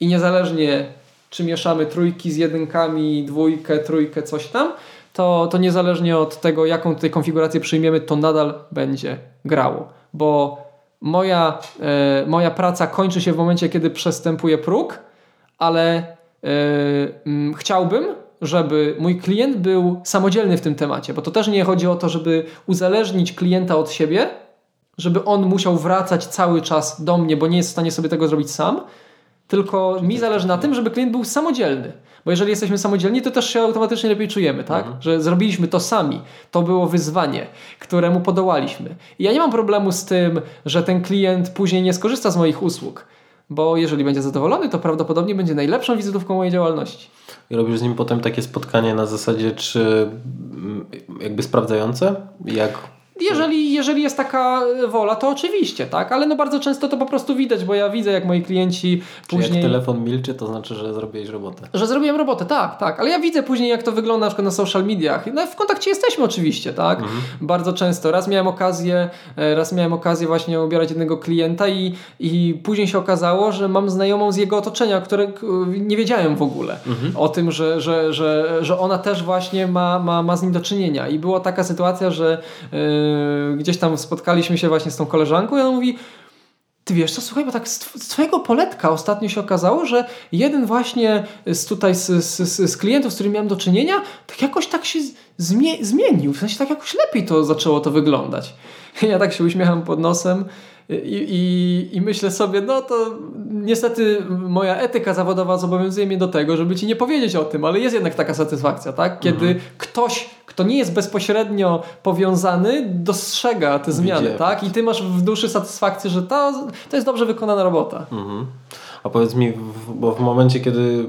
i niezależnie czy mieszamy trójki z jedynkami, dwójkę, trójkę, coś tam, to, to niezależnie od tego, jaką tutaj konfigurację przyjmiemy, to nadal będzie grało. Bo moja, e, moja praca kończy się w momencie, kiedy przestępuję próg, ale e, m, chciałbym, żeby mój klient był samodzielny w tym temacie, bo to też nie chodzi o to, żeby uzależnić klienta od siebie, żeby on musiał wracać cały czas do mnie, bo nie jest w stanie sobie tego zrobić sam, tylko mi zależy na tym, żeby klient był samodzielny. Bo jeżeli jesteśmy samodzielni, to też się automatycznie lepiej czujemy, tak? Mhm. Że zrobiliśmy to sami. To było wyzwanie, któremu podołaliśmy. I ja nie mam problemu z tym, że ten klient później nie skorzysta z moich usług, bo jeżeli będzie zadowolony, to prawdopodobnie będzie najlepszą wizytówką mojej działalności i robisz z nim potem takie spotkanie na zasadzie, czy mm, jakby sprawdzające, jak jeżeli, jeżeli jest taka wola, to oczywiście, tak, ale no bardzo często to po prostu widać, bo ja widzę, jak moi klienci Czy później... jak telefon milczy, to znaczy, że zrobiłeś robotę. Że zrobiłem robotę, tak, tak, ale ja widzę później, jak to wygląda na przykład na social mediach. No, w kontakcie jesteśmy oczywiście, tak, mhm. bardzo często. Raz miałem okazję, e, raz miałem okazję właśnie ubierać jednego klienta i, i później się okazało, że mam znajomą z jego otoczenia, które nie wiedziałem w ogóle mhm. o tym, że, że, że, że ona też właśnie ma, ma, ma z nim do czynienia i była taka sytuacja, że Yy, gdzieś tam spotkaliśmy się właśnie z tą koleżanką i ona mówi ty wiesz co, słuchaj, bo tak z, twojego poletka ostatnio się okazało, że jeden właśnie z tutaj z, z, z klientów, z którym miałem do czynienia, tak jakoś tak się zmie zmienił, w sensie tak jakoś lepiej to zaczęło to wyglądać. Ja tak się uśmiecham pod nosem i, i, i myślę sobie, no to niestety moja etyka zawodowa zobowiązuje mnie do tego, żeby ci nie powiedzieć o tym, ale jest jednak taka satysfakcja, tak? Kiedy mhm. ktoś, kto nie jest bezpośrednio powiązany, dostrzega te zmiany, tak? I ty masz w duszy satysfakcję, że to, to jest dobrze wykonana robota. Mhm. A powiedz mi, bo w momencie, kiedy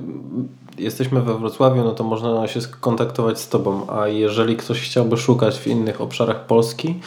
jesteśmy we Wrocławiu, no to można się skontaktować z Tobą, a jeżeli ktoś chciałby szukać w innych obszarach Polski,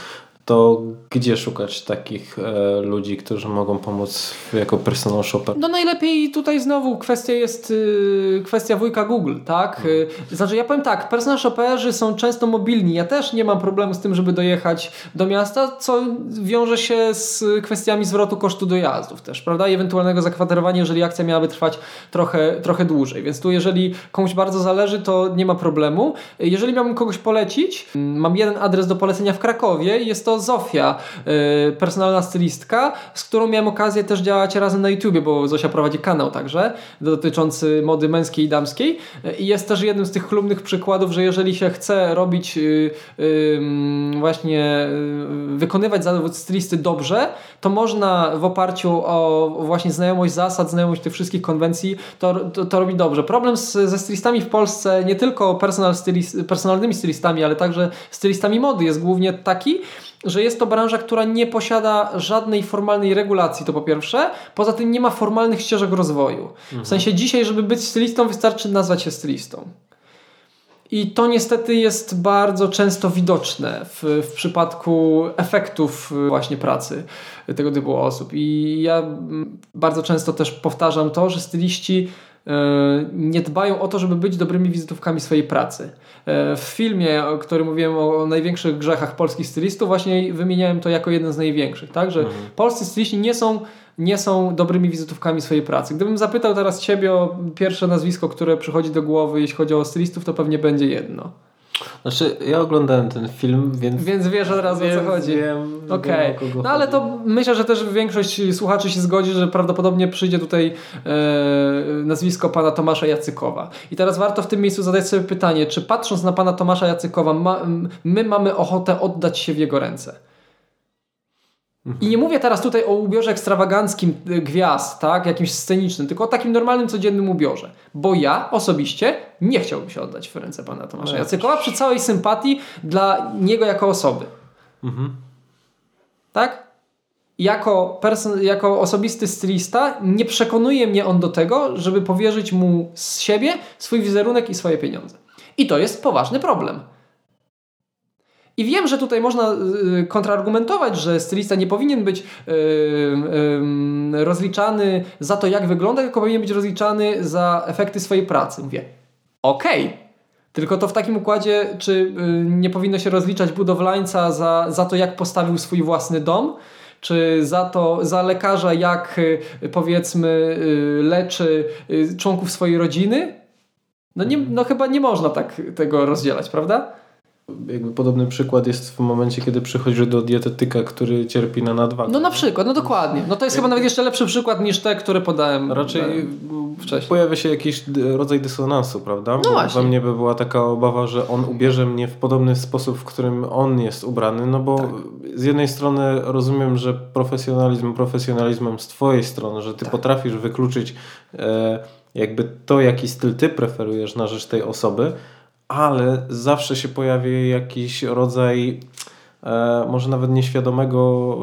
to gdzie szukać takich e, ludzi, którzy mogą pomóc jako personal shopper? No najlepiej tutaj znowu kwestia jest y, kwestia wujka Google, tak? Hmm. Y, znaczy ja powiem tak, personal shopperzy są często mobilni. Ja też nie mam problemu z tym, żeby dojechać do miasta, co wiąże się z kwestiami zwrotu kosztu dojazdów też, prawda? I ewentualnego zakwaterowania, jeżeli akcja miałaby trwać trochę, trochę dłużej. Więc tu jeżeli komuś bardzo zależy, to nie ma problemu. Jeżeli miałbym kogoś polecić, mam jeden adres do polecenia w Krakowie jest to Zofia, yy, personalna stylistka, z którą miałem okazję też działać razem na YouTubie, bo Zosia prowadzi kanał także dotyczący mody męskiej i damskiej i jest też jednym z tych chlubnych przykładów, że jeżeli się chce robić yy, właśnie wykonywać zawód stylisty dobrze, to można w oparciu o właśnie znajomość zasad, znajomość tych wszystkich konwencji to, to, to robić dobrze. Problem z, ze stylistami w Polsce, nie tylko personal personalnymi stylistami, ale także stylistami mody jest głównie taki, że jest to branża, która nie posiada żadnej formalnej regulacji, to po pierwsze. Poza tym nie ma formalnych ścieżek rozwoju. Mhm. W sensie dzisiaj, żeby być stylistą, wystarczy nazwać się stylistą. I to niestety jest bardzo często widoczne w, w przypadku efektów właśnie pracy tego typu osób. I ja bardzo często też powtarzam to, że styliści nie dbają o to, żeby być dobrymi wizytówkami swojej pracy. E, w filmie, o którym mówiłem o największych grzechach polskich stylistów, właśnie wymieniałem to jako jeden z największych, tak? Że mhm. polscy styliści nie są, nie są dobrymi wizytówkami swojej pracy. Gdybym zapytał teraz Ciebie o pierwsze nazwisko, które przychodzi do głowy, jeśli chodzi o stylistów, to pewnie będzie jedno. Znaczy, ja oglądałem ten film, więc. Więc wiesz od razu o co chodzi. Wiem, Okej. Okay. No ale to myślę, że też większość słuchaczy się zgodzi, że prawdopodobnie przyjdzie tutaj e, nazwisko pana Tomasza Jacykowa. I teraz warto w tym miejscu zadać sobie pytanie, czy patrząc na pana Tomasza Jacykowa, ma, my mamy ochotę oddać się w jego ręce? I nie mówię teraz tutaj o ubiorze ekstrawaganckim y, gwiazd, tak, jakimś scenicznym, tylko o takim normalnym, codziennym ubiorze. Bo ja osobiście nie chciałbym się oddać w ręce pana Tomasza no Jacykowa przy całej sympatii dla niego jako osoby. Mhm. Tak? Jako, person, jako osobisty stylista nie przekonuje mnie on do tego, żeby powierzyć mu z siebie swój wizerunek i swoje pieniądze. I to jest poważny problem. I wiem, że tutaj można y, kontrargumentować, że stylista nie powinien być y, y, rozliczany za to, jak wygląda, tylko powinien być rozliczany za efekty swojej pracy. Mówię, okej. Okay. Tylko to w takim układzie, czy nie powinno się rozliczać budowlańca za, za to, jak postawił swój własny dom, czy za to, za lekarza, jak powiedzmy leczy członków swojej rodziny? No, nie, no chyba nie można tak tego rozdzielać, prawda? Jakby podobny przykład jest w momencie, kiedy przychodzisz do dietetyka, który cierpi na nadwagę. No na przykład, no dokładnie. No to jest chyba nawet jeszcze lepszy przykład niż te, które podałem Raczej wcześniej. Pojawia się jakiś rodzaj dysonansu, prawda? No właśnie. We mnie by była taka obawa, że on ubierze mnie w podobny sposób, w którym on jest ubrany, no bo tak. z jednej strony rozumiem, że profesjonalizm profesjonalizmem z twojej strony, że ty tak. potrafisz wykluczyć e, jakby to, jaki styl ty preferujesz na rzecz tej osoby, ale zawsze się pojawi jakiś rodzaj e, może nawet nieświadomego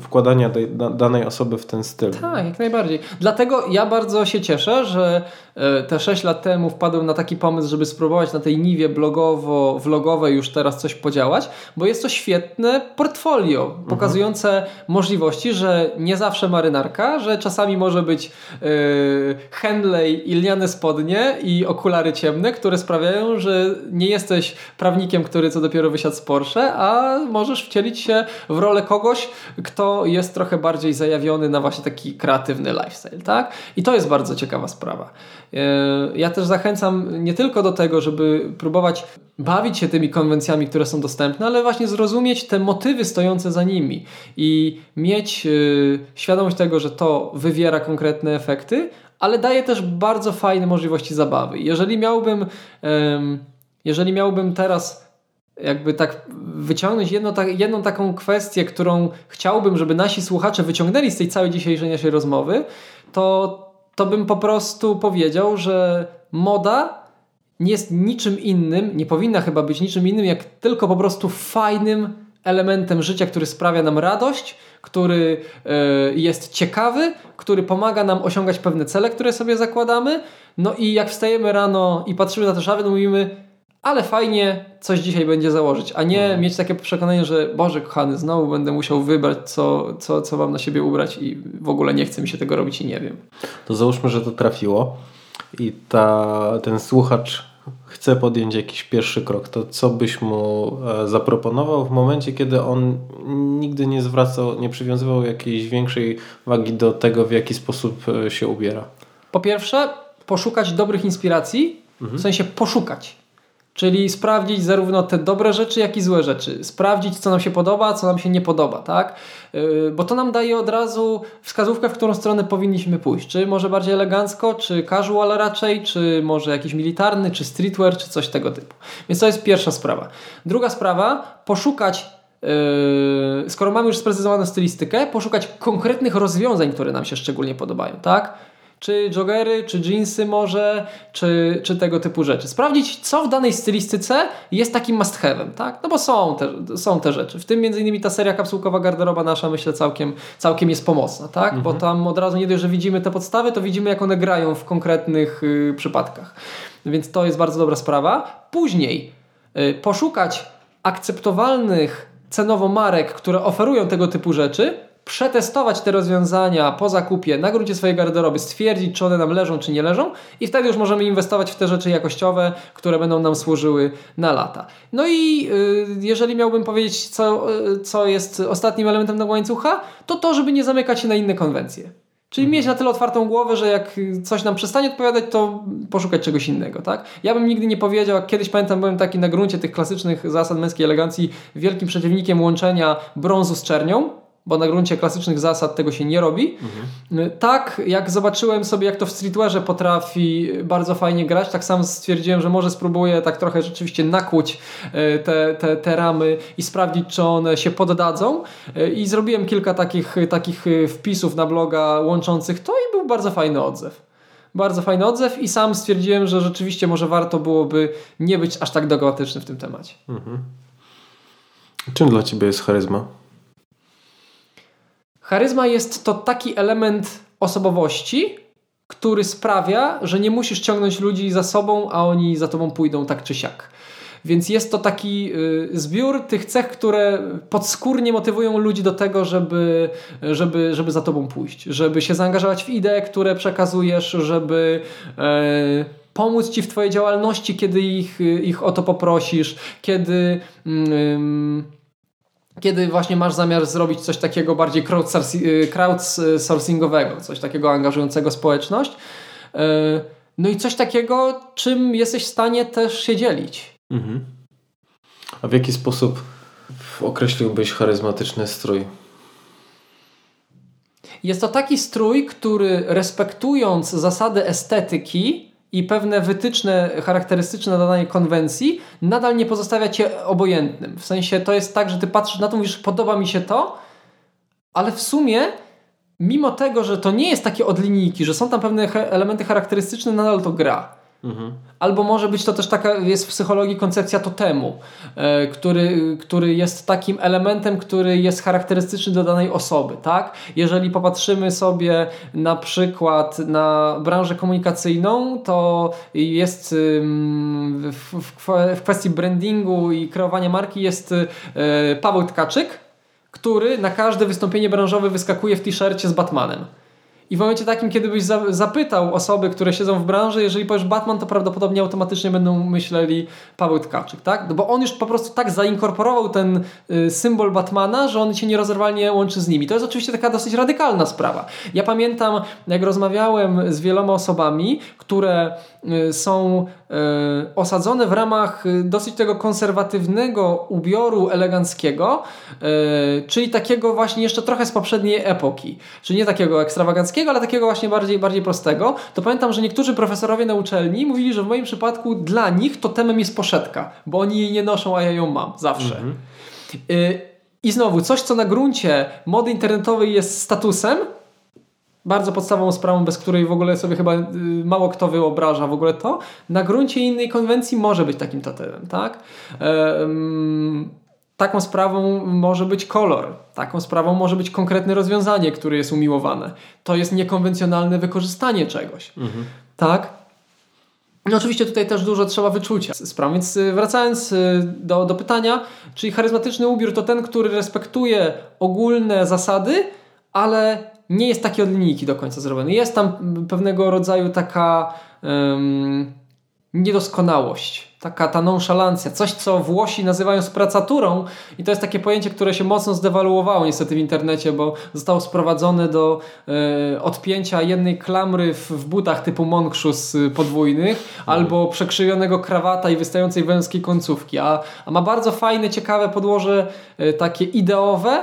wkładania danej osoby w ten styl. Tak, jak najbardziej. Dlatego ja bardzo się cieszę, że e, te 6 lat temu wpadłem na taki pomysł, żeby spróbować na tej niwie blogowo-vlogowej już teraz coś podziałać, bo jest to świetne portfolio mhm. pokazujące mhm. możliwości, że nie zawsze marynarka, że czasami może być yy, Henley i lniane spodnie i okulary ciemne, które sprawiają, że nie jesteś prawnikiem, który co dopiero wysiadł z Porsche, a możesz wcielić się w rolę kogoś, kto kto jest trochę bardziej zajawiony na właśnie taki kreatywny lifestyle, tak? I to jest bardzo ciekawa sprawa. E, ja też zachęcam nie tylko do tego, żeby próbować bawić się tymi konwencjami, które są dostępne, ale właśnie zrozumieć te motywy stojące za nimi i mieć e, świadomość tego, że to wywiera konkretne efekty, ale daje też bardzo fajne możliwości zabawy. Jeżeli miałbym, jeżeli miałbym teraz jakby tak wyciągnąć jedno, ta, jedną taką kwestię, którą chciałbym, żeby nasi słuchacze wyciągnęli z tej całej dzisiejszej naszej rozmowy, to, to bym po prostu powiedział, że moda nie jest niczym innym, nie powinna chyba być niczym innym, jak tylko po prostu fajnym elementem życia, który sprawia nam radość, który e, jest ciekawy, który pomaga nam osiągać pewne cele, które sobie zakładamy. No i jak wstajemy rano i patrzymy na te szafy, to mówimy, ale fajnie coś dzisiaj będzie założyć, a nie mhm. mieć takie przekonanie, że Boże kochany, znowu będę musiał wybrać, co, co, co mam na siebie ubrać i w ogóle nie chce mi się tego robić i nie wiem. To załóżmy, że to trafiło i ta, ten słuchacz chce podjąć jakiś pierwszy krok, to co byś mu e, zaproponował w momencie, kiedy on nigdy nie zwracał, nie przywiązywał jakiejś większej wagi do tego, w jaki sposób e, się ubiera? Po pierwsze, poszukać dobrych inspiracji, mhm. w sensie poszukać. Czyli sprawdzić zarówno te dobre rzeczy, jak i złe rzeczy. Sprawdzić, co nam się podoba, co nam się nie podoba, tak? Yy, bo to nam daje od razu wskazówkę, w którą stronę powinniśmy pójść. Czy może bardziej elegancko, czy casual raczej, czy może jakiś militarny, czy streetwear, czy coś tego typu. Więc to jest pierwsza sprawa. Druga sprawa, poszukać Yy, skoro mamy już sprecyzowaną stylistykę, poszukać konkretnych rozwiązań, które nam się szczególnie podobają, tak? Czy joggery, czy jeansy może, czy, czy tego typu rzeczy. Sprawdzić, co w danej stylistyce jest takim must have'em, tak? No bo są te, są te rzeczy. W tym między innymi ta seria kapsułkowa garderoba nasza myślę całkiem, całkiem jest pomocna, tak? Mhm. Bo tam od razu nie dość, że widzimy te podstawy, to widzimy jak one grają w konkretnych y, przypadkach. Więc to jest bardzo dobra sprawa. Później y, poszukać akceptowalnych cenowo marek, które oferują tego typu rzeczy, przetestować te rozwiązania po zakupie na gruncie swojej garderoby, stwierdzić, czy one nam leżą, czy nie leżą, i wtedy już możemy inwestować w te rzeczy jakościowe, które będą nam służyły na lata. No i yy, jeżeli miałbym powiedzieć, co, yy, co jest ostatnim elementem tego łańcucha, to to, żeby nie zamykać się na inne konwencje. Czyli mhm. mieć na tyle otwartą głowę, że jak coś nam przestanie odpowiadać, to poszukać czegoś innego, tak? Ja bym nigdy nie powiedział, kiedyś pamiętam, byłem taki na gruncie tych klasycznych zasad męskiej elegancji wielkim przeciwnikiem łączenia brązu z czernią, bo na gruncie klasycznych zasad tego się nie robi. Mhm. Tak, jak zobaczyłem sobie, jak to w streetwearze potrafi bardzo fajnie grać, tak sam stwierdziłem, że może spróbuję tak trochę rzeczywiście nakłuć e, te, te, te ramy i sprawdzić, czy one się poddadzą. E, I zrobiłem kilka takich, takich wpisów na bloga łączących to i był bardzo fajny odzew. Bardzo fajny odzew i sam stwierdziłem, że rzeczywiście może warto byłoby nie być aż tak dogmatyczny w tym temacie. Mhm. Czym dla Ciebie jest charyzma? Charyzma jest to taki element osobowości, który sprawia, że nie musisz ciągnąć ludzi za sobą, a oni za tobą pójdą tak czy siak. Więc jest to taki y, zbiór tych cech, które podskórnie motywują ludzi do tego, żeby, żeby, żeby za tobą pójść, żeby się zaangażować w idee, które przekazujesz, żeby e, pomóc ci w twojej działalności, kiedy ich, ich o to poprosisz, kiedy. Mm, kiedy właśnie masz zamiar zrobić coś takiego bardziej y, crowdsourcingowego, coś takiego angażującego społeczność. Y, no i coś takiego, czym jesteś w stanie też się dzielić. Mhm. A w jaki sposób określiłbyś charyzmatyczny strój? Jest to taki strój, który respektując zasady estetyki, i pewne wytyczne charakterystyczne danej konwencji nadal nie pozostawia cię obojętnym. W sensie to jest tak, że ty patrzysz na to, mówisz, podoba mi się to, ale w sumie, mimo tego, że to nie jest takie od linijki, że są tam pewne elementy charakterystyczne, nadal to gra. Mhm. Albo może być to też taka, jest w psychologii koncepcja totemu, e, który, który jest takim elementem, który jest charakterystyczny do danej osoby, tak? Jeżeli popatrzymy sobie na przykład na branżę komunikacyjną, to jest w, w, w kwestii brandingu i kreowania marki jest e, Paweł Tkaczyk, który na każde wystąpienie branżowe wyskakuje w t-shircie z Batmanem. I w momencie takim, kiedy byś zapytał osoby, które siedzą w branży, jeżeli powiesz Batman, to prawdopodobnie automatycznie będą myśleli Paweł Tkaczyk, tak? No bo on już po prostu tak zainkorporował ten y, symbol Batmana, że on się nierozerwalnie łączy z nimi. To jest oczywiście taka dosyć radykalna sprawa. Ja pamiętam, jak rozmawiałem z wieloma osobami, które są y, osadzone w ramach y, dosyć tego konserwatywnego ubioru eleganckiego, y, czyli takiego właśnie jeszcze trochę z poprzedniej epoki. Czyli nie takiego ekstrawaganckiego ale takiego właśnie bardziej, bardziej prostego, to pamiętam, że niektórzy profesorowie na uczelni mówili, że w moim przypadku dla nich to temem jest poszetka, bo oni jej nie noszą, a ja ją mam zawsze. Mhm. Y, I znowu, coś co na gruncie mody internetowej jest statusem, bardzo podstawową sprawą, bez której w ogóle sobie chyba y, mało kto wyobraża w ogóle to, na gruncie innej konwencji może być takim totemem, tak? taką sprawą może być kolor, taką sprawą może być konkretne rozwiązanie, które jest umiłowane. To jest niekonwencjonalne wykorzystanie czegoś, mhm. tak? No oczywiście tutaj też dużo trzeba wyczucia spraw, więc y, wracając y, do, do pytania, czyli charyzmatyczny ubiór to ten, który respektuje ogólne zasady, ale nie jest taki od linijki do końca zrobiony. Jest tam pewnego rodzaju taka um, niedoskonałość, taka ta nonszalancja, coś co Włosi nazywają spracaturą i to jest takie pojęcie, które się mocno zdewaluowało niestety w internecie, bo zostało sprowadzone do e, odpięcia jednej klamry w, w butach typu monkszus y, podwójnych mhm. albo przekrzywionego krawata i wystającej węskiej końcówki, a, a ma bardzo fajne, ciekawe podłoże e, takie ideowe,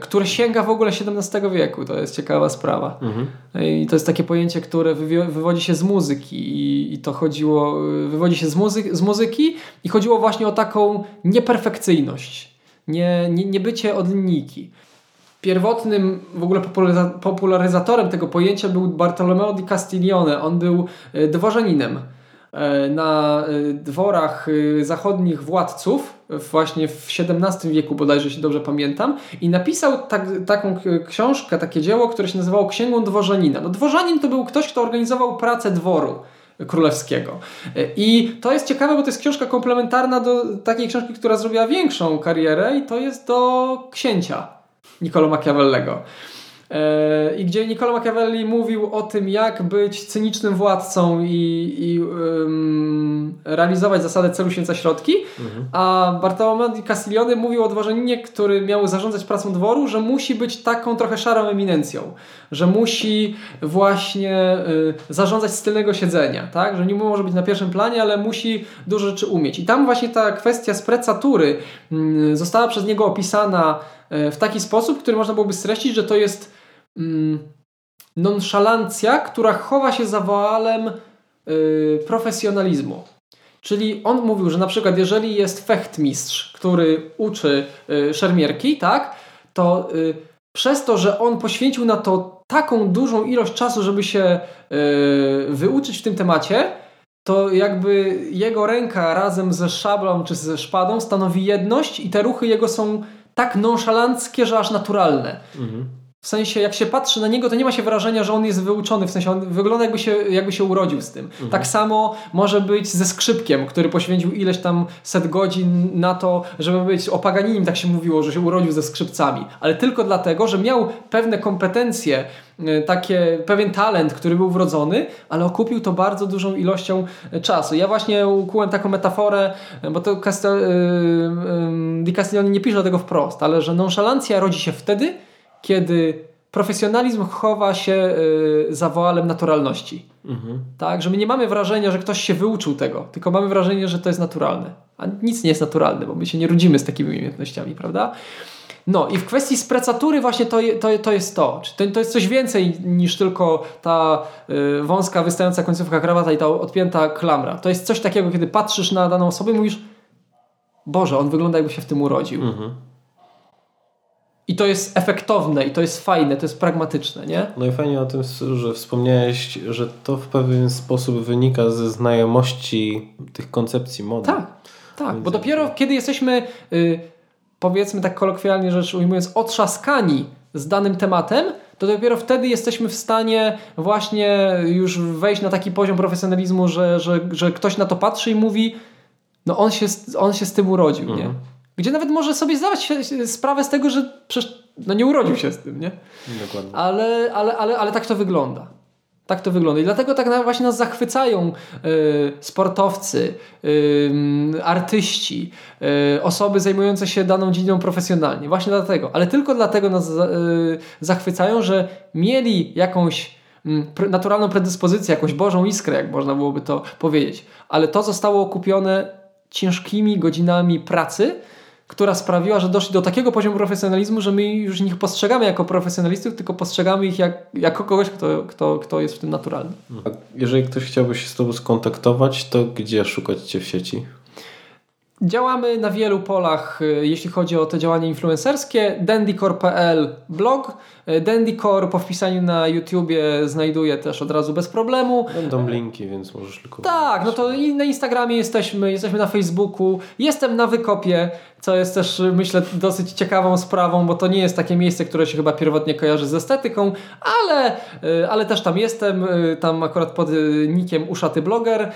które sięga w ogóle XVII wieku. To jest ciekawa sprawa. Mhm. I to jest takie pojęcie, które wywodzi się z muzyki i, i to chodziło, wywodzi się z, muzy z muzyki i chodziło właśnie o taką nieperfekcyjność, nie, nie, nie bycie od linijki. Pierwotnym w ogóle popularyzatorem tego pojęcia był Bartolomeo di Castiglione. On był e, dworzaninem E, na dworach zachodnich władców, właśnie w XVII wieku bodajże, jeśli dobrze pamiętam, i napisał tak, taką książkę, takie dzieło, które się nazywało Księgą Dworzanina. No, dworzanin to był ktoś, kto organizował pracę dworu królewskiego. I to jest ciekawe, bo to jest książka komplementarna do takiej książki, która zrobiła większą karierę i to jest do księcia Niccolo Machiavellego. I gdzie Niccolo Machiavelli mówił o tym, jak być cynicznym władcą i, i um, realizować zasadę celu święca środki, mhm. a Bartolomeo di Castiglione mówił o dworzaninie, który miał zarządzać pracą dworu, że musi być taką trochę szarą eminencją, że musi właśnie y, zarządzać z tylnego siedzenia, tak? że nie może być na pierwszym planie, ale musi dużo rzeczy umieć. I tam właśnie ta kwestia sprecatury y, została przez niego opisana y, w taki sposób, który można byłoby streścić, że to jest mm, nonszalancja, która chowa się za woalem y, profesjonalizmu. Czyli on mówił, że na przykład jeżeli jest fechtmistrz, który uczy szermierki, tak, to przez to, że on poświęcił na to taką dużą ilość czasu, żeby się y, wyuczyć w tym temacie, to jakby jego ręka razem ze szablą czy ze szpadą stanowi jedność i te ruchy jego są tak nonszalanckie, że aż naturalne. Mhm. W sensie, jak się patrzy na niego, to nie ma się wrażenia, że on jest wyuczony. W sensie, on wygląda jakby się, jakby się urodził z tym. Mhm. Tak samo może być ze skrzypkiem, który poświęcił ileś tam set godzin na to, żeby być o Paganinim, tak się mówiło, że się urodził ze skrzypcami. Ale tylko dlatego, że miał pewne kompetencje, e, takie, pewien talent, który był wrodzony, ale okupił to bardzo dużą ilością e, czasu. Ja właśnie ukułem taką metaforę, e, bo to Castel, Di Castiglione nie pisze tego wprost, ale że nonszalancja rodzi się wtedy, kiedy profesjonalizm chowa się y, za woalem naturalności. Mhm. Tak, że my nie mamy wrażenia, że ktoś się wyuczył tego, tylko mamy wrażenie, że to jest naturalne. A nic nie jest naturalne, bo my się nie rodzimy z takimi umiejętnościami, prawda? No i w kwestii sprecatury właśnie to, to, to jest to. to. To jest coś więcej niż tylko ta y, wąska, wystająca końcówka krawata i ta odpięta klamra. To jest coś takiego, kiedy patrzysz na daną osobę i mówisz Boże, on wygląda jakby się w tym urodził. Mhm. I to jest efektowne, i to jest fajne, to jest pragmatyczne, nie? No i fajnie o tym, że wspomniałeś, że to w pewien sposób wynika ze znajomości tych koncepcji mody. Tak, tak, bo dopiero kiedy jesteśmy, y, powiedzmy tak kolokwialnie rzecz ujmując, otrzaskani z danym tematem, to dopiero wtedy jesteśmy w stanie właśnie już wejść na taki poziom profesjonalizmu, że, że, że ktoś na to patrzy i mówi, no on się, on się z tym urodził, mhm. nie? Gdzie nawet może sobie zdawać sprawę z tego, że przecież no nie urodził się z tym, nie? Dokładnie. Ale, ale, ale, ale tak to wygląda. Tak to wygląda. I dlatego tak właśnie nas zachwycają y, sportowcy, y, artyści, y, osoby zajmujące się daną dziedziną profesjonalnie. Właśnie dlatego. Ale tylko dlatego nas zachwycają, że mieli jakąś naturalną predyspozycję, jakąś Bożą iskrę, jak można byłoby to powiedzieć. Ale to zostało okupione ciężkimi godzinami pracy, która sprawiła, że doszli do takiego poziomu profesjonalizmu, że my już ich postrzegamy jako profesjonalistów, tylko postrzegamy ich jak, jako kogoś, kto, kto, kto jest w tym naturalny. A jeżeli ktoś chciałby się z Tobą skontaktować, to gdzie szukać Cię w sieci? Działamy na wielu polach, y, jeśli chodzi o te działania influencerskie. dandycore.pl blog, y, Dandycore po wpisaniu na YouTubie znajduje też od razu bez problemu. Będą linki, więc możesz tylko... Tak, no to i na Instagramie jesteśmy, jesteśmy na Facebooku, jestem na Wykopie, co jest też myślę dosyć ciekawą sprawą, bo to nie jest takie miejsce, które się chyba pierwotnie kojarzy z estetyką, ale, y, ale też tam jestem, tam akurat pod nikiem Uszaty Blogger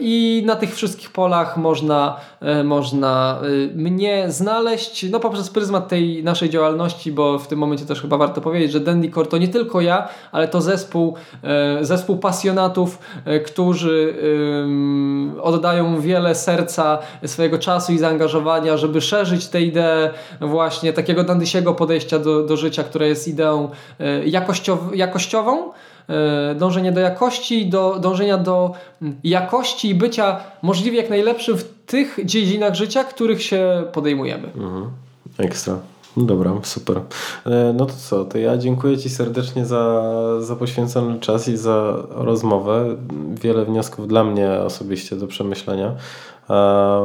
i na tych wszystkich polach można E, można e, mnie znaleźć, no poprzez pryzmat tej naszej działalności, bo w tym momencie też chyba warto powiedzieć, że Dandycore to nie tylko ja, ale to zespół, e, zespół pasjonatów, którzy oddają wiele serca, swojego czasu i zaangażowania, żeby szerzyć tę ideę właśnie takiego dandysiego podejścia do, do życia, które jest ideą jakościow jakościową, E, dążenie do jakości, do, dążenia do jakości i bycia możliwie jak najlepszym w tych dziedzinach życia, których się podejmujemy. Mhm. Ekstra. Dobra, super. E, no to co, to ja dziękuję Ci serdecznie za, za poświęcony czas i za rozmowę. Wiele wniosków dla mnie osobiście do przemyślenia,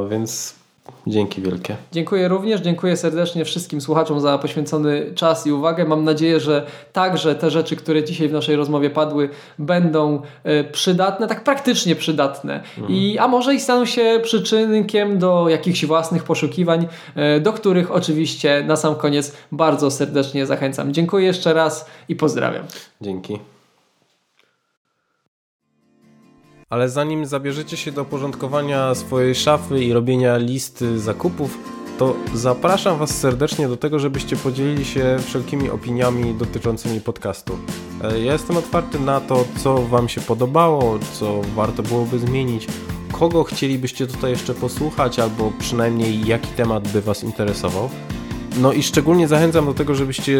więc Dzięki wielkie. Dziękuję również, dziękuję serdecznie wszystkim słuchaczom za poświęcony czas i uwagę. Mam nadzieję, że także te rzeczy, które dzisiaj w naszej rozmowie padły, będą e, przydatne, tak praktycznie przydatne. Mhm. I, a może i staną się przyczynkiem do jakichś własnych poszukiwań, e, do których oczywiście na sam koniec bardzo serdecznie zachęcam. Dziękuję jeszcze raz i pozdrawiam. Dzięki. Ale zanim zabierzecie się do porządkowania swojej szafy i robienia listy zakupów, to zapraszam Was serdecznie do tego, żebyście podzielili się wszelkimi opiniami dotyczącymi podcastu. E, ja jestem otwarty na to, co Wam się podobało, co warto byłoby zmienić, kogo chcielibyście tutaj jeszcze posłuchać, albo przynajmniej jaki temat by Was interesował. No i szczególnie zachęcam do tego, żebyście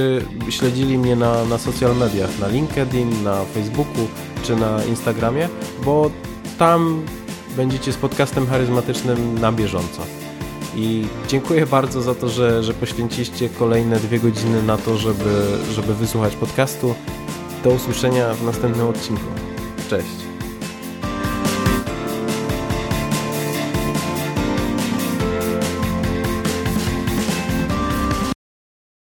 śledzili mnie na, na social mediach, na LinkedIn, na Facebooku czy na Instagramie, bo tam będziecie z podcastem charyzmatycznym na bieżąco. I dziękuję bardzo za to, że, że poświęciliście kolejne dwie godziny na to, żeby, żeby wysłuchać podcastu. Do usłyszenia w następnym odcinku. Cześć.